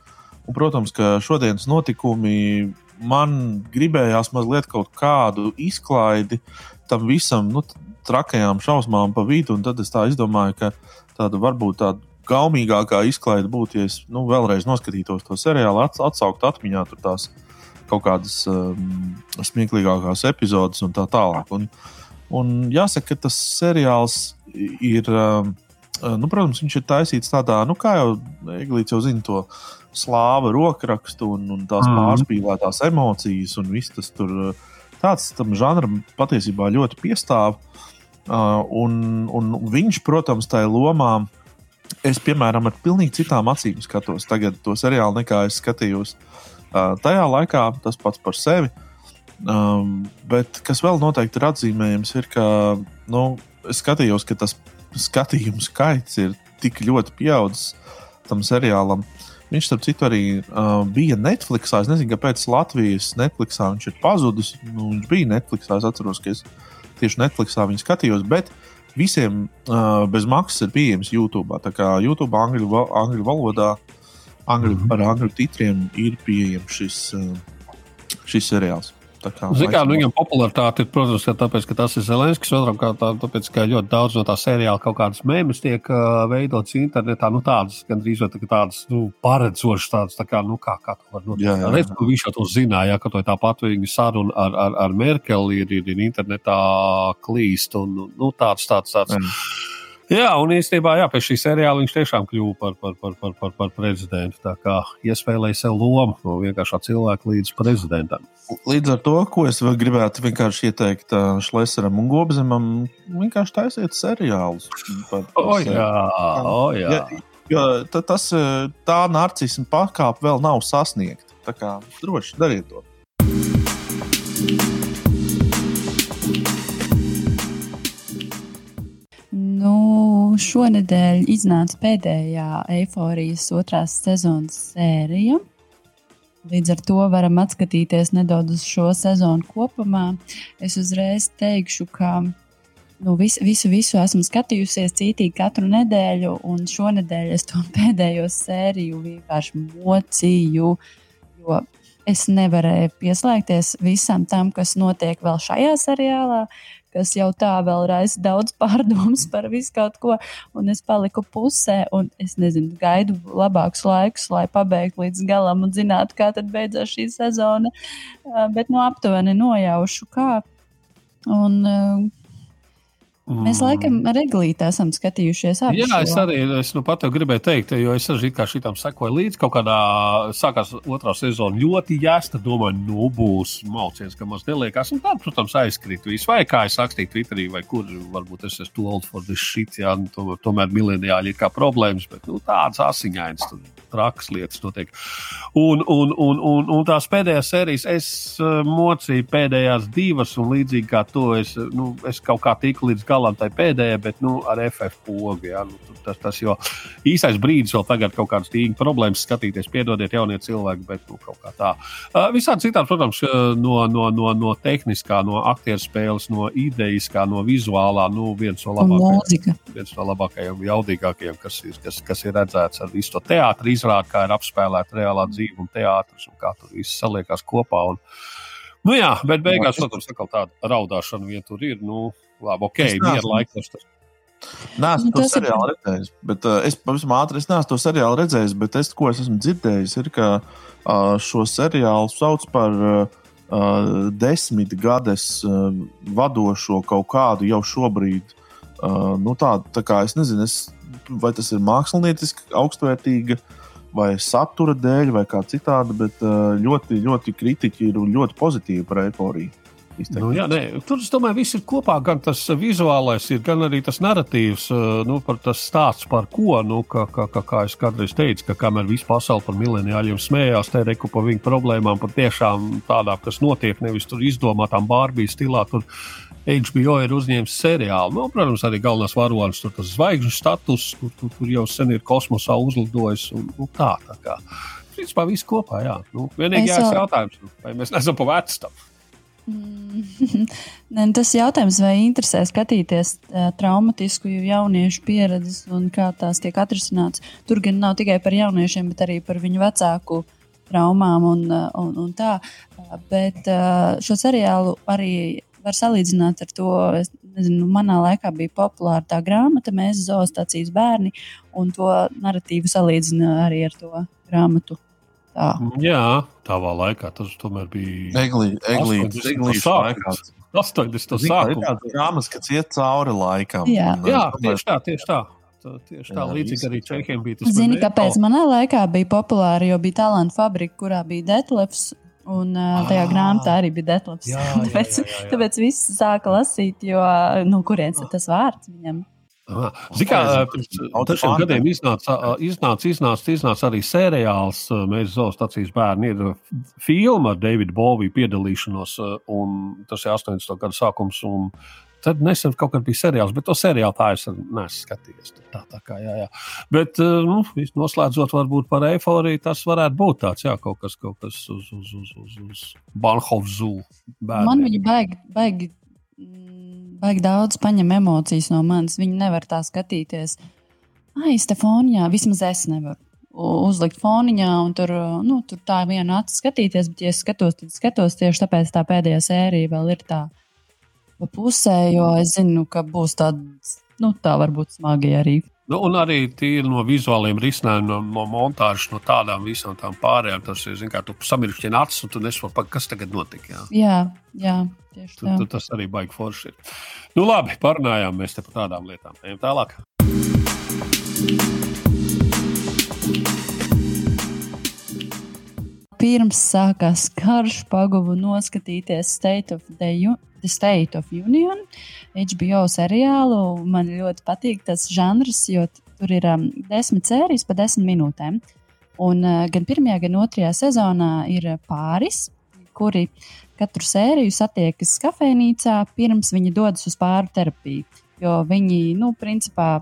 Un, protams, ka šodienas notikumi man gribējās mazliet kaut kādu izklaidi tam visam, nu, trakajām šausmām pa vidu. Tad es tā izdomāju, ka tāda varbūt tāda gaumīgākā izklaide būtu, ja es nu, vēlreiz noskatītos to seriālu, atsaukt atmiņā tās kaut kādas um, smieklīgākās epizodes un tā tālāk. Un, un jāsaka, ka tas seriāls ir, um, nu, protams, viņš ir taisīts tādā, nu, kā jau Eglīts jau zina to slāva rokrakstu un, un tās mm. pārspīlētās emocijas un viss tas tur tāds tam žanram patiesībā ļoti piestāv. Uh, un, un viņš, protams, tajā lomā, es, piemēram, ar pilnīgi citām acīm skatos tagad to seriālu, nekā es skatījos uh, tajā laikā, tas pats par sevi. Um, bet kas vēl noteikti ir atzīmējams, ir, ka nu, es skatījos, ka tas skatījumu skaits ir tik ļoti pieaudzis tam seriālam. Viņš, starp citu, arī uh, bija Netflix. Es nezinu, kāpēc Latvijas Netflixā viņš ir pazudis. Nu, viņš bija Netflixā. Es atceros, ka es tieši Netflixā viņu skatījos. Bet visiem uh, bez maksas ir pieejams YouTube. Tā kā YouTube angļu, angļu valodā, angļu, -hmm. ar angļu titriem ir pieejams šis, uh, šis seriāls. Ziniet, kā nu, viņam popularitāte ir, protams, ka tāpēc, ka tas ir Zelenskis, otram kārtām, tāpēc, ka ļoti daudz no tā seriāla kaut kādas mēmas tiek uh, veidotas internetā, nu tādas, gandrīz vai tādas, nu, paredzošas tādas, tā kā, nu, kā, kā to var notikt. Jā, jā, jā. Redz, ka viņš jau to zināja, ka to tāpat viņa saruna ar, ar, ar Merkeli ir, ir, ir internetā klīst un, nu, tāds, tāds, tāds. Jā. Jā, un īstenībā jā, pēc šī seriāla viņš tiešām kļuva par, par, par, par, par, par prezidentu. Tā kā iespēlēja sev lomu no vienkāršā cilvēka līdz prezidentam. Līdz ar to, ko es gribētu vienkārši ieteikt uh, Šlesaram un Gobzemam, vienkārši taisiet seriālus. Par, par o, jā, o, jā. Ja, jo tas, tā narcisma pakāpe vēl nav sasniegta. Tā kā droši dariet to. Šonadēļ iznāca pēdējā eifórijas otrās sezonas sērija. Līdz ar to varam atskatīties nedaudz uz šo sezonu kopumā. Es uzreiz teikšu, ka nu, visu, visu, visu esmu skatījusies cītīgi katru nedēļu, un šonadēļ es to pēdējo sēriju vienkārši mocīju. Jo es nevarēju pieslēgties visam tam, kas notiek vēl šajā seriālā kas jau tā vēl raisa daudz pārdomas par visu kaut ko, un es paliku pusē, un es nezinu, gaidu labākus laikus, lai pabeigtu līdz galam un zinātu, kā tad beidzās šī sezona. Bet no nu, aptuveni nojaušu, kā. Un. Mēs laikam ar Eglītu esam skatījušies. Jā, šo. es arī es nu pat gribēju teikt, jo es arī kā šitam sekoju līdzi. Kaut kādā sākās otrā sezona ļoti jāsta, domāju, nu būs malciens, ka maz neliekas. Un tā, protams, aizkrīt viss. Vai kā es rakstīju Twitterī, vai kur varbūt es esmu too old for this shit, jā, nu, tomēr, tomēr mileniāļi ir kā problēmas, bet nu, tādas asiņainas. Trakas lietas notiek. Un, un, un, un, un tās pēdējās sērijas es uh, mocīju pēdējās divas, un līdzīgi kā to es, nu, es kaut kā tiku līdz galam tai pēdējai, bet nu, ar FF pogu. Ja, nu, tas, tas jau īsais brīdis, vēl tagad kaut kādas tīņa problēmas skatīties, piedodiet, jaunie cilvēki, bet nu, kaut kā tā. Uh, visādi citādi, protams, no, no, no, no tehniskā, no aktieru spēles, no idejiskā, no vizuālā, nu, viens no labākajiem, viens no labākajiem, jaudīgākajiem, kas ir, kas, kas ir redzēts ar visu to teātri izrādi, kā ir apspēlēta reālā dzīve un teātris un kā tur viss saliekās kopā. Un, Nu jā, bet beigās, protams, tāda raudāšana vien tur ir. Nu, labi, ok, mieru laikos. Tas. Nē, es nu, to seriālu ir... redzēju, bet uh, es pavisam ātri es neesmu to seriālu redzējis. Bet es, ko es esmu dzirdējis, ir, ka uh, šo seriālu sauc par uh, desmit gadus uh, vadošo kaut kādu jau šobrīd. Uh, nu tā, tā kā es nezinu, es, vai tas ir mākslinieciski augstvērtīga vai satura dēļ, vai kā citādi, bet uh, ļoti, ļoti kritiķi ir ļoti pozitīvi par eifóriju. Nu, jā, nē, tur es domāju, viss ir kopā. Gan tas vizuālais, ir, gan arī tas narratīvs, nu, par tas stāsts par ko. Nu, kā, kā, kā, kā es kādreiz teicu, ka kamēr visa pasaule par mileniāļiem smējās, te reku par viņu problēmām, par tiešām tādām, kas notiek, nevis tur izdomātām Bārbijas stilā. Tur, HBO ir uzņēmis seriālu. Nu, protams, arī galvenais varonis, tur tas zvaigžņu status, tur, tur, tur jau sen ir kosmosā uzlidojis. Un, nu, tā, tā kā. Principā viss kopā, jā. Nu, vienīgais jau... jautājums, vai mēs neesam pa vecu tam. Mm. ne, nu, tas jautājums, vai interesē skatīties traumatisku jauniešu pieredzes un kā tās tiek atrisināts. Tur gan nav tikai par jauniešiem, bet arī par viņu vecāku traumām un, un, un tā. Bet šo seriālu arī var salīdzināt ar to. Nezinu, manā laikā bija populāra tā grāmata, mēs zoostācijas bērni, un to narratīvu salīdzina arī ar to grāmatu. Tā. Jā, tavā laikā tas tomēr bija. Eglītis, eglītis laikā. 80. sākumā. Ir tāds grāmatas, kas iet cauri laikam. Jā, un, jā tieši tā, tieši tā. Tieši tā, jā, līdzīgi arī Čehijam bija tas. Zini, kāpēc manā laikā bija populāra, jo bija talantu fabrika, kurā bija Detlefs, Un uh, tajā ah, grāmatā arī bija jā, tāpēc, jā, jā, jā. tāpēc viss sāka lasīt, jo no nu, kurienes ir tas vārds viņam? Ziniet, kā pirms dažiem gadiem iznāca, iznāca, iznāca, iznāca arī seriāls Mēģinājums Zoostacijas bērni. Ir filma ar Davidu Boviju piedalīšanos, un tas ir 80. gada sākums. Tad nesen kaut kad bija seriāls, bet to seriālu tā es neesmu skatījies. Tā, tā kā, jā, jā. Bet, nu, noslēdzot varbūt par eifóriju, tas varētu būt tāds, jā, kaut kas, kaut kas uz, uz, uz, uz, uz Banhovs zūlu. Man viņa baigi, baigi baigi daudz paņem emocijas no manis. Viņi nevar tā skatīties. Ai, Stefanijā, vismaz es nevaru uzlikt foniņā un tur, nu, tur tā viena acis skatīties, bet, ja es skatos, tad skatos tieši tāpēc tā pēdējā sērija vēl ir tā pusē, jo es zinu, ka būs tāda, nu, tā varbūt smagi arī. Nu, un arī tīri no vizuāliem risinājumiem, no, no montāžas, no tādām visām tām pārējām. Tas ir, kā tu samirkšķini acis, un tu nesaproti, kas tagad notika. Jā, jā, jā tieši tā. Tu, tu, tas arī baigi forši ir. Nu, labi, parunājām mēs par tādām lietām. Ejam tālāk. Pirms sākās karš, paguvu noskatīties State of the The State of Union, HBO seriālu. Man ļoti patīk tas žanrs, jo tur ir um, desmit sērijas pa desmit minūtēm. Un uh, gan pirmajā, gan otrajā sezonā ir pāris, kuri katru sēriju satiekas kafejnīcā, pirms viņi dodas uz pāru terapiju. Jo viņi, nu, principā,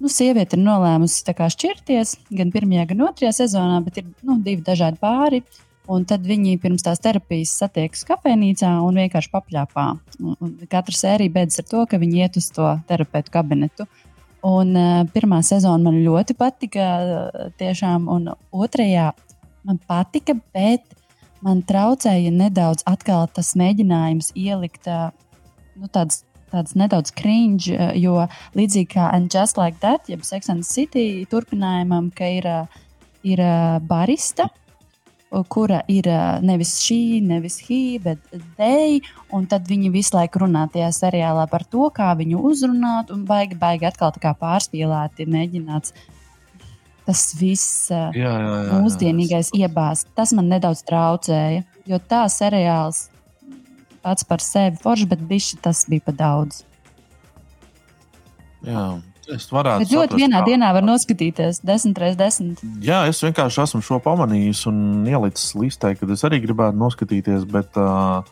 nu, sieviete ir nolēmusi šķirties gan pirmajā, gan otrajā sezonā, bet ir nu, divi dažādi pāri. Un tad viņi pirms tās terapijas satiekas kafejnīcā un vienkārši papļāpā. Un katra sērija beidzas ar to, ka viņi iet uz to terapeitu kabinetu. Un, uh, pirmā sezona man ļoti patika. Tiešām, un otrajā man patika, bet man traucēja nedaudz tas mēģinājums ielikt uh, nu, tādas tāds nedaudz cringe, jo līdzīgi kā And Just Like That, jeb Sex and City turpinājumam, ka ir, ir barista, kura ir nevis šī, nevis he, bet. Un tad viņi visu laiku runā tajā seriālā par to, kā viņu uzrunāt, un baigi, baigi atkal tā kā pārspīlēti mēģināts. Tas viss jā, jā, jā, mūsdienīgais iebāzt, tas man nedaudz traucēja. Jo tā seriāls pats par sevi foršs, bet bišķi tas bija pa daudz. Jā, Es varētu. Bet ļoti vienā kā... dienā var noskatīties 10 reizes 10. Jā, es vienkārši esmu šo pamanījis un ielicis listē, kad es arī gribētu noskatīties. Bet, uh,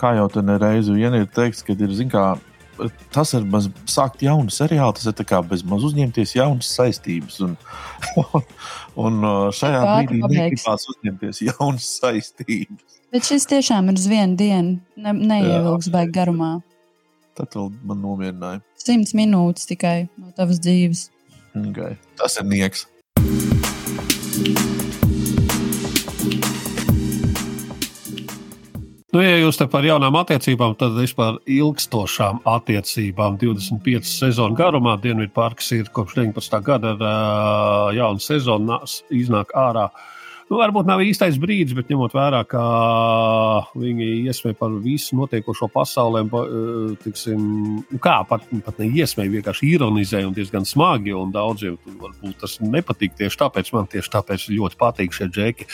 kā jau te nereizi vien ir teikts, kad ir kā, tas ir maz sākt jaunu seriālu, tas ir kā bez maz uzņemties jaunas saistības. Un, un šajā brīdī negribās uzņemties jaunas saistības. Bet šis tiešām ir uz vienu dienu, ne, neievilks baigi garumā. Tad vēl man nomierināja. Simts minūtes tikai no tavas dzīves. Okay. Tas ir nieks. Nu, ja jūs te par jaunām attiecībām, tad vispār ilgstošām attiecībām 25 sezonu garumā Dienvidu parks ir kopš 19. gada uh, jauna sezona iznāk ārā. Uh, Nu, varbūt nav īstais brīdis, bet ņemot vērā, ka viņi iesmēja par visu notiekošo pasaulē, eh, tiksim, nu kā pat, pat ne iesmēja, vienkārši ironizēja un diezgan smagi. Un daudziem varbūt tas nepatīk tieši tāpēc. Man tieši tāpēc ļoti patīk šie džeki.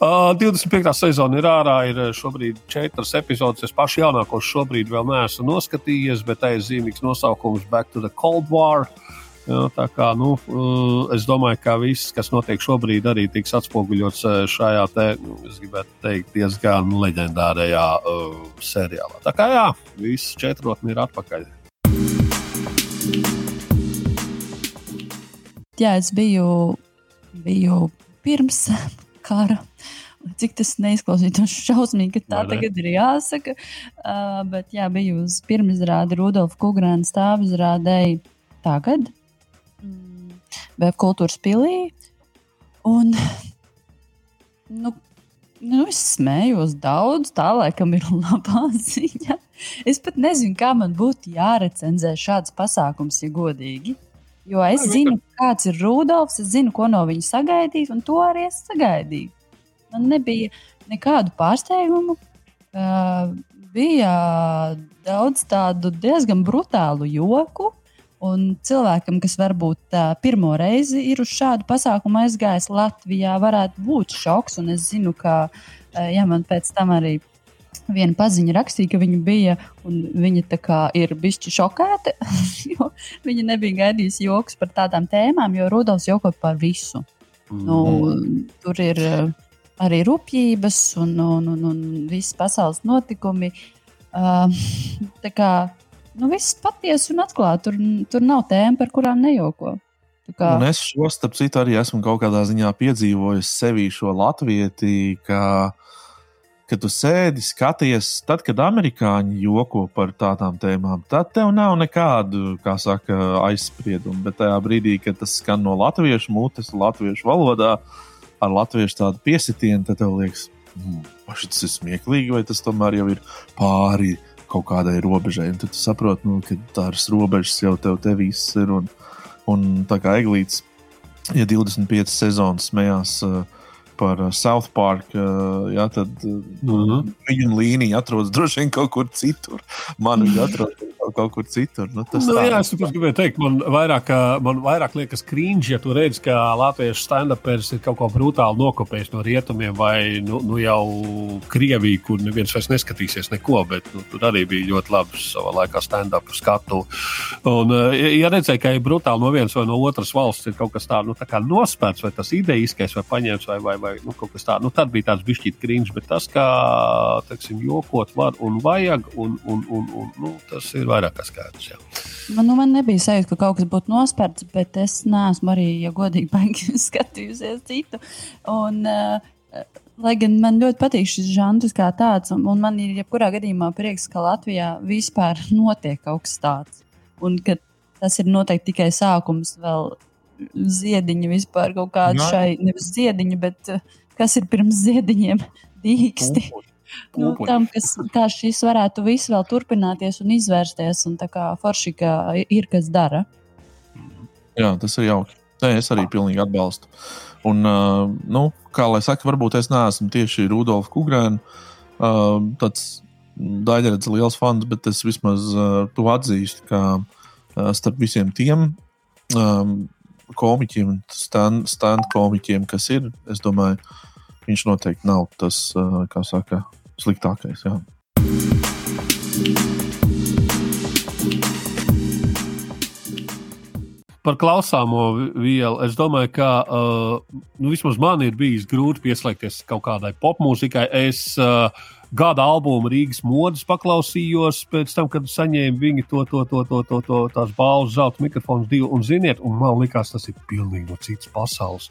Uh, 25. sezona ir ārā, ir šobrīd četras epizodes. Es pašu jaunākos šobrīd vēl neesmu noskatījies, bet tā ir zīmīgs nosaukums Back to the Cold War. Uh, Jā, tā kā nu, uh, es domāju, ka viss, kas notiek šobrīd, arī tiks atspoguļots uh, šajā te, nu, teikt, diezgan leģendārajā uh, seriālā. Tā kā jā, viss četrotni ir atpakaļ. Jā, es biju, biju pirms kara. Cik tas neizklausītos šausmīgi, ka tā Vai tagad ir jāsaka. Uh, bet jā, biju uz pirmizrādi Rudolfa Kungrāna stāvizrādēji tagad, Vēbkultūras pilī. Un, nu, nu, es smējos daudz, tā laikam ir labā ziņa. Es pat nezinu, kā man būtu jārecenzē šāds pasākums, ja godīgi. Jo es zinu, kāds ir Rudolfs, es zinu, ko no viņa sagaidīt, un to arī es sagaidīju. Man nebija nekādu pārsteigumu. Uh, bija daudz tādu diezgan brutālu joku. Un cilvēkam, kas varbūt uh, pirmo reizi ir uz šādu pasākumu aizgājis Latvijā, varētu būt šoks. Un es zinu, ka uh, ja man pēc tam arī viena paziņa rakstīja, ka viņa bija un viņa ir bijusi šokēta, jo viņa nebija gaidījusi joks par tādām tēmām, jo Rudolfs joko par visu. Mm. Nu, tur ir arī rupjības un, un, un, un visas pasaules notikumi. Uh, nu, viss patiesi un atklāti. Tur, tur nav tēma, par kurām nejoko. Kā... Un es šo starp citu arī esmu kaut kādā ziņā piedzīvojis sevi šo latvieti, ka, kad tu sēdi, skaties, tad, kad amerikāņi joko par tādām tēmām, tad tev nav nekādu, kā saka, aizspriedumu. Bet tajā brīdī, kad tas skan no latviešu mutes, latviešu valodā, ar latviešu tādu piesitienu, tad tev liekas, hmm, tas ir smieklīgi, vai tas tomēr jau ir pāri kaut kādai robežai. Un tad tu saproti, nu, ka tās robežas jau tev tevīs ir. Un, un tā kā Eglīts, ja 25 sezonas smējās uh, par uh, South Park, uh, jā, tad mm -hmm. viņa līnija atrodas droši vien kaut kur citur. Man viņa atrodas kaut kur citur. Nu, nu, jā, es gribēju teikt, man vairāk, man vairāk liekas krīņš, ja tu redz, ka latviešu stand-upers ir kaut ko brutāli nokopējis no rietumiem, vai nu, nu jau Krieviju, kur neviens vairs neskatīsies neko, bet nu, tur arī bija ļoti labs savā laikā stand-up skatu. Un, ja redzēja, ka ir brutāli no vienas vai no otras valsts, ir kaut kas tāds nu, tā nospērts, vai tas idejiskais, vai paņemts, vai, vai, vai nu, kaut kas tāds, nu, tad bija tāds bišķīt krīņš, bet tas, kā, teiksim, jokot var un vajag, un, un, un, un nu, tas ir vairāk kā skaidrs. Jā. Man, nu, man nebija sajūta, ka kaut kas būtu nospērts, bet es neesmu arī, ja godīgi, skatījusies citu. Un, uh, lai gan man ļoti patīk šis žanrs kā tāds, un, un man ir jebkurā gadījumā prieks, ka Latvijā vispār notiek kaut kas tāds. Un ka tas ir noteikti tikai sākums vēl ziediņa vispār kaut kāda Jā. šai, nevis ziediņa, bet uh, kas ir pirms ziediņiem dīksti. Nu, tam, kas, kā šis varētu viss vēl turpināties un izvērsties, un tā kā forši, ka ir kas dara. Jā, tas ir jauki. Nē, es arī pilnīgi atbalstu. Un, uh, nu, kā lai saka, varbūt es neesmu tieši Rudolf Kungrēns, uh, tāds daļrads liels fans, bet es vismaz uh, to atzīstu, ka uh, starp visiem tiem um, komiķiem, stand, stand komiķiem, kas ir, es domāju, viņš noteikti nav tas, uh, kā saka, sliktākais. Jā. Par klausāmo vielu. Es domāju, ka uh, nu, vismaz man ir bijis grūti pieslēgties kaut kādai popmūzikai. Es uh, gada albumu Rīgas modes paklausījos pēc tam, kad saņēmu viņi to, to, to, to, to, to tās balvas, zelta mikrofons, divu. Un, ziniet, un man liekas, tas ir pilnīgi no citas pasaules.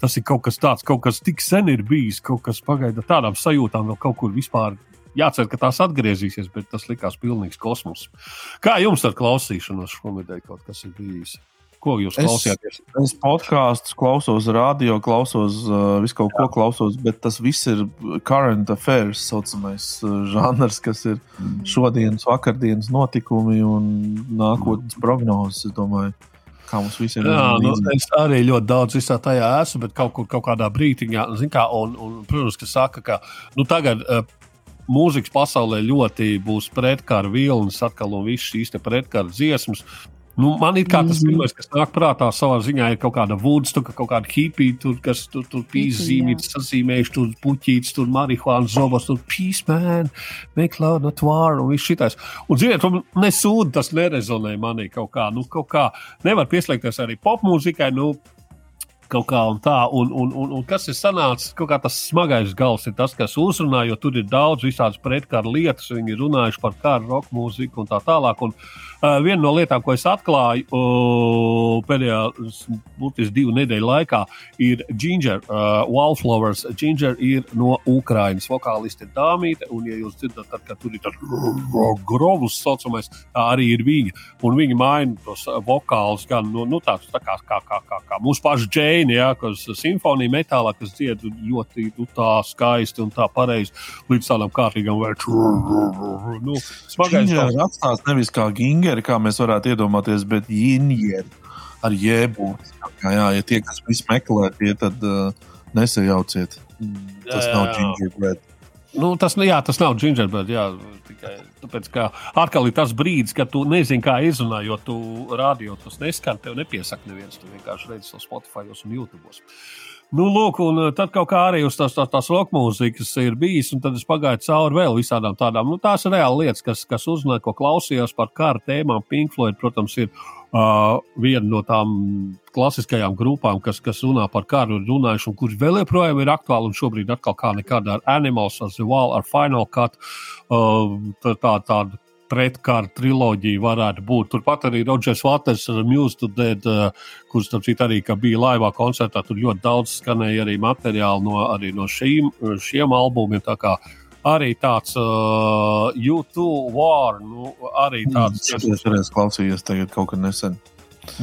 Tas ir kaut kas tāds, kaut kas tik sen ir bijis, kaut kas pagaida tādām sajūtām vēl kaut kur vispār. Jācer, ka tās atgriezīsies, bet tas likās pilnīgs kosmos. Kā jums ar klausīšanos šomēdēļ kaut kas ir bijis? Ko jūs Es- klausījāties? Es podkāstus klausos, radio klausos, uh, visu kaut ko klausos, bet tas viss ir current affairs, saucamais uh, žanrs, kas ir šodienas, vakardienas notikumi un nākotnes prognozes. Es domāju, kā mums visiem Jā, nu, es arī ļoti daudz visā tajā esmu, bet kaut kur kaut kādā brīdiņā, kā, un, un, protams, ka saka, ka nu, tagad. Uh, Mūzikas pasaulē ļoti būs pretkara vilnis, atkal un viss šīs pretkara dziesmas. Nu, man ir kā tas Mhm. pirmais, kas nāk prātā, savā ziņā ir kaut kāda vudstuka, kaut kāda hipija, tur, kas tur, tur pīzīmītas, sazīmējuši, tur puķītis, tur marihuāna zobas, tur peace man, make love, not war, un viss šitais. Un, ziniet, un nesūdi tas nerezonē manī kaut kā, nu, kaut kā nevar pieslēgties arī popmūzikai, nu, kaut kā un tā. Un, un, un, un kas ir sanācis, kaut kā tas smagais gals ir tas, kas uzrunā, jo tur ir daudz visādas pretkara lietas. Viņi ir runājuši par kāru, roka mūziku un tā tālāk. Un, viena no lietām, ko es atklāju uh, pēdējā būtiski divu nedēļu laikā, ir Ginger, uh, Wallflowers. Ginger ir no Ukrainas. Vokālisti ir dāmīte, un, ja jūs dzirdat, tad, kad tur ir tāds grovs, saucamais, tā arī ir viņa. Un viņi maina tos vokālus gan no nu, tāds, tā kā, kā, kā, kā, kā mūsu paša Džēna, ja, kas simfonija metālā, kas dzied ļoti nu, tā skaisti un tā pareizi līdz tādam kārtīgam vērtībam. Nu, smagais ir atstāts nevis kā gingeri, kā mēs varētu iedomāties, bet jinjeri ar jēbu. Jā, jā, ja tie, kas visu meklē, tie tad uh, nesajauciet. Tas Jā, nav jā. gingerbread. Nu, tas, nu, jā, tas nav gingerbread. Jā, tikai tāpēc, ka atkal ir tas brīdis, kad tu nezini, kā izrunāt, jo tu radio tas neskan, tev nepiesaka neviens. Tu vienkārši redzi to Spotify un YouTube. Nu, lūk, un eh, tad kaut kā arī uz tās, tās, tās roka mūzikas ir bijis, un tad es pagāju cauri vēl visādām tādām. Nu, tās ir reāli lietas, kas, kas uzrunāja, ko klausījos par kara tēmām. Pink Floyd, protams, ir uh, viena no tām klasiskajām grupām, kas, kas runā par karu, ir runājuši, un kurš vēl joprojām ir aktuāli. Un šobrīd atkal kā nekad ar Animals, ar The Wall, ar Final Cut. Uh, tā, tā, tāda pretkara triloģija varētu būt. Turpat arī Rodžers Waters ar Muse to Dead, uh, kurš, starp citu, arī bija laivā koncertā. Tur ļoti daudz skanēja arī materiāli no, arī no šīm, šiem albumiem. Tā kā arī tāds uh, YouTube war, nu, arī tāds Es arī klausījos tagad kaut kad nesen.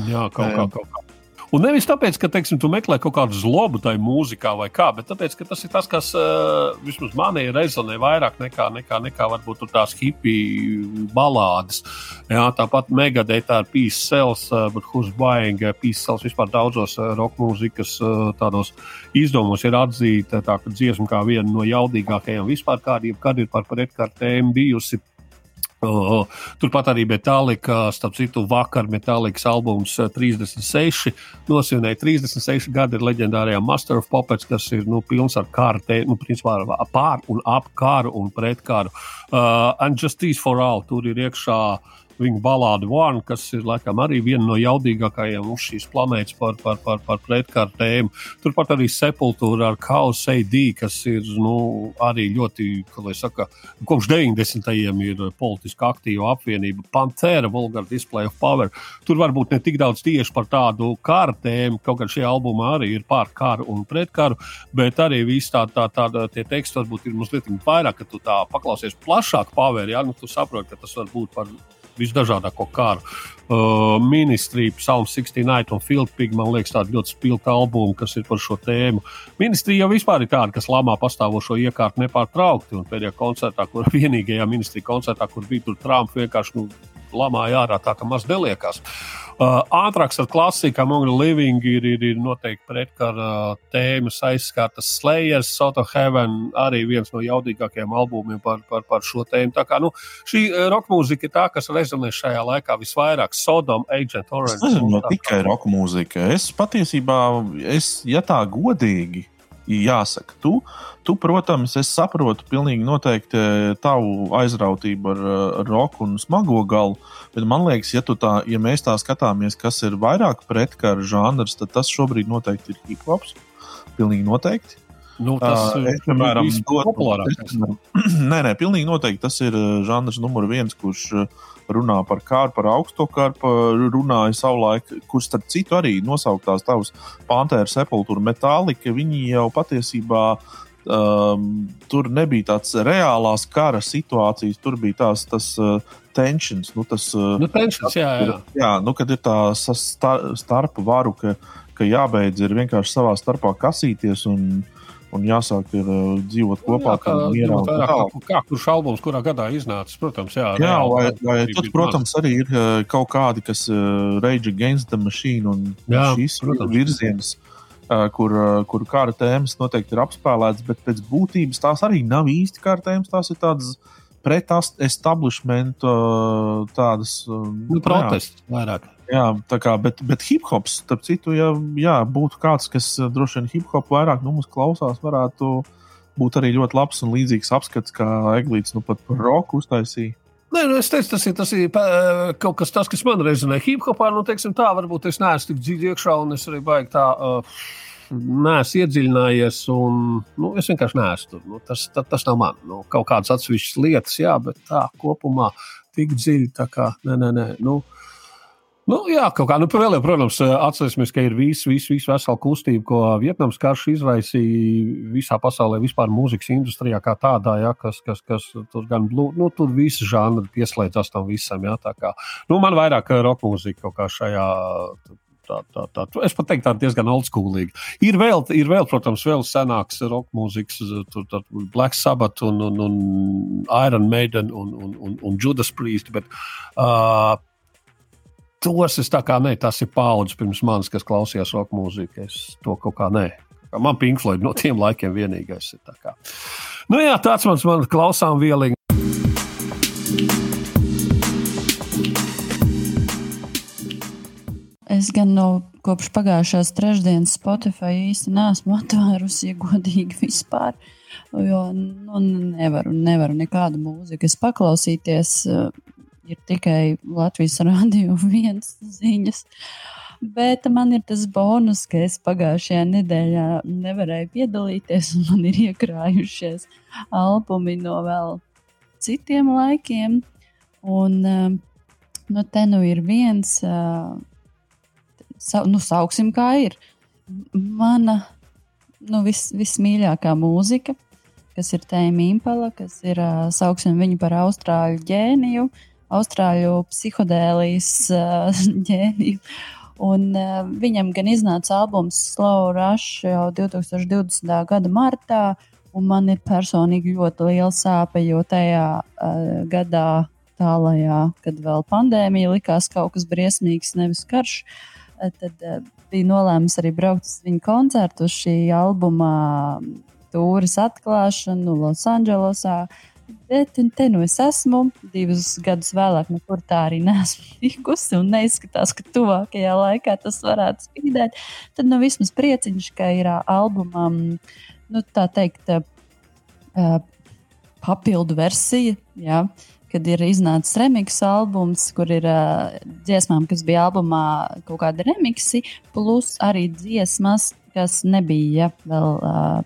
Jā, kaut kā, kaut kā. Un nevis tāpēc, ka teiksim, tu meklē kaut kādu zlobu tajā mūzikā vai kā, bet tāpēc, ka tas ir tas, kas uh, vismaz manī rezonē vairāk nekā, nekā, nekā varbūt tās hipiju balādes. Jā, tāpat Megadētā ar Peace Cells, uh, bet Who's Buying uh, Peace Cells vispār daudzos uh, roka mūzikas uh, tādos izdevumos ir atzīta tā, ka dziesma kā viena no jaudīgākajām vispār kādiem, kad ir par pretkārtēm bijusi. Uh, turpat arī Metālika, starp citu, vakar Metālikas albums uh, 36 nosvinēja 36 gadi ar leģendārajām Master of Puppets, kas ir nu, pilns ar kāru, te, nu, principā pār un ap kāru un pret kāru. Uh, and Justice for All tur ir iekšā viņa balādu One, kas ir laikam arī viena no jaudīgākajiem uz šīs planētas par, par, par, par pretkāru tēmu. Turpat arī Sepultūra ar Chaos AD, kas ir nu, arī ļoti, kā lai saka, kopš 90. ir politiski aktīva apvienība Pantera, Vulgar Display of Power. Tur varbūt ne tik daudz tieši par tādu kārtēm, kaut gan šie albumi arī ir pār karu un pret karu, bet arī viss tā, tā, tā, tie teksti varbūt ir mazliet vairāk, ka tu tā paklausies plašāk pavēri, ja nu, tu saproti, ka tas var būt par visdažādāko kāru. Uh, Ministrija, Psalms 69 un Pig, man liekas, tāda ļoti spilgta albuma, kas ir par šo tēmu. Ministrija jau vispār ir tāda, kas lamā pastāvošo iekārtu nepārtraukti. Un pēdējā koncertā, kur vienīgajā ministrija koncertā, kur bija tur Trumps, vienkārši nu, lamāja ārā tā, ka maz neliekās. Uh, Ātrāks ar klasiku, Mongo Living ir, ir, ir noteikti pretkara tēmas aizskārtas Slayers, Soto Heaven, arī viens no jaudīgākajiem albumiem par, par, par šo tēmu. Tā kā nu, šī roka mūzika ir tā, kas rezonē šajā laikā visvairāk. Sodom, Agent Orange. Tas nezinu, tikai roka mūzika. Es patiesībā, es, ja tā godīgi jāsaka. Tu, tu, protams, es saprotu pilnīgi noteikti eh, tavu aizrautību ar, eh, ar roku un smago galu, bet man liekas, ja, tā, ja mēs tā skatāmies, kas ir vairāk pretkara žanrs, tad tas šobrīd noteikti ir hip hops. Pilnīgi noteikti. Nu, tas uh, ir populārākais. Nē, nē, pilnīgi noteikti tas ir žanrs numur viens, kurš uh, runā par kāru, par augsto karpu, runāja savulaik, kurš starp citu arī nosauktās tavas Pantēra sepultūra metālika. Viņi jau patiesībā um, tur nebija tāds reālās kara situācijas, tur bija tās tas, uh, tensions. Nu, tas, uh, nu, tensions jā, jā. jā nu, kad ir tā star, starp varu, ka, ka jābeidz ir vienkārši savā starpā kasīties. Un, un jāsāk ir, uh, dzīvot kopā. Jā, kā, mierā, tā, kā, kā kurš albums, kurā gadā iznācis, protams, jā. Jā, vai, vai tad, protams, arī ir uh, kaut kādi, kas uh, Rage Against the Machine un jā, šīs protams. virziens. Uh, kur, uh, kur kara tēmas noteikti ir apspēlētas, bet pēc būtības tās arī nav īsti kara tēmas. Tās ir tādas pret-establishment uh, tādas um, nu, protests vairāk. Jā, tā kā, bet, bet hip hops, starp citu, ja jā, būtu kāds, kas eh, droši vien hip hop vairāk nu, mums klausās, varētu būt arī ļoti labs un līdzīgs apskats, kā Eglīts nu pat par roku uztaisīja. Nē, nu es teicu, tas ir, tas ir kaut kas tāds, kas man rezonē. Hip hopā, nu, teiksim, tā, varbūt es neesmu tik dziļi iekšā, un es arī baigi tā. Uh, Neesmu iedziļinājies, un nu, es vienkārši neesmu tur. Nu, tas, tas, tas nav man. Nu, kaut kādas atsevišķas lietas, jā, bet tā kopumā tik dziļi. Tā kā, nē, nē, nē. Nu, uh, Nu, jā, kaut kā, nu, vēl, protams, atcerēsimies, ka ir visu, visu, visu veselu kustību, ko Vietnams karš izraisīja visā pasaulē, vispār mūzikas industrijā kā tādā, ja, kas, kas, kas tur gan blūzi, nu, tur visi žanri pieslēdzas tam visam. Ja, kā, nu, man vairāk roka mūzika kaut kā šajā. Tā, tā, tā. Es pat teiktu, tā diezgan oldschoolīga. Ir vēl, ir vēl, protams, vēl senāks roka mūzikas, tur tur Black Sabbath un, un, un Iron Maiden un, un, un, un Judas Priest. Bet, uh, tos es tā kā nē, tas ir paudzes pirms manis, kas klausījās roka mūziku. Es to kaut kā nē. Man Pink Floyd no tiem laikiem vienīgais ir. Tā nu, jā, tāds mans, mans klausām vieliņš. Es gan no kopš pagājušās trešdienas Spotify īsti neesmu atvērusi, ja godīgi vispār. Jo nu, nevaru, nevaru nekādu mūziku paklausīties ir tikai Latvijas rādio viens ziņas. Bet man ir tas bonus, ka es pagājušajā nedēļā nevarēju piedalīties, un man ir iekrājušies albumi no vēl citiem laikiem. Un, nu, te nu ir viens, nu, sauksim, kā ir. Mana nu, vis, vismīļākā mūzika, kas ir Tēma Impala, kas ir, sauksim viņu par austrāļu ģēniju. Uh, austrāļu psihodēlijas uh, ģēniju. Un, uh, viņam gan iznāca albums Slow Rush jau 2020. gada martā, un man ir personīgi ļoti liela sāpe, jo tajā uh, gadā, tālajā, kad vēl pandēmija likās kaut kas briesmīgs, nevis karš, uh, tad uh, bija nolēmis arī braukt uz viņu koncertu, uz šī albuma tūris atklāšanu Losandželosā. Bet te nu es esmu, divus gadus vēlāk, nekur tā arī nesmu tikusi, un neizskatās, ka tuvākajā laikā tas varētu spīdēt. Tad nu vismaz prieciņš, ka ir albumam, nu tā teikt, papildu versija, jā, kad ir iznācis remix albums, kur ir uh, dziesmām, kas bija albumā, kaut kāda remixi, plus arī dziesmas, kas nebija vēl uh,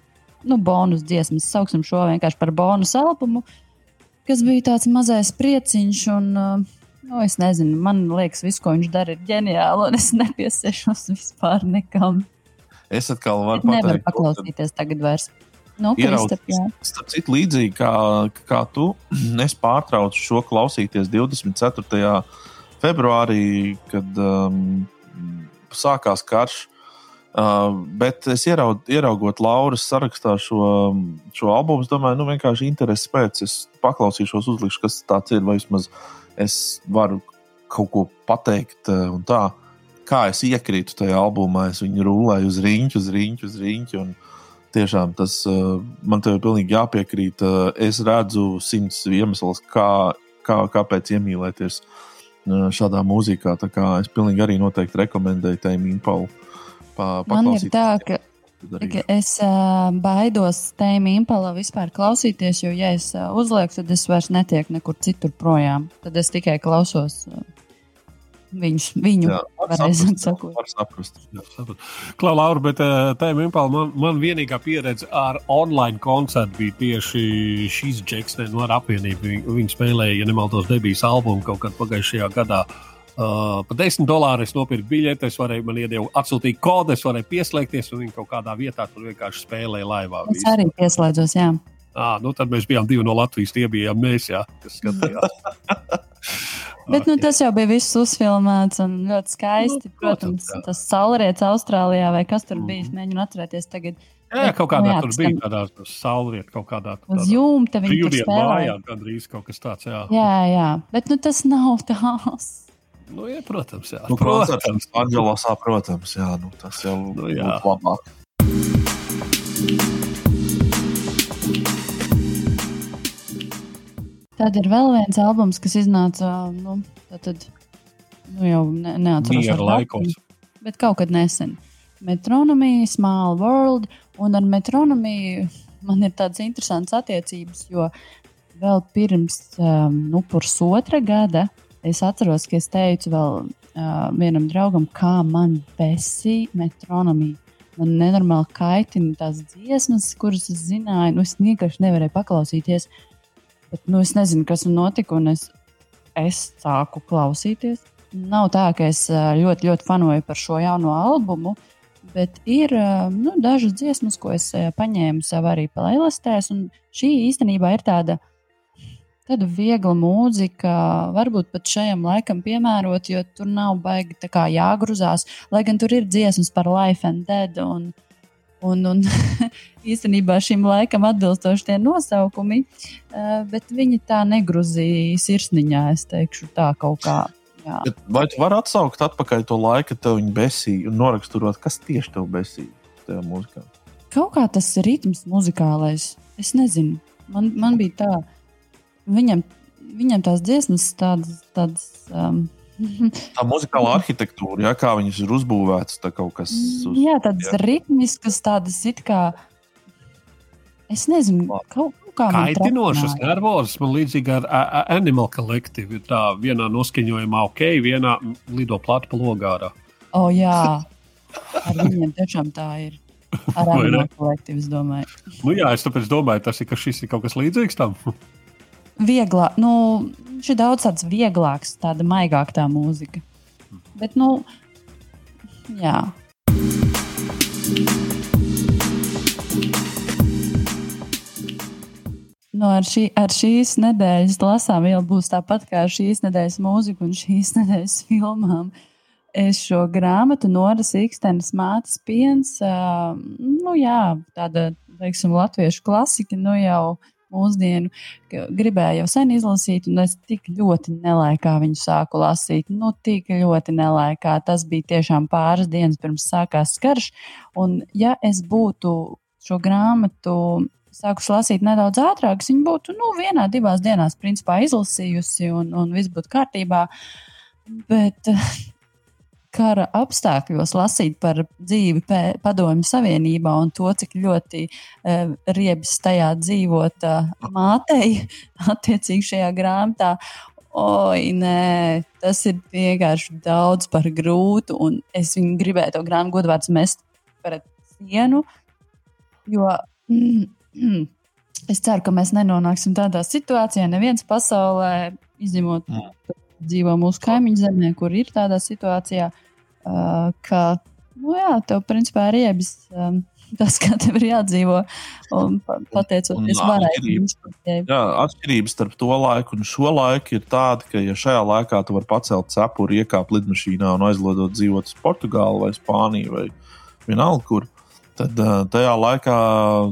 nu, bonus dziesmas. Sauksim šo vienkārši par bonus albumu, kas bija tāds mazais prieciņš. Un, uh, Nu, es nezinu, man liekas, viss, ko viņš dara, ir ģeniāli, un es nepieciešos vispār nekam. Es atkal varu pateikt, nevaru paklausīties tagad vairs. Nu, Starp citu, līdzīgi kā, kā tu, es pārtraucu šo klausīties 24. februārī, kad um, sākās karš. Uh, bet es ieraud, ieraugot Lauras sarakstā šo, šo albumu, domāju, nu, vienkārši interesi pēc. Es paklausīšos, uzlikšu, kas tas ir, vai vismaz es varu kaut ko pateikt. Uh, tā, kā es iekrītu tajā albumā, es viņu rulēju uz rīņķu, uz rīņķu, uz rīņķu. Un, tiešām tas uh, man te ir pilnīgi jāpiekrīt. Uh, es redzu simts iemeslus, kā, kā, kāpēc iemīlēties uh, šādā mūzikā. Es pilnīgi arī noteikti rekomendēju Tēmu Impalu. Pa, man ir tā, ka, ka es uh, baidos Tēmu Impalu vispār klausīties, jo, ja es uh, uzlieku, tad es vairs netieku nekur citur projām. Tad es tikai klausos. Uh, Viņš, viņu pareizāk sakot. Klau, Laura, bet tā ir man, man vienīgā pieredze ar online koncertu bija tieši šīs džeksne no apvienību. Viņi, viņi spēlēja, ja nemaldos, debijas albumu kaut kad pagājušajā gadā. Uh, par 10 dolāriem es nopirku biļeti, es varēju, man iedeva atsūtīt kodu, es varēju pieslēgties, un viņi kaut kādā vietā tur vienkārši spēlēja laivā. Es visu. arī pieslēdzos, jā. À, nu tad mēs bijām divi no Latvijas, tie bijām mēs, jā, kas skatījās. Bet nu, tas jau bija viss uzfilmēts un ļoti skaisti. Nu, protams, protams tas saulrietis Austrālijā vai kas tur bija. Mhm. mēģinu atcerēties tagad. Jā, jā, kaut kādā nu, tur bija tādā saulrietā, kaut kādā tādā uz jumta. Viņa tur spēlēja. Gandrīz kaut kas tāds, jā. Jā, jā, bet nu, tas nav tās. Nu, jā, protams, jā. Nu, protams, Anģelosā, protams, jā, nu, tas jau nu, jā. labāk. Tad ir vēl viens albums, kas iznāca nu, tad, nu jau ne, neatceros. Miera laikos. Bet kaut kad nesen. Metronomija, Small World, un ar metronomiju man ir tādas interesantas attiecības, jo vēl pirms um, nu, pusotra gada es atceros, ka es teicu vēl uh, vienam draugam, kā man besīja metronomija. Man nenormāli kaitina tās dziesmas, kuras es zināju, nu es vienkārši nevarēju paklausīties. Uh, Bet, nu, es nezinu, kas man notika, un es, es sāku klausīties. Nav tā, ka es ļoti, ļoti fanoju par šo jauno albumu, bet ir nu, dažas dziesmas, ko es paņēmu sev arī playlistēs. Šī īstenībā ir tāda, tāda viegla mūzika, varbūt pat šajam laikam piemērot, jo tur nav baigi jāgruzās. Lai gan tur ir dziesmas par Life and Dead. Un, Un, un īstenībā šim laikam atbilstoši tie nosaukumi, eh, bet viņi tā negruzīja sirsniņā, es teikšu, tā kaut kā. Jā. Vai tu vari atsaukt atpakaļ to laiku, kad viņi besīja un noraksturot, kas tieši tev besīja tajā mūzikā? Kaut kā tas ritms muzikālais, es nezinu. Man, man bija tā, viņam, viņam tās dziesmas tādas, tādas um, Tā muzikālā arhitektūra, ja, kā viņas ir uzbūvētas, tā kaut kas uz, jā, tādas jā. ritmiskas, tādas it kā. Es nezinu, kaut, kaut kā kaitinošas, nervozas. Man līdzīgi ar a, a, Animal Collective ir tā vienā noskaņojumā, ok, vienā lido platu pa logārā. O, oh, jā, ar viņiem tiešām tā ir. Ar Animal Collective, es domāju. Nu jā, es tāpēc domāju, tas ir, ka šis ir kaut kas līdzīgs tam. Vieglāk, nu, Viņš ir daudz tāds vieglāks, tāda maigāka tā mūzika. Bet, nu, jā. Nu, ar, šī, ar šīs nedēļas lasām jau būs tāpat kā ar šīs nedēļas mūziku un šīs nedēļas filmām. Es šo grāmatu Noras Ikstenes mātes piens, uh, nu jā, tāda, teiksim, latviešu klasika, nu jau mūsdienu, gribēju jau sen izlasīt, un es tik ļoti nelaikā viņu sāku lasīt. Nu, tik ļoti nelaikā. Tas bija tiešām pāris dienas pirms sākās karš. Un, ja es būtu šo grāmatu sākus lasīt nedaudz ātrāk, viņa būtu nu, vienā, divās dienās principā, izlasījusi, un, un viss būtu kārtībā. Bet kara apstākļos lasīt par dzīvi Padomju Savienībā un to, cik ļoti uh, riebs tajā dzīvot uh, mātei, attiecīgi šajā grāmatā. Oi, nē, tas ir vienkārši daudz par grūtu, un es viņu gribēju to grāmatu godvārds mest pret sienu, jo mm, mm, es ceru, ka mēs nenonāksim tādā situācijā, neviens pasaulē, izņemot mm dzīvo mūsu kaimiņu zemē, kur ir tādā situācijā, uh, ka, nu jā, tev principā ir riebis. Um, Tas, kā tev ir jādzīvo, un pateicoties. Jā, atšķirības starp to laiku un šo laiku ir tāda, ka, ja šajā laikā tu vari pacelt cepuri, iekāpt lidmašīnā un aizlidot dzīvot uz Portugāli vai Spāniju vai vienalga, kur, tad tajā laikā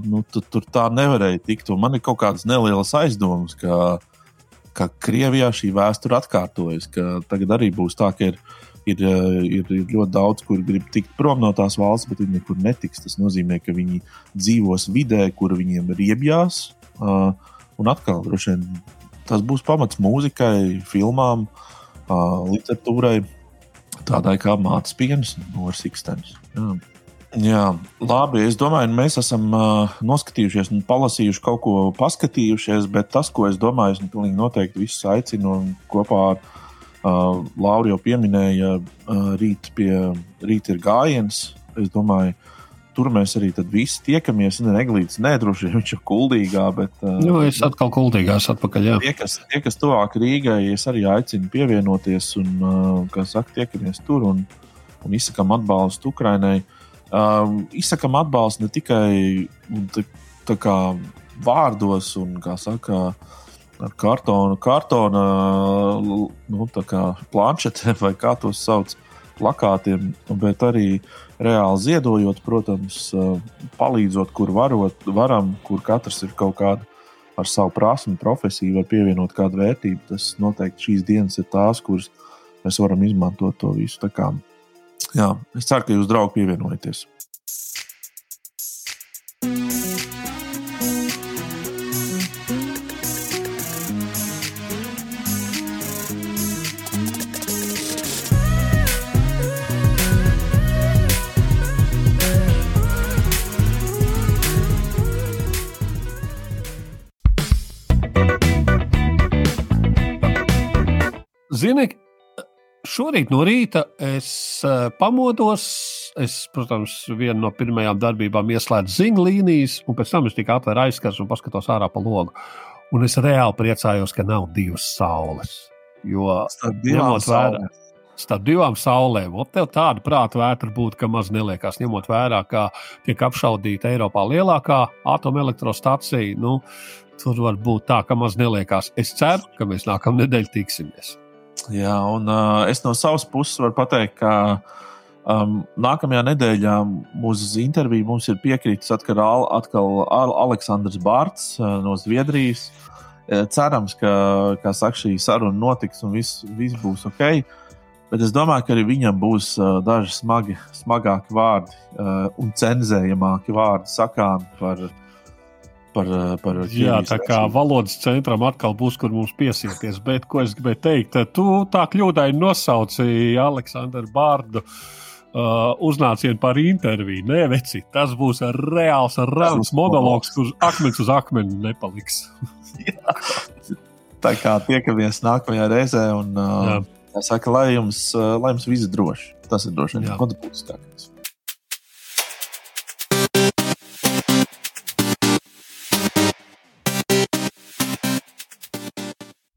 nu, tu, tur tā nevarēja tikt. Un man ir kaut kādas nelielas aizdomas, ka ka Krievijā šī vēsture atkārtojas, ka tagad arī būs tā, ka ir, ir, ir, ir ļoti daudz, kur grib tikt prom no tās valsts, bet viņi nekur netiks. Tas nozīmē, ka viņi dzīvos vidē, kur viņiem ir iebjās. Uh, un atkal, droši vien, tas būs pamats mūzikai, filmām, uh, literatūrai, tādai kā mātes pienas, no Sikstenes. Jā, labi. Es domāju, mēs esam uh, noskatījušies un palasījuši kaut ko, paskatījušies, bet tas, ko es domāju, es pilnīgi noteikti visus aicinu un kopā ar uh, Lauru jau pieminēja, uh, rīt, pie, rīt ir gājiens. Es domāju, tur mēs arī visi tiekamies. Ne, neglīts, nedroši vien viņš ir kuldīgā, bet. Uh, nu, es atkal kuldīgās atpakaļ. Jā. Tie, kas, tie, kas tuvāk Rīgai, es arī aicinu pievienoties un, uh, kā saka, tiekamies tur un, un izsakam atbalstu Ukrainai. Uh, um, izsakam atbalstu ne tikai tā, tā kā vārdos un, kā saka, ar kartonu, kartona nu, planšetēm vai kā tos sauc, plakātiem, bet arī reāli ziedojot, protams, palīdzot, kur varot, varam, kur katrs ir kaut kāda ar savu prasmu, profesiju, var pievienot kādu vērtību. Tas noteikti šīs dienas ir tās, kuras mēs varam izmantot to visu. Tā kā Jā, es ceru, ka jūs draugi pievienojaties. Zini, Šorīt no rīta es uh, pamodos. Es, protams, vienu no pirmajām darbībām ieslēdzu ziņu līnijas, un pēc tam es tikai atvēru aizskars un paskatos ārā pa logu. Un es reāli priecājos, ka nav divas saules. Jo ņemot vērā starp divām saulēm, un tev tāda prāta vētra būtu, ka maz neliekās, ņemot vērā, ka tiek apšaudīta Eiropā lielākā atomelektrostacija. Nu, tur var būt tā, ka maz neliekās. Es ceru, ka mēs nākamā nedēļa tiksimies. Jā, un uh, es no savas puses varu pateikt, ka um, nākamajā nedēļā uz interviju mums ir piekritis atkal, atkal Aleksandrs Bārts uh, no Zviedrijas. Cerams, ka saka, šī saruna notiks un viss, viss būs ok. Bet es domāju, ka arī viņam būs uh, daži smagi, smagāki vārdi uh, un cenzējamāki vārdi sakāmi par uh, par, eh, par Jā, tā kā valodas centram atkal būs, kur mums piesieties. Bet, ko es gribēju teikt, tu tā kļūdaini nosauci Aleksandru Bārdu. Uh, uznācienu par interviju. Nē, veci, tas būs reāls, reāls monologs, kurš akmens uz akmeni nepaliks. tā kā tiekamies nākamajā reizē, un uh, saka, lai jums, lai jums viss droši. Tas ir droši vien būtiskāk.